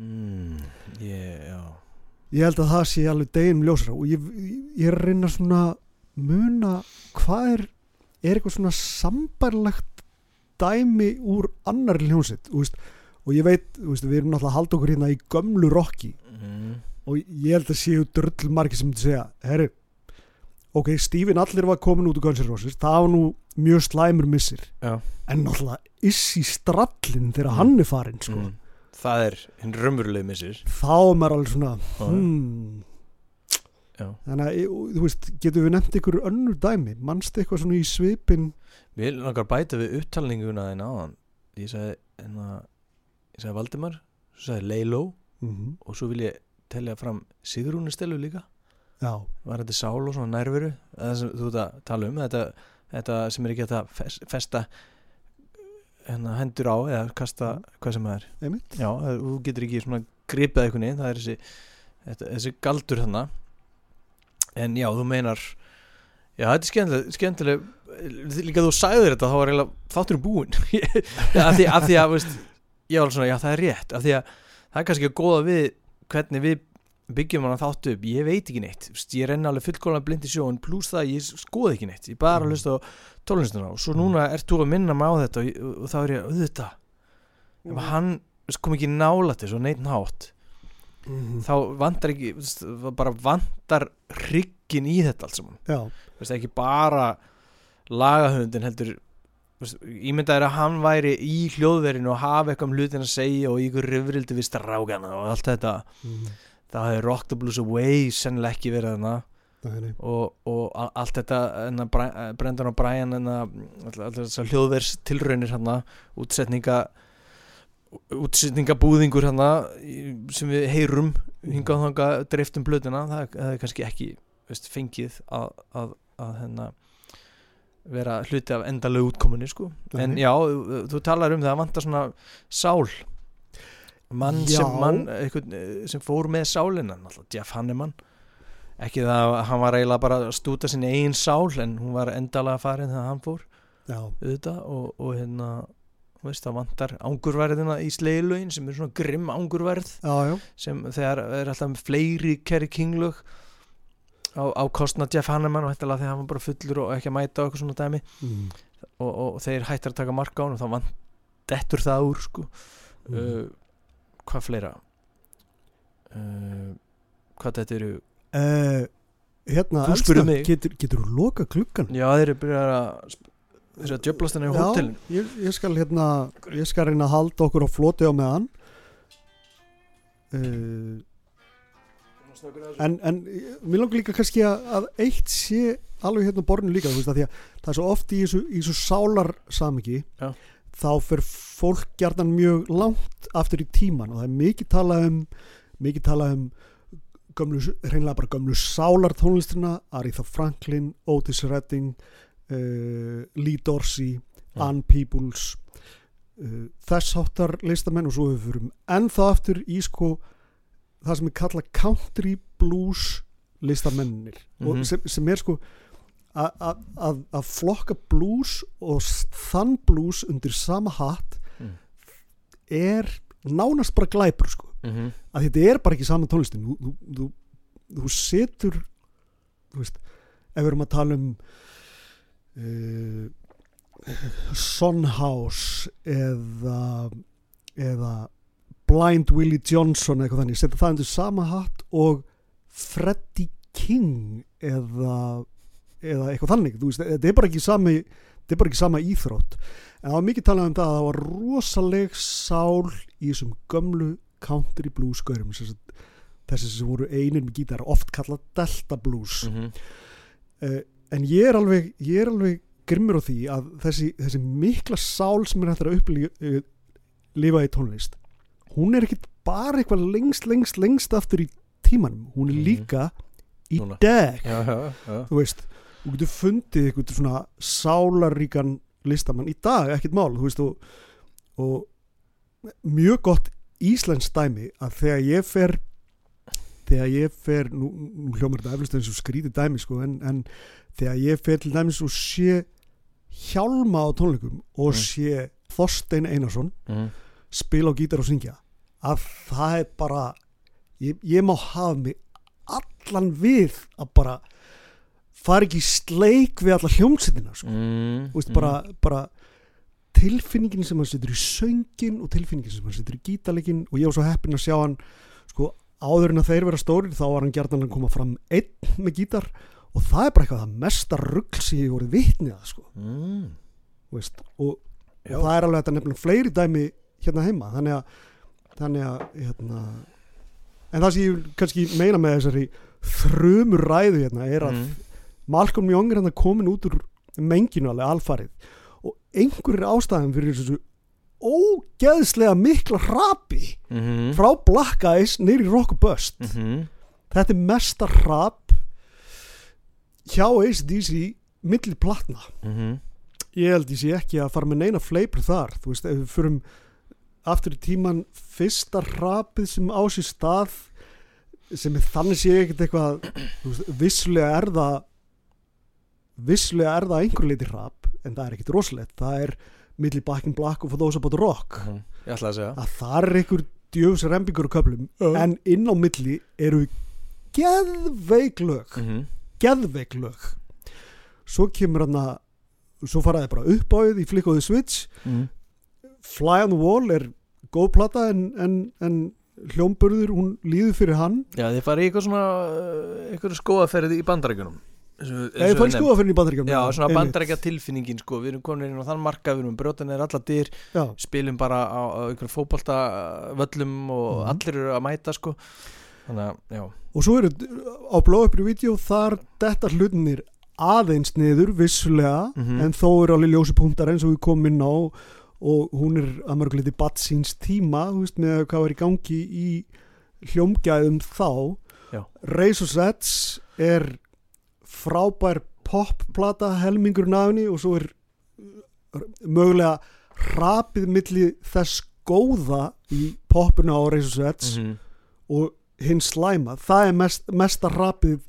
Mm. Yeah, ég held að það sé alveg deginum ljósara og ég, ég reyna svona muna hvað er er eitthvað svona sambærlegt dæmi úr annar hljónsitt og, ég veit, veist, við erum náttúrulega að halda okkur hérna í gömlu rocki mm. Og ég held að séu dröll margir sem segja, herri ok, Stephen Allir var komin út úr Guns N' Roses það var nú mjög slæmur missir Já. en náttúrulega issi strallin þegar Mm. hann er farin sko. mm. Það er hinn raunverulegi missir þá er maður alveg svona hmm. Þannig að ég- þú veist, getur við nefnt ykkur önnur dæmi mannst eitthvað svona í svipin Við langar bæta við upptalninguna þín áðan Ég sagði, en að sagði Valdimar svo sagði Leiló mm og svo vil ég telja fram Sigrúni Stelu líka. Já, var þetta sál og svona nærveru? Það sem þú ert að tala um þetta, þetta sem er ekki að fes- festa hérna, hendur á eða kasta hvað sem það er. Já, það, þú getur ekki svona gripið einhvern veginn, það er þessi, þetta, þessi galdur þarna. En já, þú meinar já, þetta er skemmtileg, skemmtileg líka þú sagðir þetta, þá var eiginlega þáttur búinn. Já, af því, að veist, var svona, já það er rétt. Af því að það er kannski að góða við hvernig við byggjum hann þáttu upp ég veit ekki neitt, ég renna alveg fullkóla blind í sjóun pluss það að ég skoði ekki neitt. Ég bara Mm. hlusta á tólunstuna og svo núna ert þú að minna mig á þetta og, og, þá er ég auðvitað ef hann veist, kom ekki nála til svo neitt nátt Mhm. þá vantar ekki bara vantar hryggin í þetta allt saman. Ekki bara lagahöndin heldur veist, ímyndaður að hann væri í hljóðverinu og hafa eitthvað um hlutin að segja og ykkur rifrildi við strákana og allt þetta. Mm. það hefði Rock the Blues Away sennilega ekki verið þarna. Og, og allt þetta enna, Brendan og Brian þessar hljóðvers tilraunir hann útsetninga útsetningabúðingur sem við heyrum hingað þanga dreiftum blöðuna það er kannski ekki veist, fengið að, að, að hérna, vera hluti af endalegu útkomunni sko. En já, þú- þú talar um það að vantar svona sál. Mann Já. sem, mann, einhvern, eh, sem fór með náttúrulega Jeff Hanneman. Ekki það að hann var eiginlega bara að stúta sinni eigin sál en hún var endalega farin þegar hann fór. Auðvitað og, og hérna veist það vantar ángurverðina í slegilögin sem er svona grimm ángurverð já, já, sem þegar er alltaf fleiri Kerry King lög á, á kostna Jeff Hanneman og hættilega þegar hann var bara fullur og ekki að mæta og eitthvað svona dæmi mm. og, og þeir hættar að taka marka á hann og þá vant dettur það úr sko Mm. uh, hvað fleira uh, hvað þetta eru Uh, hérna, Þú elskan, mig. getur, getur þú loka klukkan? já þeir eru byrjað að þess að djöblast henni á Já, hótelin ég, ég skal hérna ég skal reyna að halda okkur á floti á meðan uh, en, en mér langar líka kannski að, að eitt sé alveg hérna borðinu líka veist, að því að það er svo oft í þessu, í þessu sálar samingi Já. þá fer fólk gjarnan mjög langt aftur í tíman og það er mikið talað um mikið talað um gömlu, hreinlega bara gömlu sálartónlistina Aretha Franklin, Otis Redding uh, Lee Dorsey Já. Ann Peebles uh, þess háttar listamenn og svo við fyrum ennþá aftur í sko það sem er kallað country blues listamennir Mhm. og sem, sem er sko að flokka blues og þann blues undir sama hatt Mm. er nánast bara glæpur sko mm -hmm. að þetta er bara ekki saman tónlistin þú, þú, þú, þú setur þú veist, ef við erum að tala um uh, Son House eða eða Blind Willie Johnson eitthvað þannig, setja það undir sama hatt og Freddie King eða eða eitthvað þannig, þú veist, þetta er bara ekki sami þetta er bara ekki sama íþrótt. En það var mikið talað um það að það var rosaleg sál í þessum gömlu country blues gaurum þessi sem voru einir með gítar oft kallað delta blues. Mm -hmm. uh, en ég er alveg ég er alveg grimmur á því að þessi, þessi mikla sál sem er hægt að upplifa lifa í tónlist hún er ekkit bara eitthvað lengst, lengst, lengst aftur í tímanum, hún er Mhm. líka í Núna. dag já, já, þú veist, þú getur fundið eitthvað svona sálaríkan listamann í dag, ekkert mál þú veist, og, og mjög gott íslensk dæmi að þegar ég fer þegar ég fer nú, nú hljómar þetta eflust eins og skrítið dæmi sko, en, en þegar ég fer til dæmis og sé hjálma á tónleikum og Mm. sé Þorstein Einarsson Mm spila á gítar og syngja að það er bara ég, ég má hafa mig allan við að bara fara ekki sleik við alla hljómsveitina sko. -hmm. Þú veist, bara, bara tilfinningin sem hann setur í söngin og tilfinningin sem hann setur í gítarleikin og ég var svo heppin að sjá hann sko, áður en að þeir vera stórir þá var hann gjarnan að koma fram einn með gítar og það er bara eitthvað það mesta rugl sem ég voru vitnið að sko, mm. þú veist, og, og það er alveg þetta nefnilega fleiri dæmi hérna heima þannig að, þannig að hérna, en það sem ég kannski meina með þessari þrumur ræðu hérna er að Mm. Malcolm Young er hann komin út úr menginu alveg alfarið og einhverjir ástæðum fyrir þessu ógeðslega mikla hrapi mhm, frá Black Eyes nýri Rock Bust. Mhm, þetta er mesta hrap hjá ACDC milli platna. Mhm. Ég held ég sé ekki að fara með neina fleipur þar þú veist, ef við förum aftur í tíman fyrsta hrapið sem á sér stað sem er þannig sé ekkert eitthvað vissulega er það vissulega er það einhver leiti hrap en það er ekkert rosalegt. Það er milli Back in Black og For Those About Rock. Ég ætla að segja. Að það er einhver djöfus rembingur og köflum en inn á milli eru geðveik lög. Mhm, geðveik lög. Svo kemur hann að svo faraði bara upp á því í Flick of the Switch. Mhm. Fly on the Wall er góð plata en, en, en hljómburður hún líður fyrir hann. Já, þið farið í eitthvað svona uh, eitthvað skóaferði í bandarækjunum eða ég fór í skoðaferðin í bandaríkjum Já, svona bandarækja tilfinningin sko, við erum komin inn á þann marka, við erum brjótan er allar dyr, já, spilum bara á, á einhverjum fótbolta völlum og Mhm. allir eru að mæta sko. Þannig já, og svo eru á blow-upri vídeo þar detta hlutinir aðeins niður vissulega Mhm. en þó eru alveg ljósi punktar eins og við komum inn á og hún er að mörguleiti batt síns tíma veist með hvað er í gangi í hljómgæðum þá. Já. Razor's Edge er frábær popplata helmingur nafni og svo er mögulega hrapið milli þess góða í popuna á Razor's Edge mhm, og hinn slæma. Það er mest, mesta rapið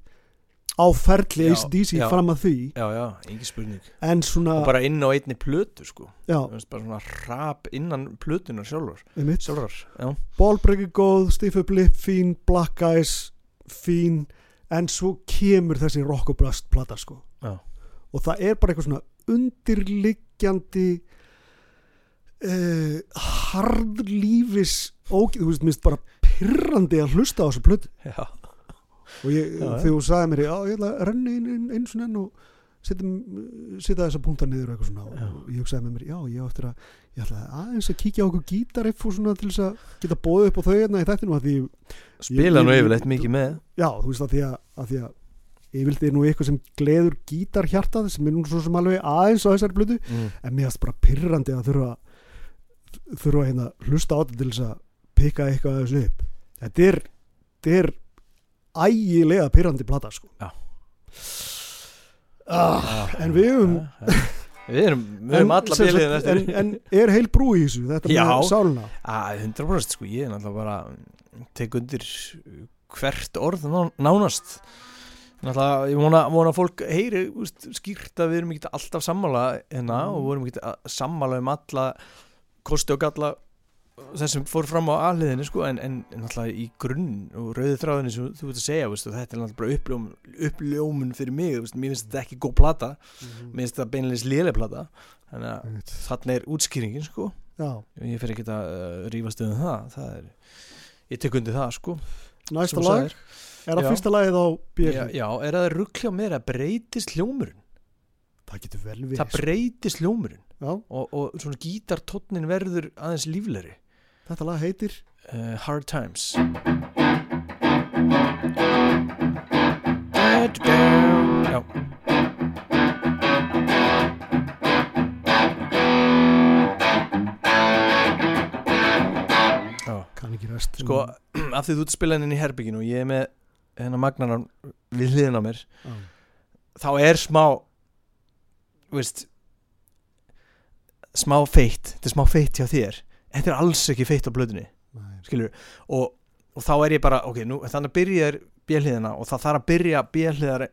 á ferli ACDC fram að því. Já, já, engin spurning. En svona og bara inn á einni plötu sko. Veist, bara svona rap innan plötunar sjálfur sjálfur, já, Ballbreaker góð, Stiff Up Lip fín, Black Eyes fín, en svo kemur þessi Rock og Blast plata sko. Já. og það er bara eitthvað svona undirliggjandi uh, harðlífis ógið, þú veist, minnst bara pirrandi að hlusta á þessu plötu. Já, og ég, Já, þegar þú sagði mér já, ég ætla að renni inn, inn, einu svona enn og setja, þessa punktar niður og og ég hugsaði með mér, já, ég eftir að ætla aðeins að kíkja á okkur gítariff og svona til þess að geta bóðið upp á þau hérna í þættinu að því, spila nú yfirleitt mikið með. Já, þú veist að því að, að því að yfirleitt er nú eitthvað sem gleður gítarhjartað sem er nú svo sem alveg aðeins á þessari blödu mm. en mér finnst bara pirrandi að þurfa þurfa hérna að hlusta á þetta til þess að pikka eitthvað af þessu upp. Þetta er, þetta er ægilega pirrandi plata sko Já. ah, en við höfum já. við erum, við erum en, alla eftir en, en er heil brú í þessu þetta Já. með sáluna að 100% sko, ég er náttúrulega bara tek undir hvert orð ná- nánast náttúrulega, ég vona, vona fólk heyri úst, skýrt að við erum ekki alltaf sammála hérna Mm. og við erum ekki sammála um alla kosti og galla þess sem fór fram á aðliðinni sko, en, en, náttúrulega í grunn og rauði þráðinni sem þú veit að segja veist, þetta er náttúrulega bara uppljómun, fyrir mig, veist, mér finnst þetta ekki góð plata. Mér finnst þetta beinleins léleg plata. Þannig að Einmitt. þarna er útskýringin sko. Já, ég fer ekki að uh, rífast um það. Það er, ég tek undir það sko. Næsta lag. sagðir. er það Já. fyrsta lagið á já, björn já, er það ruggljá mér að breytist hljómurinn? Það getur vel við það breytist hljómurinn. Já, og, og svona gítartónnin verður aðeins líflegri þetta lag heitir? Uh, Hard Times. Já. Kann ekki rest sko, af því þú ert að spila henni í herbygginu og ég er með hennar magnaran við hliðin á mér já, þá er smá veist smá feitt, þetta er smá feitt hjá þér þetta er alls ekki feitt á skilur, og, og þá er ég bara ok, nú, þannig byrjar björliðina og það þarf að byrja björliðar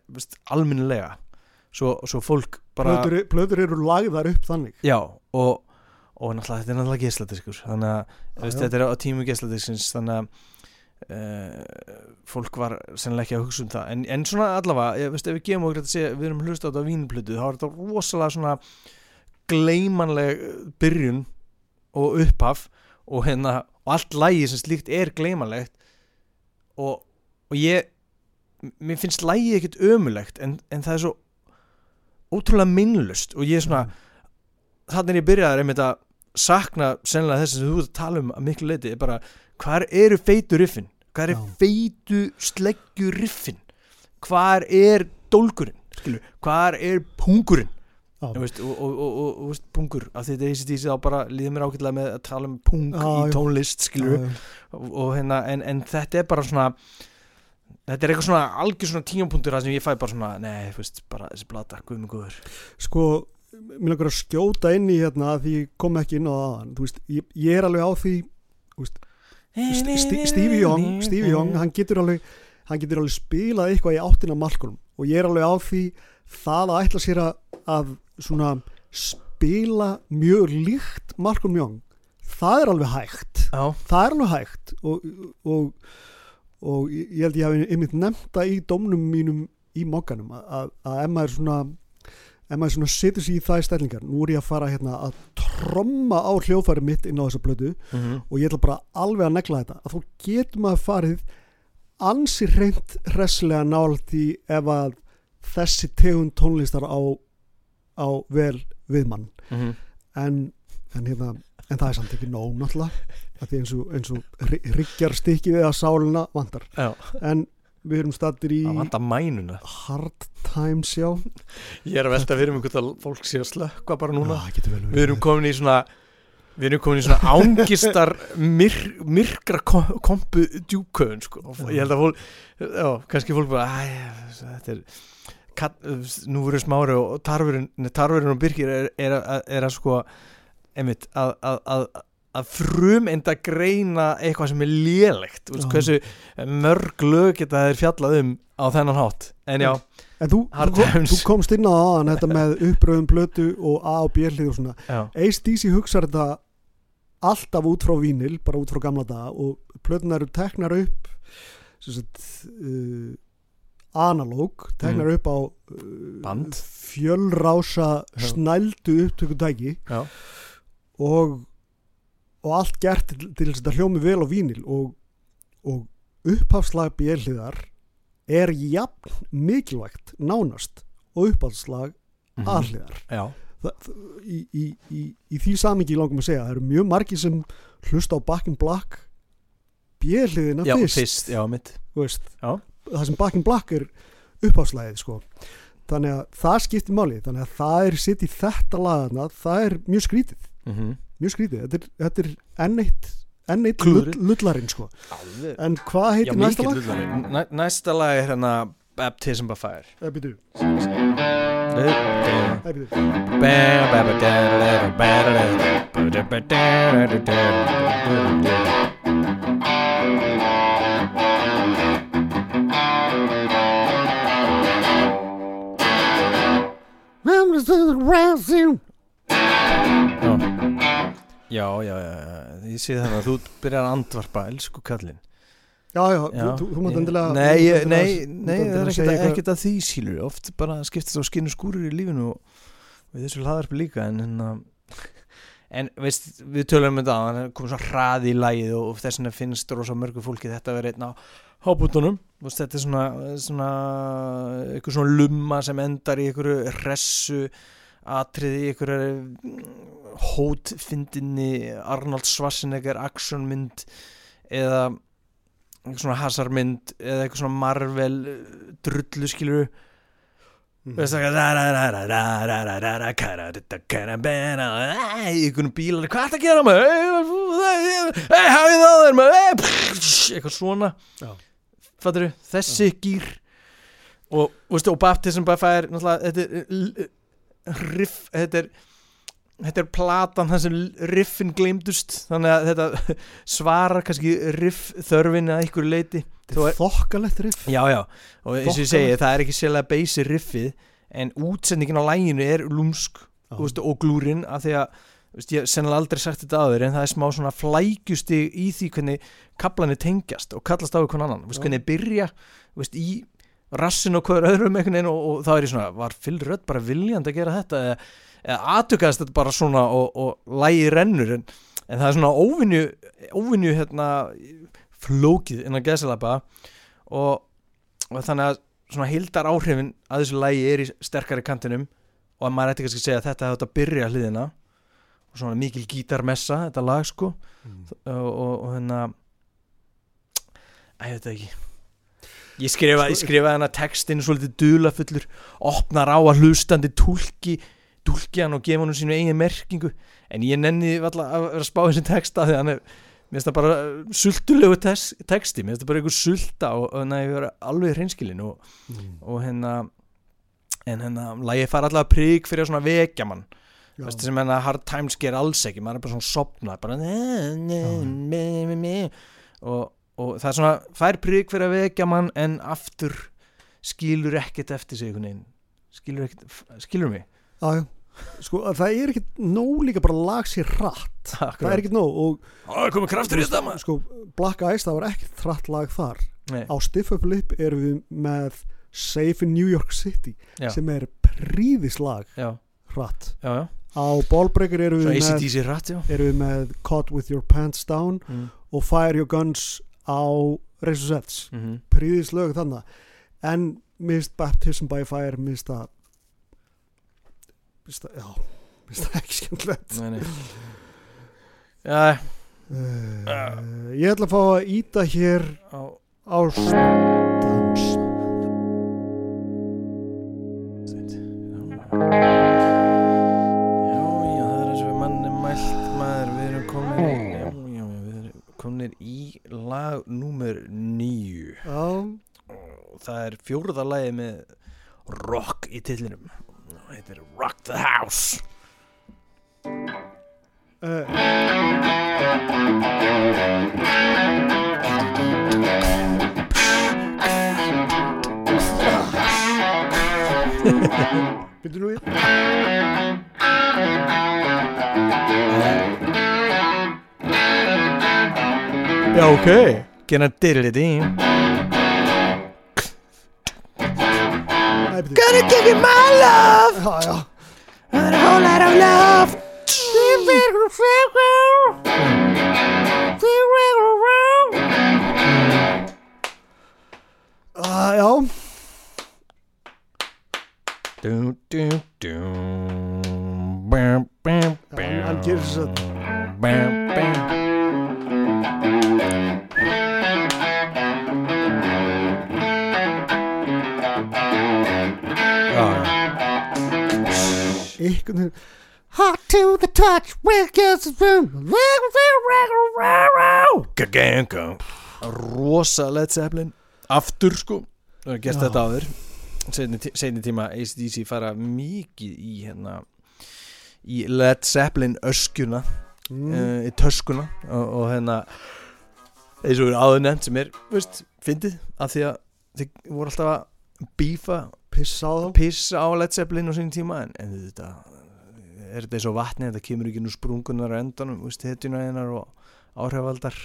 alminnilega svo, svo fólk bara plöður, plöður eru lagðar upp þannig. Já, og, og náttúrulega þetta er náttúrulega geisladiskur þannig að Já, veist, þetta er á tímu geisladiskins þannig að uh, fólk var sennilega ekki að hugsa um það. En, en svona allavega, ég, veist, ef við gefum okkur að segja, við erum hlusta á þetta á vínplötu þá er þetta rosalega svona gleymanleg byrjun og upphaf og hérna og allt lægi sem slíkt er gleymanlegt og, og ég mér finnst lægi ekkert ömulegt en, en það er svo ótrúlega minnlust og ég er svona þannig er ég byrjaði einmitt að sakna sennilega þess að þú ert að tala um að miklu leiti er bara, hvar eru feitu riffin? Hvar er feitu sleggju riffin? Hvar er dólgurinn? Skilur, hvar er pungurinn veist, og, og, og, og, veist, pungur. Af því þetta ACDC þá bara líður mér ágætlega með að tala um pung Já, í tónlist skilur Já, og, og hérna, en, en þetta er bara svona þetta er eitthvað svona algjör svona tímapunktur þar sem ég fæ bara svona, nei, veist, bara þessi blata, guð mig góður. Sko, mér langar að skjóta inn í hérna að því ég kom ekki inn á aðan, ég, ég er alveg á því St St Stevie Young, Stevie Young, hann getur alveg hann getur alveg spilað eitthvað í áttina Malcolm. Og ég er alveg á því það að ætla sér að, að svona spila mjög líkt Malcolm Young. Það er alveg hægt. Já, það er alveg hægt. Og, og, og ég held ég hafi einmitt nefnt það í dómnum mínum í mokkanum að, ef maður svona ef maður svona setur sér í það í stellingar. Nú er ég að fara hérna að tromma á hljófæri mitt inn á þessa blödu mhm, og ég ætla bara alveg að negla þetta. Að þá getur maður farið ansi reynd hresslega nált í ef að þessi tegund tónlistar á, á vel við mann. Mhm. en, en hérna en það er samt ekki nóg náttúrulega af því eins og, eins og ryggjar stykki við að sálina vantar. Já, en við erum stattir í það hard times já. Ég er að velta fyrir mig hvort að fólk sé að slökka bara núna. Já, verið. Við erum komin í svona Við erum komin í svona ángistar myr, myrkra kom, kompu djúköðun sko. ég held að fólk já, kannski fólk bara þetta er nú verður smári og tarfurinn, tarfurinn og byrkir er, er, er, er að sko einmitt að, að, að, að frum enda greina eitthvað sem er lélegt. Já. hversu mörg lög geta þeir fjallað um á þennan hátt. En já, en þú, Hard times. þú komst inn á aðan þetta með uppröðum blötu og A og B hlið og svona. ACDC hugsar þetta alltaf út frá vínil bara út frá gamla daga og plötunar eru teknar upp sem sagt, uh, analóg teknar upp á uh, Mm. Band. fjölrása snældu upptökutæki og, og allt gert til, til þess að þetta hljómi vel á vínil og, og upphafslag björliðar er jafn mikilvægt nánast og upphafslag mhm. aðliðar já, Þa, þ- í, í, í, í því samingi langum að segja það eru mjög margir sem hlusta á Back in Black björliðina já, fyrst, fyrst, já, veist. Það sem Back in Black er upphafslæðið sko. þannig að það skiptir máli þannig að það er sitt í þetta lagana það er mjög skrítið mm mjög skrítið, þetta er, þetta er enn eitt enn eitt Klúðrið. lull, lullarinn sko. Alveg en hvað Já, heitir næsta mikill lag? Næ, Næsta lag er hérna Baptism by Fire Eh, bíddu, Ba- eh, bíddu. ba- Já, já, já, ég sé þannig að þú byrjar að andvarpa, elsku kallinn. Já, já, Já, þú, þú, mátt endilega Nei, ég, nei, nei, það er ekkert, eitthvað- ekkert að því sílur Oft bara skiptist á skinnu skúrir í lífinu og við þessu hlaðarpi líka en, en, en veist, við tölum um þetta að það komið svo hraði í lægið og þess vegna finnst rosa mörgu fólki þetta að vera einn á hábútunum Vist, þetta er svona, svona eitthvað svona lumma sem endar í einhverju hressu atriði einhverju hótfindinni Arnold Schwarzenegger actionmynd eða eitthvað svona hasarmynd eða eitthvað svona Marvel eh, drullu skilur Mhm. veist það í einhvern bílar hvað er það að gera maður? Hei hafið það þér maður? Eitthvað svona. Já. fattur þessi gýr og, veistu, og Baptism by Fire þetta er riff þetta er þetta er platan þar sem riffin gleymdust þannig að þetta svarar kannski riff þörfin að einhverju leiti Þetta er þokkalegt riff. Já, já, og eins og ég segi, það er ekki sérlega beysi riffið en útsendingin á læginu er lúmsk þú veist, og glúrin af því að veist, ég sennilega aldrei sagt þetta aður en það er smá svona flækjusti í því hvernig kaplanir tengjast og kallast á einhvern annan, veist, hvernig byrja í rassin og hverju öðrum og, og þá er ég svona, var Phil Rudd bara viljandi að gera þetta eða, eða aðtökaðast þetta bara svona og, og lægi rennur en, en það er svona óvinju óvinju hérna flókið innan gæsalapa og, og þannig að svona hildar áhrifin að þessu lægi er í sterkari kantinum og að maður ætti kannski að segja að þetta hefði átt að byrja hliðina og svona mikil gítarmessa þetta lag sko Mm. og, og, hérna ég veit það ekki ég skrifa, Sko- ég skrifa hana textin svolítið dulafullur opnar á að hlustandi túlki dúlki hann og gefa hann sínu eigin merkingu en ég nenni alltaf að vera að spá þessi texta því hann er mér finnst það bara sultulegu texti mér finnst það bara einhver sulta og, og næ, ég vera alveg hreinskilin og, mm. og hérna en hérna, lagið fara alltaf prík fyrir að svona vekja mann Já. Veistu, sem hérna hard times ger alls ekki maður er bara svona sopnað bara ne, ne, me, me, me. Og, og það er svona fær prík fyrir að vekja mann en aftur skilur ekkert eftir sig skilur ekkert, skilur mig Já, já. Sko, að það er ekkit nóg líka bara lag sér hratt. Það er ekkit nóg og það komið kraftur í maður? Sko, Black Ice, það var ekkit hratt lag þar. Nei, á Stiff Up Lip erum við með Safe in New York City já, sem er príðislag já, hratt. Já, já. á Ballbreaker erum svo við, með, já. erum við með Caught With Your Pants Down mm. og Fire Your Guns á Razor's Edge Mm -hmm. príðislög þannig en mist Baptism by Fire mist það mist það, já mist það ekki skemmtilegt. Nei, nei. já, uh, ég ætla að fá að íta hér á á stans Já, já, það er eins og við manni mælt maður, við erum komin í, lag númer nýju já, og það er fjóruða lagi með rock í tillinum og þetta er Rock the House. Uh, Byrju nú við Já, ok Gonna diddle it in Nei, byrju Gonna give you my love Já, já And a whole lot of love uh, Já, Du, du, du. Bam, bam, Já, hann- hann gerir þess að Bam, bam. Einhvern veginn. Hot to the touch, room Gaganga. Rosa Led Zeppelin. Aftur sko. Það er gert þetta áður. Seinni tíma ACDC fara mikið í hérna í Led Zeppelin öskjuna mm. uh, í töskuna og, og hérna eins og við áður nefnt sem er veist, fyndið af því að þið voru alltaf að bífa Pissa á þá. pissa á Led Zeppelin á sinni tíma en, en þetta er þetta eins og vatni þetta kemur ekki nú sprungunar á endanum einar og áhrifaldar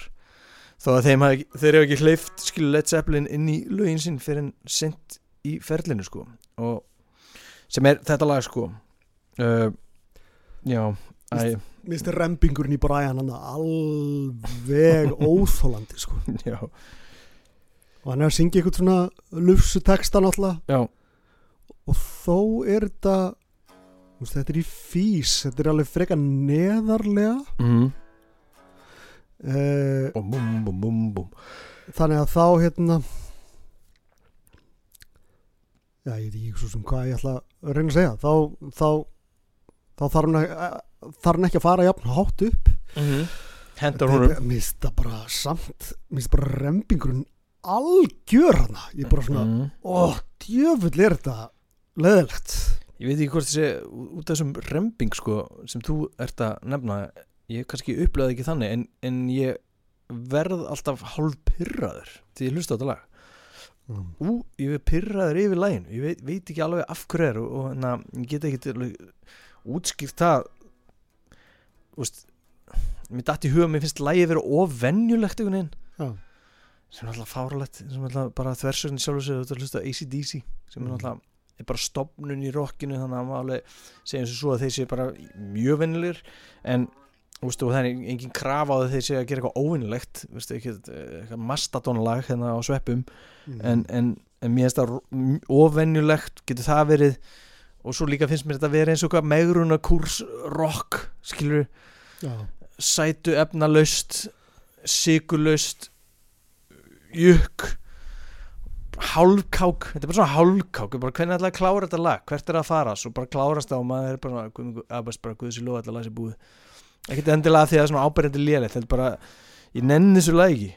þó að þeim hafi, þeir eru ekki hleyft skilu Led Zeppelin inn í lögin sinn fyrir en sent í ferlinu sko. Og sem er þetta lag sko. Uh, já æ, Minnst rempingurinn í Brian hann alveg óþólandi sko. já, og hann er að syngja eitthvað svona lufsu texta náttúrulega. Já. Og þó er þetta veist, þetta er í fís þetta er alveg freka neðarlega. Mm. og bum bum bum bum þannig að þá hérna já ég veit ekki svo sem hvað ég ætla að reyna að segja. Þá, þá, þá þarf hann, að, þarf hann ekki að fara jafn hátt upp. Hendar honum. mér finnst það bara samt finnst bara rempingurinn algjör hana ég bara svona, mm. ó, djöfull er þetta leðilegt Ég veit ekki hvort þessi út af þessum remping sko sem þú ert að nefna. Ég kannski upplegaði ekki þannig en, en ég verð alltaf hálf pyrraður því ég hlusta á þetta lag. Mm. Ú, ég er pyrraður yfir laginu. Ég veit, veit ekki alveg af hverju er og, og na, ég get ekki alveg útskýrt það. Úst, mér datt í huga mér finnst lagið vera ofvenjulegt einhvern veginn. Já, sem er alltaf fáralegt sem er alltaf bara þversögn sjálfur sig þú ert að hlusta ACDC sem er Mm. alltaf er bara stopnun í rockinu þannig að maður alveg segja eins og svo að þeir séu bara mjög vennilegir en ústu, það er engin krafa á að þeir séu að gera eitthvað óvinnilegt ekki, eitthvað mastadónlag hérna á sveppum mm. en, en, en mér finnst það ofennjulegt getur það verið og svo líka finnst mér þetta að vera eins og eitthvað megruna kurs rock skilur já, sætu efnalaust sigurlaust jökk hálfkák þetta er bara svona hálfkák bara hvernig ætlaði að klára þetta lag, hvert er að fara? Svo bara klárast það og maður er bara guð- að bara, guðs í lofa allar lag sér búið. Ekkert endilega því að það er svona ábærandi lélegt þetta er bara, ég nenni þessu lag ekki.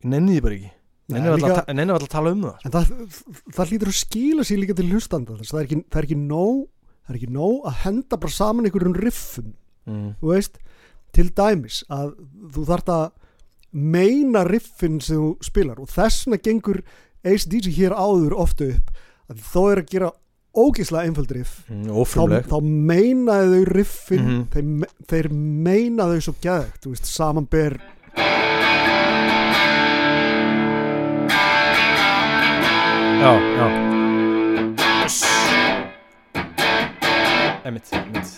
Ég nenni því bara ekki. Nenni Nei, alltaf að að tala um það En það, það hlýtur að skila sér líka til hlustanda að það er ekki, það er ekki nóg það er ekki nóg að henda bara saman einhverjum riffum, mm. þú veist til dæmis að þú þarft að meina riffin sem þú spilar og þess vegna gengur ACDC hér áður ofta upp að þó er að gera ógeðslega einföld riff Mm, þá, þá meinaði þau riffin Mhm. þeir, me- þeir meinaði þau svo gæðegt samanber já, já. Emitt, emitt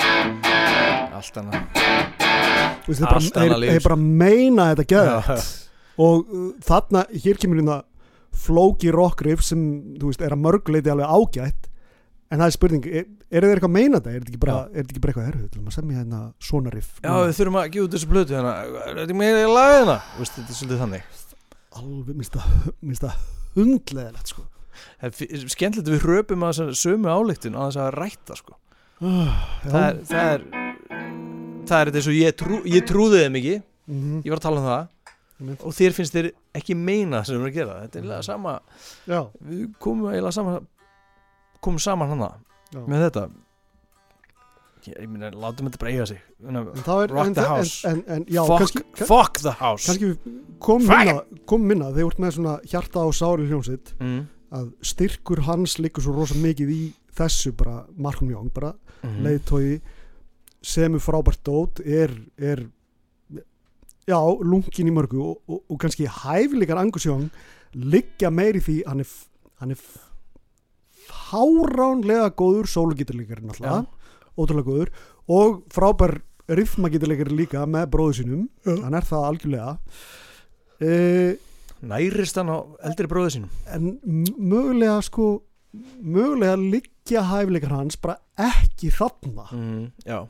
allt annað þú veist, þeir, bara, þeir, þeir bara meina þetta gæðegt Já. og uh, þarna, hér kemur hérna flóki rockriff sem þú veist, er að mörguleiti alveg ágætt. En það er spurning, er, er þeir eitthvað að meina þetta? Er þetta ekki bara, er þetta ekki bara eitthvað erfið til að semja hérna svona riff. Já, við þurfum að gefa út þessu plötu hérna. Er þetta meira í lagina Vist, þetta er svolítið þannig. Alveg, minnst það minnst það hundleðilegt sko að við hröpum að sömu áleiktun á þess að rætta sko. uh, það, er, það er það er þetta eins og ég, trú, ég trúði þeim ekki. Mm ég var að tala um það. Og þér finnst þér ekki meina sem við erum að gera. Þetta er eiginlega sama já, við komum eiginlega saman komum saman hana já. með þetta. Ég, ég meina, látum þetta bara eiga sig En er, Rock en, the en, house. en, en, já, fuck, kannski, kann- fuck the house. kannski við komum minna, komum minna. Þegar þú ert með svona hjarta á sári hljónsitt mm. að styrkur hans liggur svo rosa mikið í þessu bara Malcolm Young bara mm. leiðtói sem er frábært dót er, er já, lungin í mörgu og, og, og kannski hæfileikar Angus Young liggja meir í því hann er, hann er fáránlega góður sólugítarleikari náttúrulega, ótrúlega góður og frábær rithmagítarleikari líka með bróðu sínum hann er það algjörlega. Uh, nærist hann á eldri bróðu sínum? en mögulega sko mögulega liggja hæfileikar hans bara ekki þarna. Mm. já,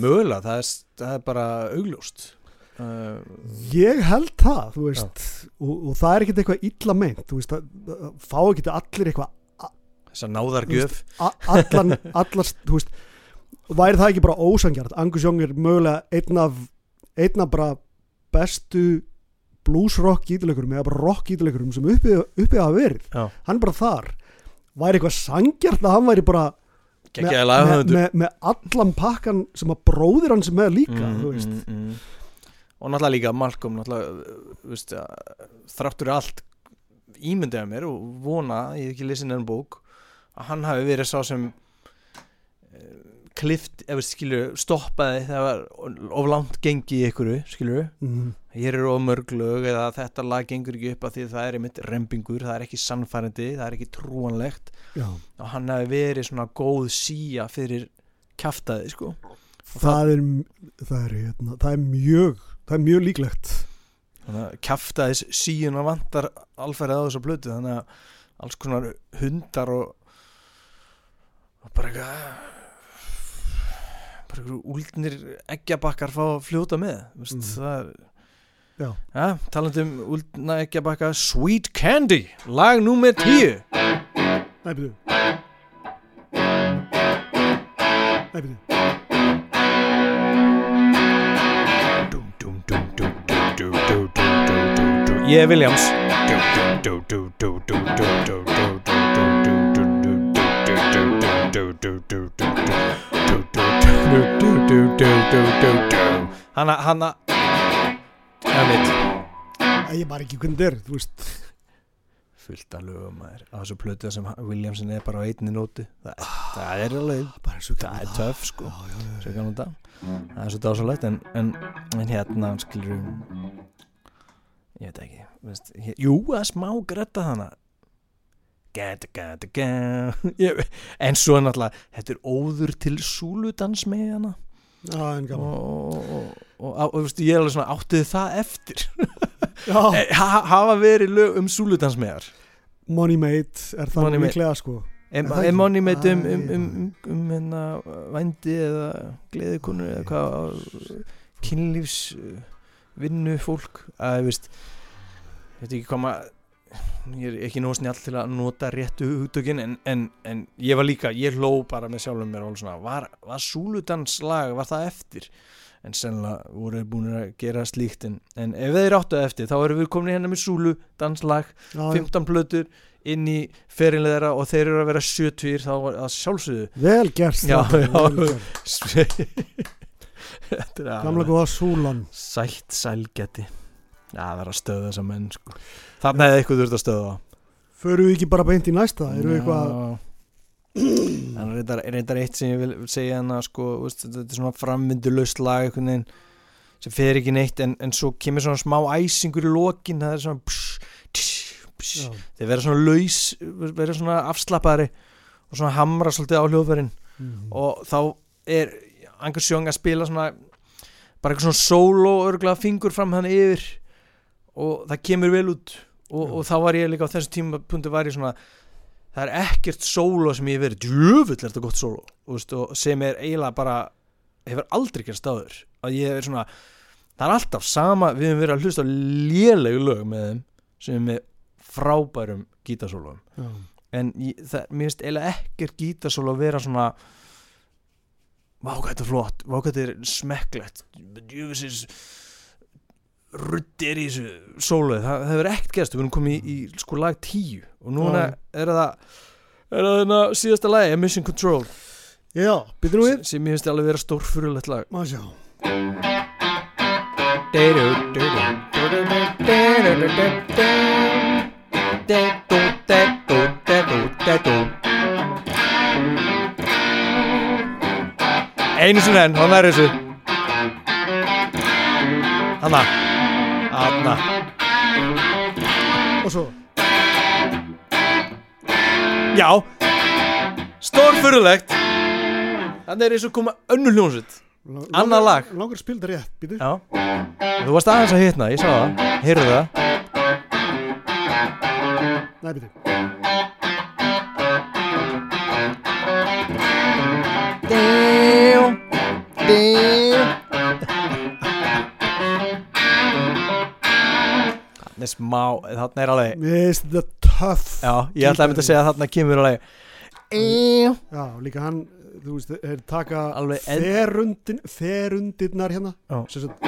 mögulega það er, það er bara augljóst. Uh, Ég held það, þú veist og, og það er ekkert eitthvað illa meint þú veist, að, að fá ekkert allir eitthvað þess að náðargjöf. allan, allar, þú veist væri það ekki bara ósangjart Angus Young er mögulega einn af einn af bara bestu blues rock gítilegurum eða bara rock gítilegurum sem uppið, uppið hafa verið. Já. hann bara þar. Væri eitthvað sangjart að hann væri bara með, geggjaði með, lagahöfundur með, með allan pakkan sem að bróðir hans með líka mm, þú veist mm, mm. og náttúrulega líka Malcolm náttúrulega, veist, þráttur allt ímyndaði mér og vona, ég hef ekki lesið nefnum bók að hann hafi verið sá sem klift, eða skilur stoppaði þegar var of langt gengi í ykkur, skilur mm, hér eru of mörg lög eða þetta lag gengur ekki upp að því það er einmitt rempingur, það er ekki sannfærandi, það er ekki trúanlegt. Já. Og hann hafi verið svona góð síja fyrir kjaftaði sko. Það er, það er, hérna, það er mjög það er mjög líklegt. Þannig að kjaftaðis síuna vantar alfærið á þessu blötu þannig að alls konar hundar og, og bara eitthvað bara einhverju úldnir eggjabakkar fá að fljóta með mm. það Já. ja, talandum úldna eggjabakka Sweet Candy, lag nummer 10 Nei, byrju Nei, byrju Ég er Williams Ég er Williams Hanna, hanna. Það veit Æ, Ég bara ekki hvernig er, þú veist. Fullt að lögum maður. Á þessu plötu sem Williamson er bara á einni nótu. Það, það er alveg Það er töff sko. Já, já, já, Svo kannan það. Það er svo dásalegt en, en, en hérna skilur Ég veit ekki veist, hér, Jú, það er smá gretta þannig en svo náttúrulega þetta er óður til súludans með hana. Og ég er alveg svona áttið það eftir? Eh, hafa verið lög um súludans með þar Money Mate er það miklega sko. En Money Mate um, um, um, um hérna, vændi eða gleðikonu eða hvað kynlífsvinnu fólk? Að ég veist þetta er ekki komað ég er ekki nóg snjall til að nota réttu hugtökin en, en, en ég var líka, ég hló bara með sjálfum mér svona, var, var súludanslag, var það eftir? En sennilega voru búin að gera slíkt en, en ef þeir áttu eftir þá erum við komin hérna með súludanslag Já, 15 plötur inn í ferinlega þeirra og þeir eru að vera 70 þá var það sjálfsögðu. Vel gert er gamla góða súlan. Sætt sælgæti Já, það er að stöða þessa menn sko. Þannig hefði eitthvað þurft að stöða förum við ekki bara beint í næsta? Erum við eitthvað En reyndar, reyndar eitt sem ég vil segja hana sko, veist, þetta er svona framvindulöst lag veginn sem fer ekki neitt en, en svo kemur svona smá æsingur í lokin það er svona pss, tss, pss, þeir vera svona laus vera svona afslappari og svona hamra svolítið á hljóðverðin mhm. og þá er Angus Young að spila svona bara eitthvað svona solo örgulega fingur fram hann yfir og það kemur vel út. Og, og þá var ég líka á þessu tímapunktu var ég svona það er ekkert solo sem ég hef verið djöfull er þetta gott solo veist, sem er eiginlega bara hefur aldrei gerst áður. Að ég er svona það er alltaf sama, við hefum verið að hlusta lélegu lög með þeim sem er með frábærum gítasólum já. en ég, það, mér finnst eiginlega ekkert gítasólu að vera svona vá hvað þetta er flott vá hvað þetta er smekklegt djöfisins ruddir í þessu sóluð það, það hefur ekkert gerst, við erum komið í, í sko lag 10 og núna Já. er það er það þarna síðasta lagi Mission Control. Já, byrjum við. Sem ég finnst alveg vera stórfurulegt lag. Má sjá. Einu sinni enn, hann er þessu. Hanna Hanna og svo? Já. Stórfurulegt Þannig er eins og koma Lang- Annað langar- lag. langar þetta rétt, býtu Já. Þú varst aðeins að hitna, ég sá það. Heyrðu það? Nei, býtu Þannig er smá, þarna er alveg mér finnst þetta töff Já, ég ætlaði að mynda að segja að þarna kemur alveg já, líka hann þú veist, er taka Alveg en- ferundin, ferundirnar hérna. Já. sem sagt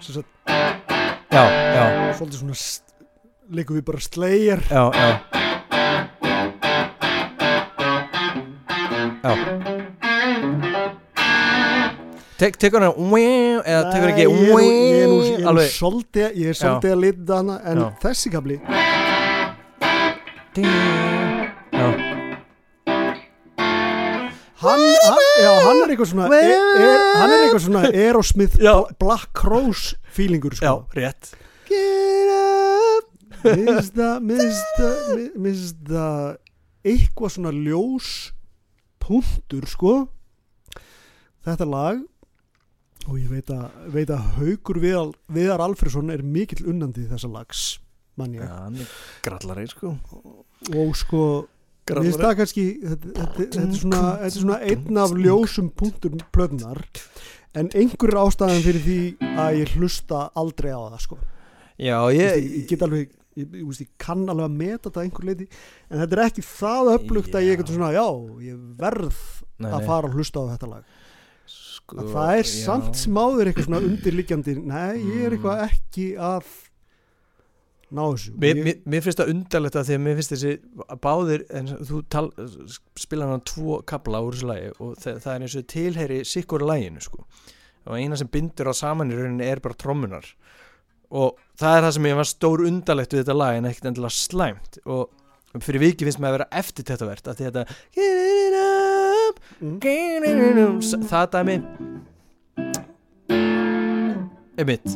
sem sagt Já, já, svolítið svona st- leikum við bara slegir já, já. Já. Tek, tekur hann eða tekur ekki ég er nú, ég er nú, ég er svolítið, ég er svolítið að lita hana en Já. þessi kapli Já, hann, hann, já, hann er eitthvað svona er, er, hann er eitthvað svona Aerosmith Já. Bla- Black Cross feelingur já, sko. rétt. Get up Mista, mista, mi- mista eitthvað svona ljós punktur sko. Þetta lag og ég veit að, veit að Haukur Viðar, Viðar Alfredsson er mikill unnandi þessa lags mann ég. Hann er grallari, sko. Og sko kannski, þetta, þetta, þetta, er svona, svona einn af ljósum punktur plötunar en einhver er ástæðan fyrir því að ég hlusta aldrei á það sko. Já, ég, ég, ég get alveg, ég, ég, veist, ég kann alveg að meta þetta að einhver leiti en þetta er ekki það upplugt að ég get svona, já, ég verð nei, að nei, fara að hlusta á þetta lag sko, að það er já. samt sem áður eitthvað svona undirliggjandi, nei, ég er eitthvað ekki að ná þessu. Mér, mér, mér finnst það undarlegt að því að mér finnst þessi báðir, en þú tal, spila hann tvo kabla úr þessu lagi og það, það er eins og tilheyri sikkur læginu sko. og eina sem bindur á saman í rauninni er bara trommunar. Og það er það sem ég var stór undarlegt við þetta lag en ekkert endilega slæmt. Og fyrir viki finnst mér að vera eftir þetta verðt að þetta mm, það dæmi. Einmitt.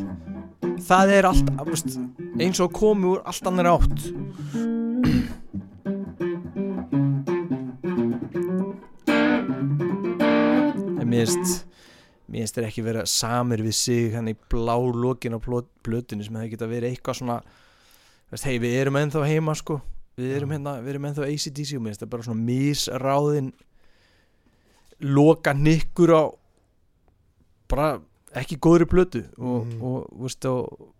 Það er allt veist, eins og komi úr allt annar átt. En mér finnst mér finnst þeir ekki vera samir við sig hann í blá lokin á plötunni sem hefði geta verið eitthvað svona veist, hei við erum ennþá heima sko. Við erum hérna, við erum ennþá ACDC og mér finnst það bara svona misráðin loka nikkur á bara ekki góðri plötu og, Mhm. og, veist, og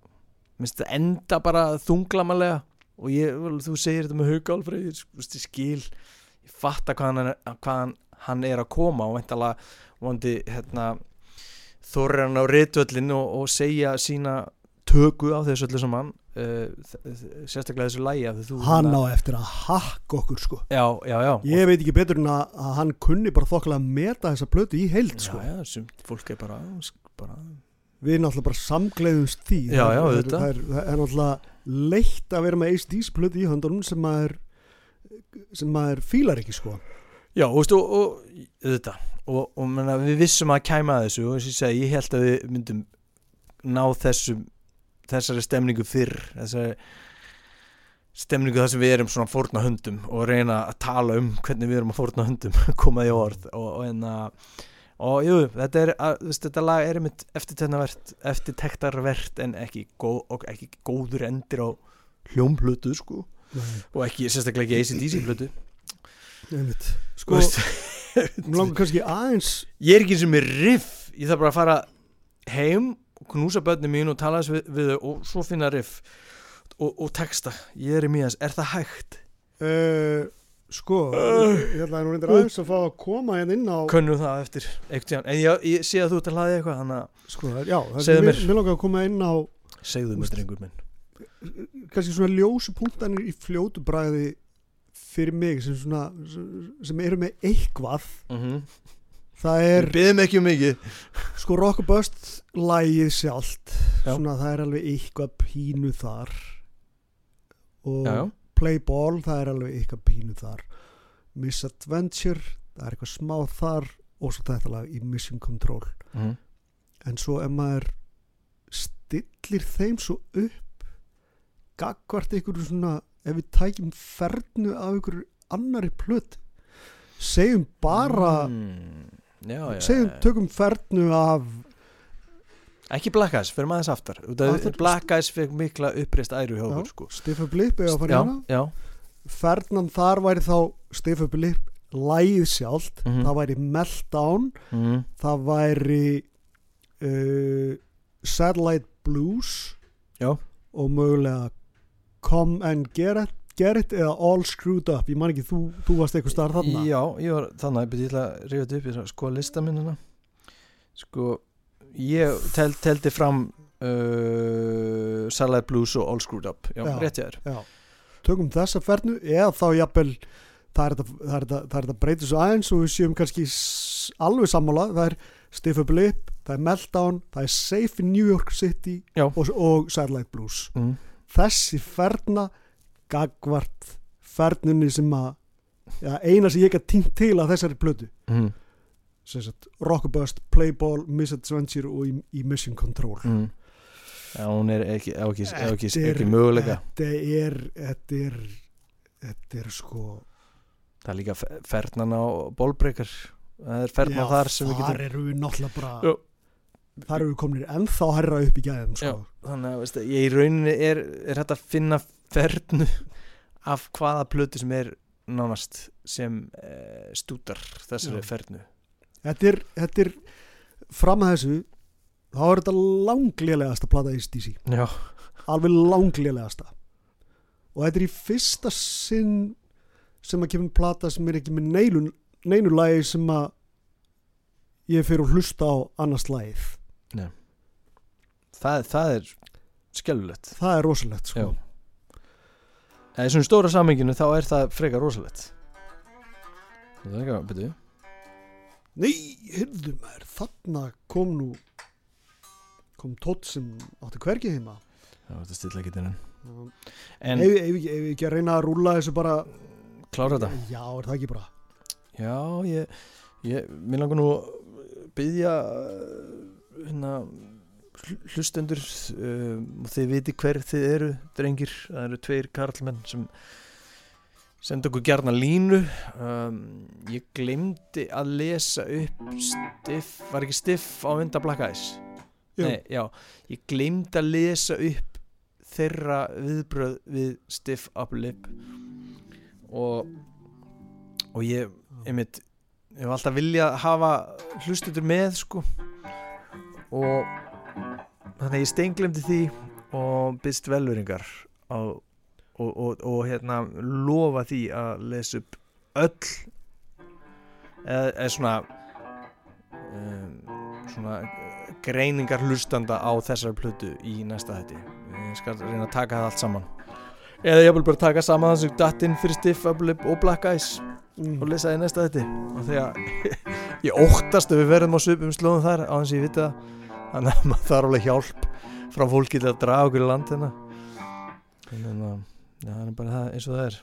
það enda bara þunglamalega og ég, vel, þú segir þetta með Hauk Alfreð ég, veist, skil, ég fatta hvað hann, hvað hann, hann er að koma og vantala vondi hérna, þorri hann á ritvöllin og, og segja sína töku á þessu öllu saman sérstaklega þessu lægi hann á eftir að hakka okkur sko. Já, já, já. Ég veit ekki betur en að, að hann kunni bara þokkilega að meta þessa plötu í heild sko. já, já, sem fólk er bara, bara við náttúrulega bara samgleðumst því. Já, Það já, er- auðvitað. það er, það er náttúrulega leitt að vera með ACDC plötu í höndunum sem maður sem maður fílar ekki sko. Já, og, veistu, og, og þetta og, og menna, við vissum að kæma að þessu og eins og ég segi, ég held að við myndum ná þessum þessari stemningu fyrr þessari stemningu þar sem við erum svona fórna hundum og reyna að tala um hvernig við erum að fórna hundum komaði í orð og, og, en, að, og jú, þetta er að, veist, þetta lag er einmitt eftirtektarvert eftirtektarvert en ekki, góð, og ekki góður endir á hljómplutu sko og ekki, sérstaklega ekki ACDC plötu Einmitt. sko, mér langar kannski aðeins ég er ekki eins og með riff ég þarf bara að fara heim knúsa börnum mín og tala þess við, þau og svo finna riff og, og texta, ég er í mjög er það hægt? uh, sko Uh. ég ætla nú reyndir aðeins að fá að koma hérna inn á Könnum það eftir en ég, ég sé að þú ert að hlaði eitthvað þannig að sko, já, það er mér. langar að koma inn á segðu mér Úst. drengur minn kannski svona ljósu punktanir í fljótu bræði fyrir mig sem svona sem eru með eitthvað mm -hmm. Það er Við byggðum ekki um mikið. Sko Rockabust lægið sjálft Já. svona það er alveg eitthvað pínu þar. Og Já, já, Play Ball það er alveg eitthvað pínu þar. Misadventure það er eitthvað smá þar. Og svo þetta lag í Mission Control. Mm en svo ef maður stillir þeim svo upp gagvart ykkur svona ef við tækjum fernu af ykkur annari plöt segjum bara mm. Já, já, segjum, tökum fernu af Ekki Black Eyes, fyrir maður þess aftar Aftur- Black Eyes fekk mikla uppreist æru hjá Já. okkur sko. Stiffa Blip eða að fara já, fernan þar væri þá Stiffa Blip lægið sjálft Mhm. það væri Meltdown mm. það væri uh, Satellite Blues Já. og mögulega Come and Get It, get it eða All Screwed Up? Ég man ekki, þú, þú varst eitthvað starf þarna? Já, ég var þannig ég ætla að rífa þetta upp ég ætla að lista minnuna sko ég tel, teldi fram uh, Satellite Blues og All Screwed Up. Já, Já. rétt ég er Já. tökum þessa fernu eða þá jafnvel það er þetta, breytir svo aðeins og við séum kannski alveg sammála. Það er Stiffa Blip, það er Meltdown það er Safe in New York City og, og Satellite Blues. Mm. þessi ferna gagvart fernunni sem að ja, eina sem ég ekki týnt til að þessari plötu Mm. Rockabust, Playball, Misadventure og í, í Mission Control Mm. Já, hún er ekki, ekki, ekki, ekki möguleika þetta er þetta er, þetta er sko það er líka fe- fernan á bólbreykar það er fernan Já, þar sem við þar getum eru við náttúrulega bara Já. þar eru við kominir ennþá herra upp í gæðum sko. Já. þannig að veist, ég í rauninni er, er hægt að finna fernu af hvaða plötu sem er nánast sem e, stútar þessari Já. fernu. Þetta, er, þetta er fram að þessu þá er þetta langlélegasta plata í stísi alveg langlélegasta og þetta er í fyrsta sinn sem að kemur plata sem er ekki með neinu, neinu lagi sem að ég fyrir að hlusta á annars lagið. Það, það er skelfulegt það er rosalegt sko. Já. Það er svona stóra samenginu þá er það frekar rosalegt. Það er ekki að byrju. Nei, heyrðu maður þarna kom nú kom tótt sem átti hvergi heima. Já, þetta stilla ekki þennan en En ef, ef, ef, ef ekki að reyna að rúla þessu bara klára þetta. Já, er það ekki bara? Já, ég, ég Mér langar nú byggja hérna hlustendur um, og þið viti hver þið eru drengir, það eru tveir karlmenn sem senda okkur gjarna línu. Um, ég glemdi að lesa upp stiff, var ekki stiff á undan Black Eyes. Nei, já, ég glemdi að lesa upp þeirra viðbröð við stiff upper lip. Og og ég, einmitt ég hef alltaf viljað hafa hlustutur með sko. Og þannig að ég steinglemdi því og byrst velveringar á, og, og, og hérna lofa því að lesa upp öll eða, eða svona um, svona greiningar hlustanda á þessar plötu í næsta hætti ég skal reyna að taka það allt saman. Eða ég vil bara taka saman það sem datt inn fyrir Stiff Upper Lip og Black Eyes mm. og lesa það í næsta hætti og þegar ég óttast að við verðum á svipum slóðum þar á þess að ég viti það þannig að maður þarf alveg hjálp frá fólki til að draga okkur í land hérna þannig að það er bara það eins og það er.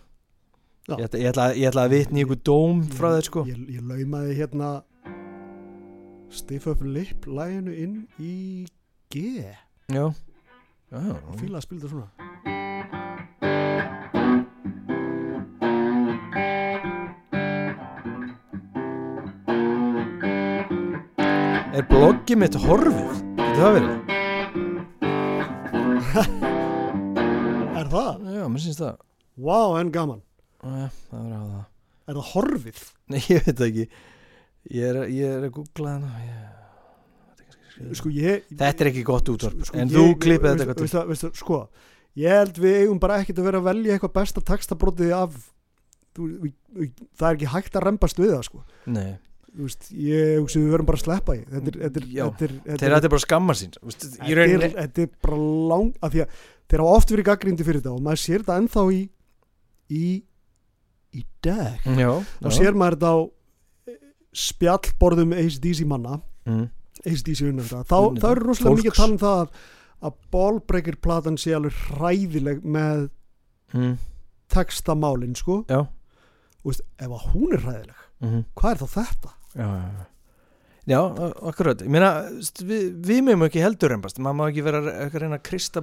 Ég ætla, ég, ætla, ég ætla að vitni ykkur dóm frá þér sko. Ég, ég laumaði hérna Stiff Up Lip læginu inn í G. Já, já, fíla að spila þetta svona er bloggið mitt horfið? Getur það verið? Er það? já, mér syns það. Vá, en gaman. Já, það verður að hafa það. Er það horfið? Nei, ég veit ekki. Ég er, ég er að googla hana ég... Sko ég Þetta er ekki gott útvarp sko, En ég- þú klippið þetta eitthvað til veistu, veistu, Sko, ég held við eigum bara ekkert að vera að velja eitthvað besta textabrótið af þú, við, við, það er ekki hægt að rembast við það sko. Nei, veist, ég hugsi við verðum bara að sleppa í þetta er, þetta er, Já. þetta er, þetta ætti bara skamma sín þetta er, er bara lang af því að þeir hafa oft verið gaggrindi fyrir þetta og maður sér þetta ennþá í í, í dag Já, þá sér maður þetta á eh, spjallborðum ACDC manna mm. ACDC unnenda þá, þá er rosalega mikið að tala um það að, að ballbreaker platan sé alveg hræðileg með Mm. textamálin sko Já og veist, ef að hún er hræðileg mm. hvað er þá þetta? Já, já, akkurat, ég meina st- við, við meðum ekki heldur reymbast. Maður má ekki vera að að reyna að krista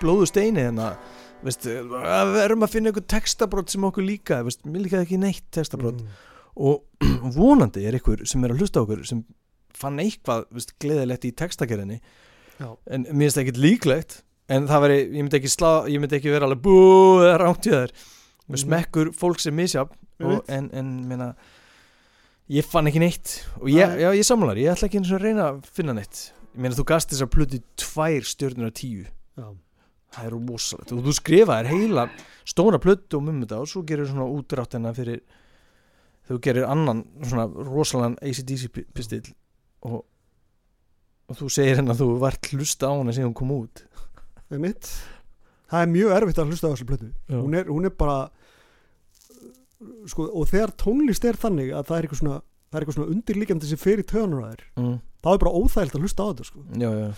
blóðu steini en að veist, að við erum að finna einhver textabrót sem okkur líka, veist, mér líkaði ekki neitt textabrót Mm. og vonandi er ykkur sem er að hlusta okkur sem fann eitthvað veist, gleðilegt í textagerðinni. Já. en mér finnst það ekkert líklegt. En það veri, ég myndi ekki slá ég myndi ekki vera alveg bú eða rámt í þær Mhm. smekkur fólk sem veit. en, en meina ég fann ekki neitt og ég, Nei. já, ég samlar, ég ætla ekki eins og að reyna að finna neitt. Ég meina þú gast þessar plötu tvær stjörnur af tíu. Já. það er rosalegt. Og þú skrifaðir heila stóra plötu um um þetta og svo gerir svona útráttina fyrir þú gerir annan svona rosalega ACDC pi- pistill og, og þú segir henni að þú vart hlusta á hana síðan hún kom út. Það er mitt það er mjög erfitt að hlusta á þessu plötu. Hún er, hún er bara sko, og þegar tónlist er þannig að það er eitthvað svona, er eitthvað svona undirlíkjandi sem fer í töðunar að þér mm. þá er bara óþægilt að hlusta á þetta sko. já, já,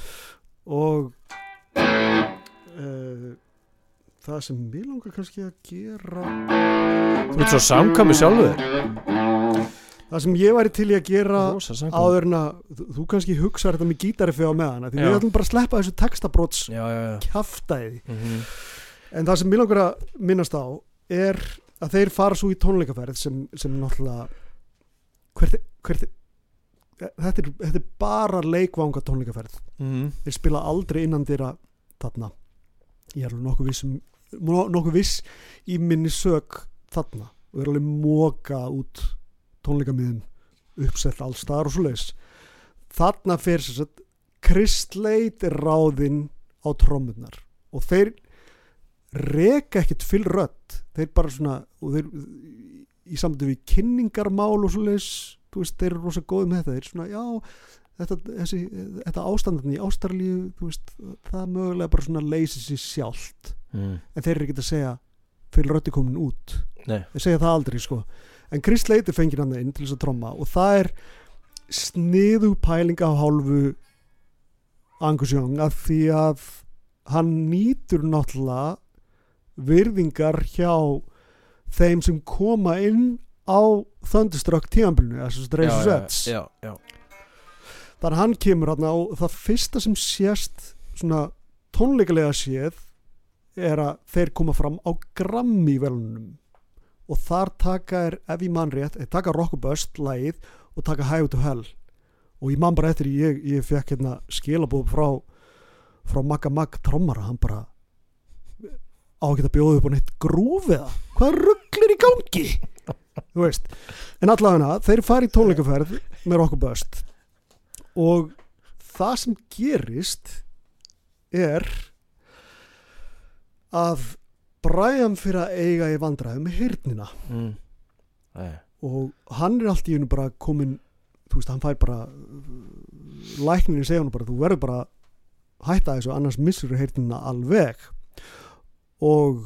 og uh, það sem mér langar kannski að gera þú ert svo samkvæmi sjálfur það sem ég væri til í að gera áður en að þú, kannski hugsaður þetta með gítarifi á meðan því Já. við ætlum bara að sleppa þessu textabróts kjaftaði mm en það sem mér langar að minnast á er að þeir fara svo í tónleikaferð sem, sem náttúrulega hvert, hvert þetta er, þetta er bara leikvanga tónleikaferð. Mm. þeir spila aldrei innan dýra þarna. Ég er alveg nokkuð viss, um, no- nokkuð viss í minni sög þarna. Og er alveg móka út tónleikamiðum uppsett alls staðar og svo leis þarna fer sér að Kristleit er ráðinn á trommunar og þeir reka ekkert fyll rödd. Þeir bara svona þeir, í samtöfu við kynningarmál og svo leis veist, þeir eru rosa góði með þetta. Þeir svona, já, þetta, þessi, þetta ástandarni í ástarlíu þú veist, það mögulega bara svona leysir sér sjálft. Mm. en þeir eru ekki að segja fyll röddi komin út. Nei. þeir segja það aldrei sko. En Chris Leiti fengir hann inn til þess að tromma og það er sniðu pælinga á hálfu Angus Young að því að hann nýtur náttúrulega virðingar hjá þeim sem koma inn á Thunderstruck já, þar hann kemur hann og það fyrsta sem sést tónleikalega séð er að þeir koma fram á Grammy velunum og þar taka er ef ég mann rétt, taka Rock Bust lagið og taka Highway to Hell. Og ég man bara eftir ég, ég fekk hérna skilabóð frá frá Magga Magg trommara hann bara á að geta bjóðið upp á neitt grúfiða hvað rugglir í gangi? Þú veist. En allavega þeir fara í tónleikaferð með Rock Bust og það sem gerist er að Brian fyrir að eiga í vandræðum með hirnina mm. Og hann er allt í hennu bara komin þú veist, hann fær bara læknirinn segja hann bara, þú verður bara hætta þessu, annars missur hirnina alveg og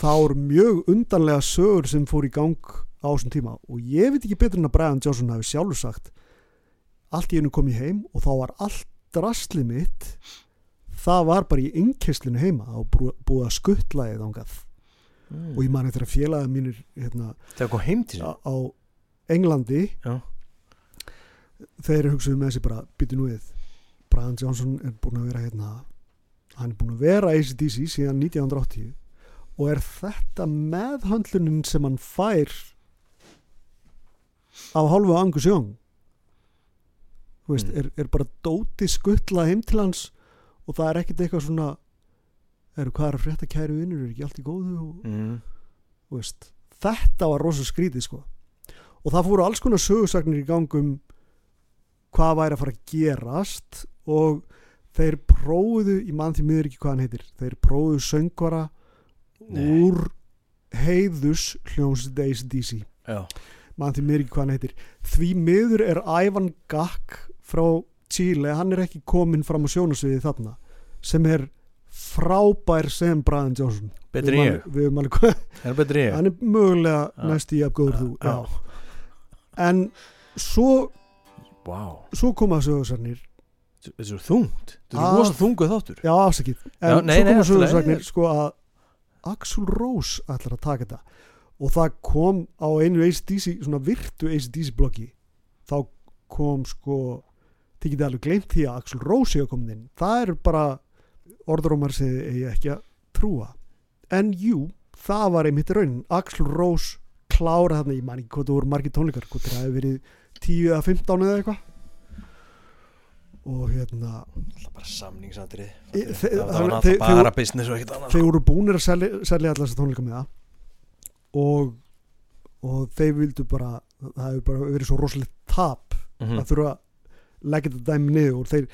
það voru mjög undanlega sögur sem fór í gang á þessum tíma og ég veit ekki betur en að Brian Johnson hafi sjálfur sagt allt í hennu kom ég heim og þá var allt drastlið mitt það var bara í innkesslinu heima og búið að skuttla eða ángað mm. og ég man eftir að félaga mínir hérna, á, á Englandi Já. þeir hugsaðu með þessi bara býtu nú við Brian Johnson er búin að vera hérna hann er búin að vera ACDC síðan 1980 og er þetta meðhöndlunin sem hann fær af hálfu Angus Young veist, Mm. er, er bara dóti skuttla heim til hans og það er ekkert eitthvað svona eru hvað er að frétta kæru vinnur, er ekki allt í góðu og mm. þú veist, þetta var rosa skrítið sko og það fóru alls konar sögursagnir í gangum hvað væri að fara að gerast og þeir prófuðu, ég man því miður ekki hvað hann heitir þeir prófuðu söngvara Nei. úr heiðus hljómsið ACDC Já. man því miður ekki hvað hann heitir því miður er Ivan Gakk frá Chile, hann er ekki komin fram á sjónasviði þarna sem er frábær sem Brian Johnson betri ég er hann er mögulega Já. næst í að góður þú já. en svo, wow. svo koma sögursarnir þessu er þungt. Þetta er rosa þunguð þáttur. Já afsakið. En Já, nei, svo í lagi. sögursarnir sko að Axl Rose ætlar að taka þetta. Og það kom á einu ACDC svona virtu ACDC bloggi. Þá kom sko þið getið alveg gleymt því að Axl Rose er komin inn. Það er bara orðrómar sem ég ekki að trúa. En jú, það var einmitt raunin. Axl Rose klára þarna ég man ekki hvað það voru margir tónleikar hvað það hefði verið 10 eða 15 eða eitthvað og hérna Ég- það, var náttúrulega bara business og ekkert annað þeir voru búnir að selja, selja þessar tónleika með það. Og og þeir vildu bara það hefur bara verið svo rosalegt tap Mhm. að þurfa að leggja þetta dæmi niður. Og þeir,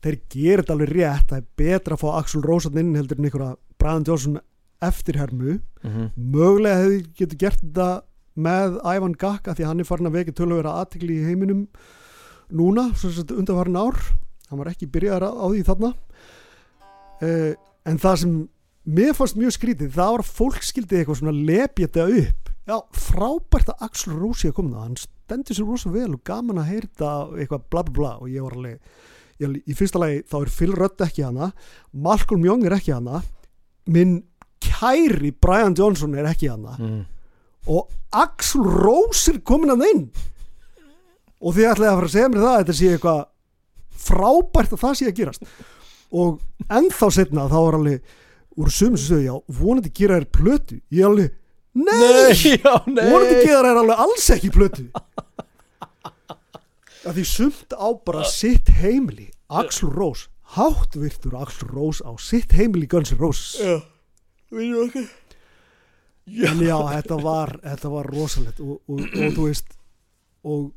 þeir gerir þetta alveg rétt. Það er betra að fá Axl Rósatn inn heldur en einhverja Brian Johnson eftirhermu. Mhm. mögulega hefði getur gert þetta með Ivan Gakka því hann er farin að vekja tölvöra aðtikli í heiminum núna, undanfarin ár. Hann var ekki byrjaðar á, á því þarna. Uh, en það sem mér fannst mjög skrítið það var að fólk skildi eitthvað svona lepja þetta upp. Já, frábært að Axl Rósi að koma það, hann stendur sér rosa vel og gaman að heyrta eitthvað bla bla bla. Og ég var alveg ég, í fyrsta lagi þá er Phil Rudd ekki hana. Malcolm Young er ekki hana. Minn kæri Brian Johnson er ekki hana. Mhm. og Axl Rose er komin að inn og þið ætlaði að fara að segja mér það að þetta sé eitthvað frábært að það sé að gerast. Og ennþá setna þá var alveg úr sumum sem sögðu já, vonandi gera þér plötu. Ég alveg, nei, Nei, já, nei. Vonandi gera þér alveg alls ekki plötu. Að því sumt á bara sitt heimili. Axl Rose, háttvirtur Axl Rose á sitt heimili Guns N' Roses. Já, viljum okkur en já, þetta var, þetta var rosalegt. Og, og, og þú veist og,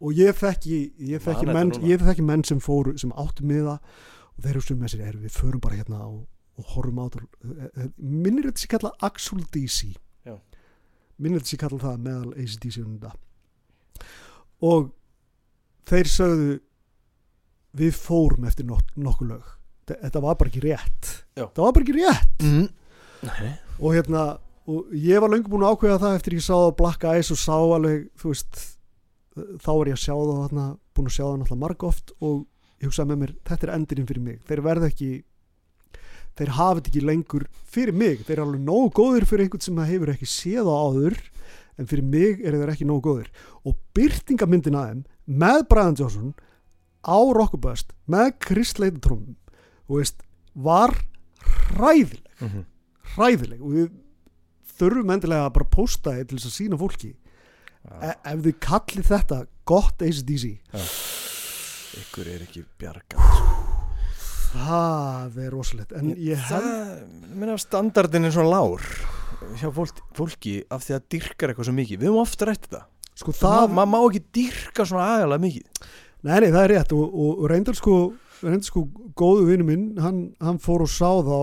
og ég þekki ég þekki menn, menn sem fóru sem áttu miða og þeir hugsaðu með sér, er, við förum bara hérna og, og horfum á þetta. Minnir þetta sér kalla Axel DC Já. minnir þetta sér kalla það meðal ACDC og þeir sögðu við fórum eftir nok nokkuð lög. Þe- þetta var bara ekki rétt. Já. þetta var bara ekki rétt. Mm. Nei, og hérna og ég var löngu búin að ákveða það eftir ég sá Black Eyes og sá alveg þú veist þá er ég að sjá það þarna, búin að sjá það náttúrulega marg oft og ég hugsaði með mér þetta er endurinn fyrir mig, þeir verða ekki þeir hafa þetta ekki lengur fyrir mig, þeir eru alveg nógu góðir fyrir einhvern sem það hefur ekki séð á áður en fyrir mig eru þeir ekki nógu góðir. Og byrtingamyndin að þeim með Brian Johnson á Rockabust með Chris veist, var hræðileg. Mhm. hræðileg. Og við þurfum endilega að bara posta þið til þess að sína fólki e ef þið kallið þetta gott ACDC ykkur er ekki bjargað. Það er rosalegt en ég held minna standardin er svona lár hjá fólk, fólki af því að dyrkar eitthvað svo mikið. Við höfum ofta rætt þetta. Sko Það, maður má ekki dyrka svona agalega mikið. Nei nei það er rétt og, og reyndar sko reyndar sko góðu vinnu minn hann, hann fór og sá þá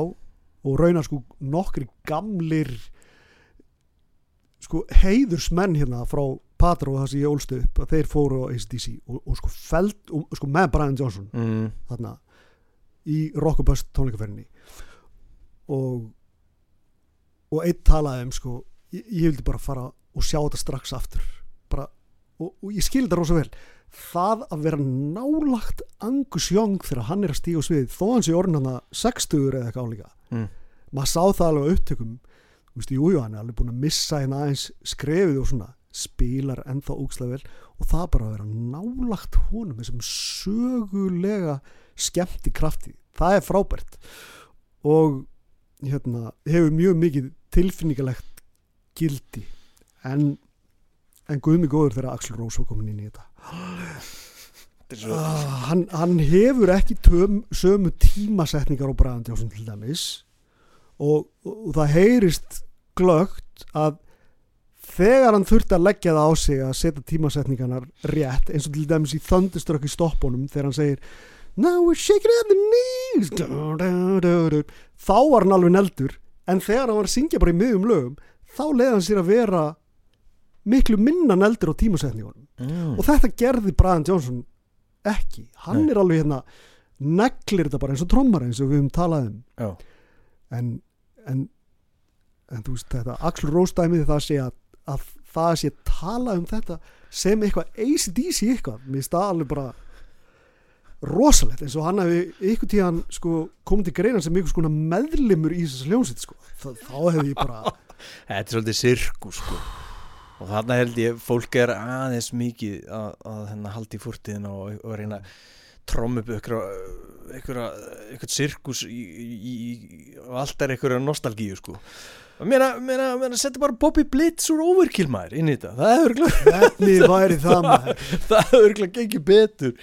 og raunar sko nokkri gamlir sko heiðursmenn hérna frá Patro það sem ég ólstu upp að þeir fóru á ACDC og, og sko feld og, sko með Brian Johnson mm. þarna í Rockabust tónleikaferðinni og og einn talaði um sko ég, ég vildi bara fara og sjá þetta strax aftur bara, og, og ég skil þetta rosa vel það að vera nálagt Angus Young þegar hann er að stíga á svið þó hann sé orðin hann að 60 eða eitthvað álíka Mm. maður sá það alveg á upptökum þú veist, jújú, hann er alveg búin að missa hérna aðeins skrefið og svona spilar ennþá úkslega vel og það bara að vera nálagt honum þessum sögulega skemmti krafti. Það er frábært. Og hérna, hefur mjög mikið tilfinningalegt gildi. En en guðmi góður þegar Axl Rose var komin inn í þetta. Uh, hann, hann hefur ekki töm, sömu tímasetningar á Brian Johnson til dæmis. Og, og, og það heyrist glögt að þegar hann þurfti að leggja það á sig að setja tímasetningarnar rétt eins og til dæmis í Thunderstruck í stoppunum þegar hann segir Now we're shaking at the knees. Þá var hann alveg neldur en þegar hann var að syngja bara í miðjum lögum þá leiði hann sér að vera miklu minna neldur á tímasetningunum. Mm. og þetta gerði Brian Johnson ekki, hann Nei. er alveg hérna neglir þetta bara eins og trommar eins og við höfum talað um. En, en en þú veist þetta Axl Rose dæmið það sé að, að það sé tala um þetta sem eitthvað ACDC eitthvað, mér finnst það alveg bara rosalegt eins og hann hefði ykkur tíðan sko komið til greina sem ykkur skona meðlimur í þessar hljómsveit sko, þá hefði ég bara Þetta er svolítið sirkus sko. og þarna held ég fólk er aðeins mikið að, að hérna, haldi í fórtíðin og, og reyna tromm upp ykkur sirkus og allt er ykkur nostalgíu sko. Meina, meina setja bara Bobby Blitz úr overkill maður inn í þetta. Það hefur væri það hefur örugglega gengið betur.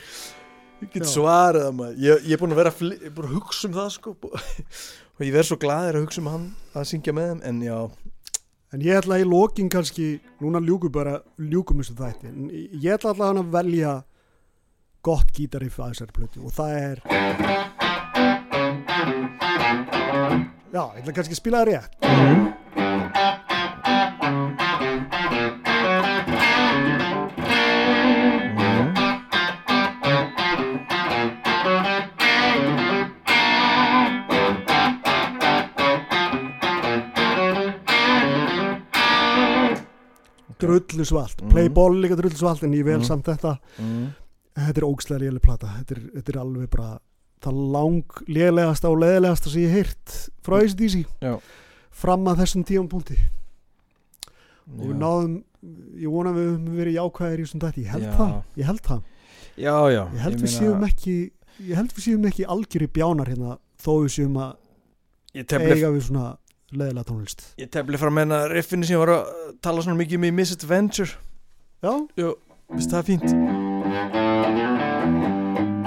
Ég get svarað maður. Ég, er búin að vera ég er búin að hugsa um það sko. Og ég verð svo glaður að hugsa um hann að syngja með þeim en já, En ég ætla í lokin kannski, núna ljúkum bara, ljúkum þessu þætti, en ég ætla alltaf hann að velja gott gítariff að þessari plötu og það er, já, ég ætla kannski að spila það rétt. Drullu svalt, Mhm. playball líka drullu svalt, en ég vel Mhm. samt þetta, mm. þetta er ógslega léleg plata, þetta er, þetta er alveg bara það lang lélegasta og leðilegasta sem ég heyrt frá ACDC Já. fram að þessum tíum punkti. og við Já. náðum ég vona við höfum verið jákvæðir í þessum dætti ég held Já. það, ég held það. Já, já. Ég held við séum ekki ég held við séum ekki algjöri bjánar hérna þó við séum að ég tefli, eiga við svona leðilega tónlist. Ég tefli fram hérna riffinu sem ég var að tala svona mikið um í Misadventure. Já, finnst það fínt.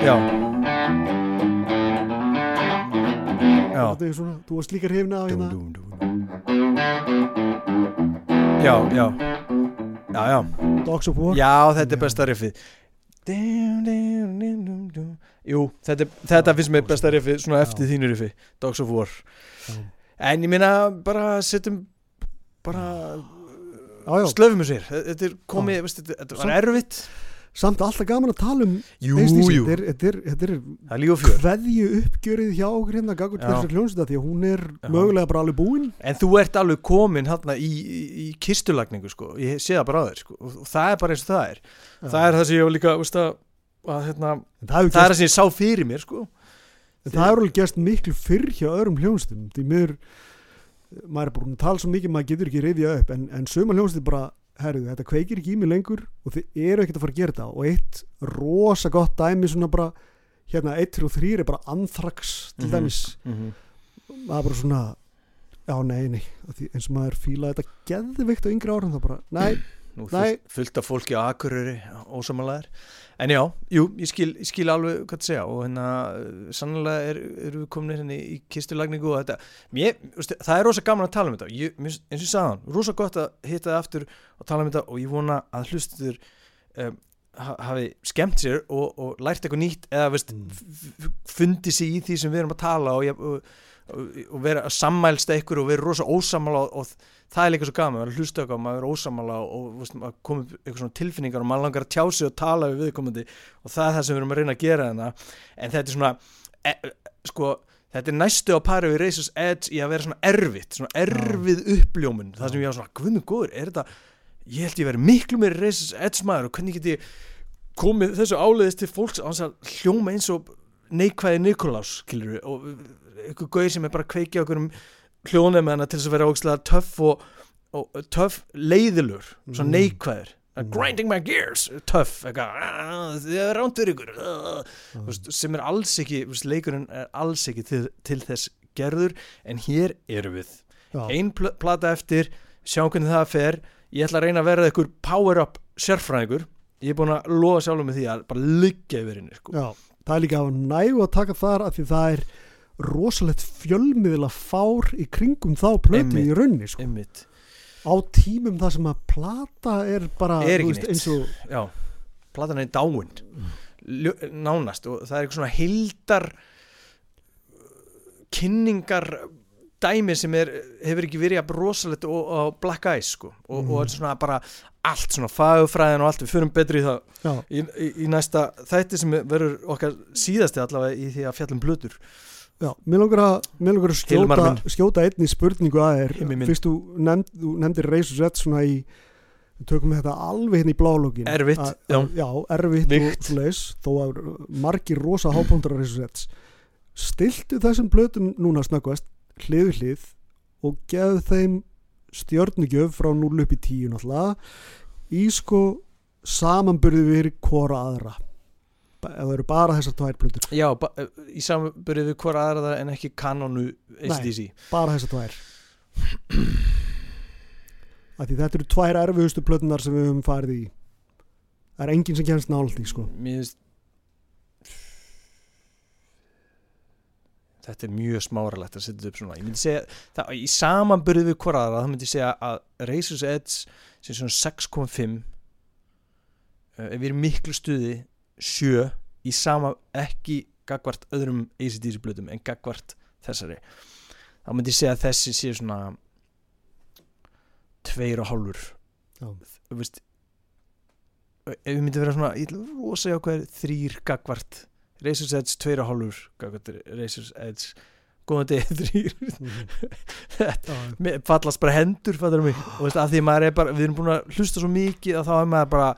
Já. Já er svona, þú varst líka hrifna af hérna. Já, já. Já, já. Dogs of War. Já, þetta er besta riffið. Jú, þetta, er- þetta finnst mér besta riffið svona eftir þínu riffi Dogs of War. En ég meina bara setjum bara slöfum við sér Þetta er komið, þetta, Samt- erfitt samt alltaf gaman að tala um jú, þetta er, er, er er kveðju uppgjörið hjá okkur hérna gagur Já. þessar hljónsita því að hún er Já. mögulega bara alveg búin. En þú ert alveg komin hérna í, í, í kistulagningu sko, ég sé það bara á þér sko, og, það er bara eins og það er. Það er það sem ég líka veist, að, að, hérna, það það er það sem ég sá fyrir mér sko. en það hefur alveg gerst miklu fyrr hjá öðrum hljónstum því mér maður er búin að tala svo mikið maður getur ekki reyðja upp en, en söma hljónstum bara herðu, þetta kveikir ekki í mig lengur og þið eru ekkert að fara að gera þetta og eitt rosa gott dæmi svona bara hérna 1, 3 og 3 er bara anthrax til Mhm. dæmis mm -hmm. maður bara svona já nei nei eins og maður fílaði þetta geðvikt á yngri árum þá bara nei Nú fullt, fullt af fólki á Akureyri ósamalæðir en já, jú, ég skil, ég skil alveg hvað það segja og hérna uh, sannlega er, erum við komin hérna í kistulagningu og þetta. Mér, það er rosa gaman að tala um þetta. Ég, eins og ég sagði hann, rosa gott að hitta það aftur og tala um þetta og ég vona að hlustuður um, ha- hafi skemmt sér og, og lært eitthvað nýtt eða veist, Mm. fundi sig í því sem við erum að tala og, ég, og, og, vera sammælst ekkur og vera rosa ósamála og, og það er líka svo gaman, maður að hlusta okkar maður er ósamála og, og veist, koma upp eitthvað svona tilfinningar og maður langar að tjá sig og tala við viðkomandi og það er það sem við erum að reyna að gera þarna en þetta er svona e, sko, þetta er næstu á pari við Razor's Edge í að vera svona erfitt svona erfið uppljómun. Það sem ég á svona, guðmur góður, er þetta ég held ég verið miklu meiri Razor's Edge maður og hvernig get ég komið þessu áleiðist til fólks á þess að hljóma eins og neikvæði Nikolás skilur og einhver gauðir sem er bara að kveikja okkur um hljónum hana til þess að vera ógstlega töff og, og töff leiðilur svona Mm. neikvæður Mm. grinding my gears, töff eitthvað, "Ah, þið er rándur ykkur ah." Þú veist, sem er alls ekki leikurinn er alls ekki til, til þess gerður en hér eru við Já. ein pl plata eftir sjáum hvernig það fer ég ætla að reyna að verða ykkur power up sérfræðingur ég er búin að lofa sjálfum með því að bara liggja yfir henni sko. Já, það er líka á nægu að taka þar af því það er rosalegt fjölmiðla fár í kringum þá plötu í raunni sko. á tímum þar sem að plata er bara Er neitt. eins og já platan er Ljó- nánast og það er eitthvað svona hildar kynningar dæmi sem er, hefur ekki verið að rosalegt og, Black Eyes sko. Og, Mhm. og er svona bara allt svona fagfræðin og allt, við förum betri í það í, í, í næsta þætti sem verður okkar síðasti allavega í því að fjallum blöður já, mér langar að, mér langar að skjóta, skjóta einni spurningu að þér. Fyrst þú, nefnd, þú nefndir Razor's Edge svona í við tökum þetta alveg hérna í blálógin Erfitt, já. já, erfitt Veikt. og svoleiðis, þó að margir rosa hápóndar Razor's Edge stiltu þessum blötum núna snöggvast hlið hlið og gefðu þeim stjörnugjöf frá 0 upp í 10 náttúrulega. Í sko samanburði við hvora aðra. Það eru bara þessar tvær blötur já, ba- í samanbyrði við hvora aðra en ekki kanonu ACDC bara þessar tvær. Þetta eru tvær erfiðustu plötunar sem við höfum farið í. Það er enginn sem kemst nálægt í sko. Mér finnst þetta er mjög smáralegt að setja upp svona. Ég myndi segja, það, í samanbyrði við hvora aðra þá myndi ég segja að Razor's Edge sem svona 6.5 uh, ef við erum miklu stuði 7 í sama ekki gagvart öðrum ACDC blöðum en gagvart þessari. Þá myndi ég segja að þessi sé svona tveir og hálfur. Já. þú veist ef við myndi vera svona ég að rosa jákvæður þrýr gagvart Razor's Edge tveir og hálfur gagvart Razor's Edge. Góðan degi þrýr Mér fallast bara hendur fattar mig. Og veist, því maður er bara við erum búin að hlusta svo mikið að þá er maður bara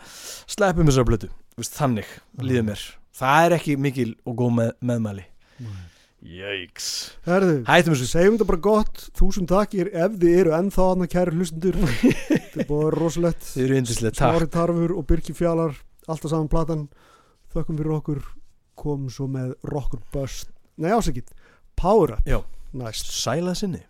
sleppum þessar blötu veist, þannig líður mér. Það er ekki mikil og góð með, meðmæli. Jæks Hættum þessu. segjum þetta bara gott. Þúsund takkir ef þið eru ennþá annað kæri hlustundur þetta er vera rosalegt. Þið eru yndislega takk. Smári Tarfur og Birki Fjalar alltaf saman platan. Þökkum fyrir okkur komum svo með Rocker Bust nei ásækit, Power Up. Já. næst. Sæla sinni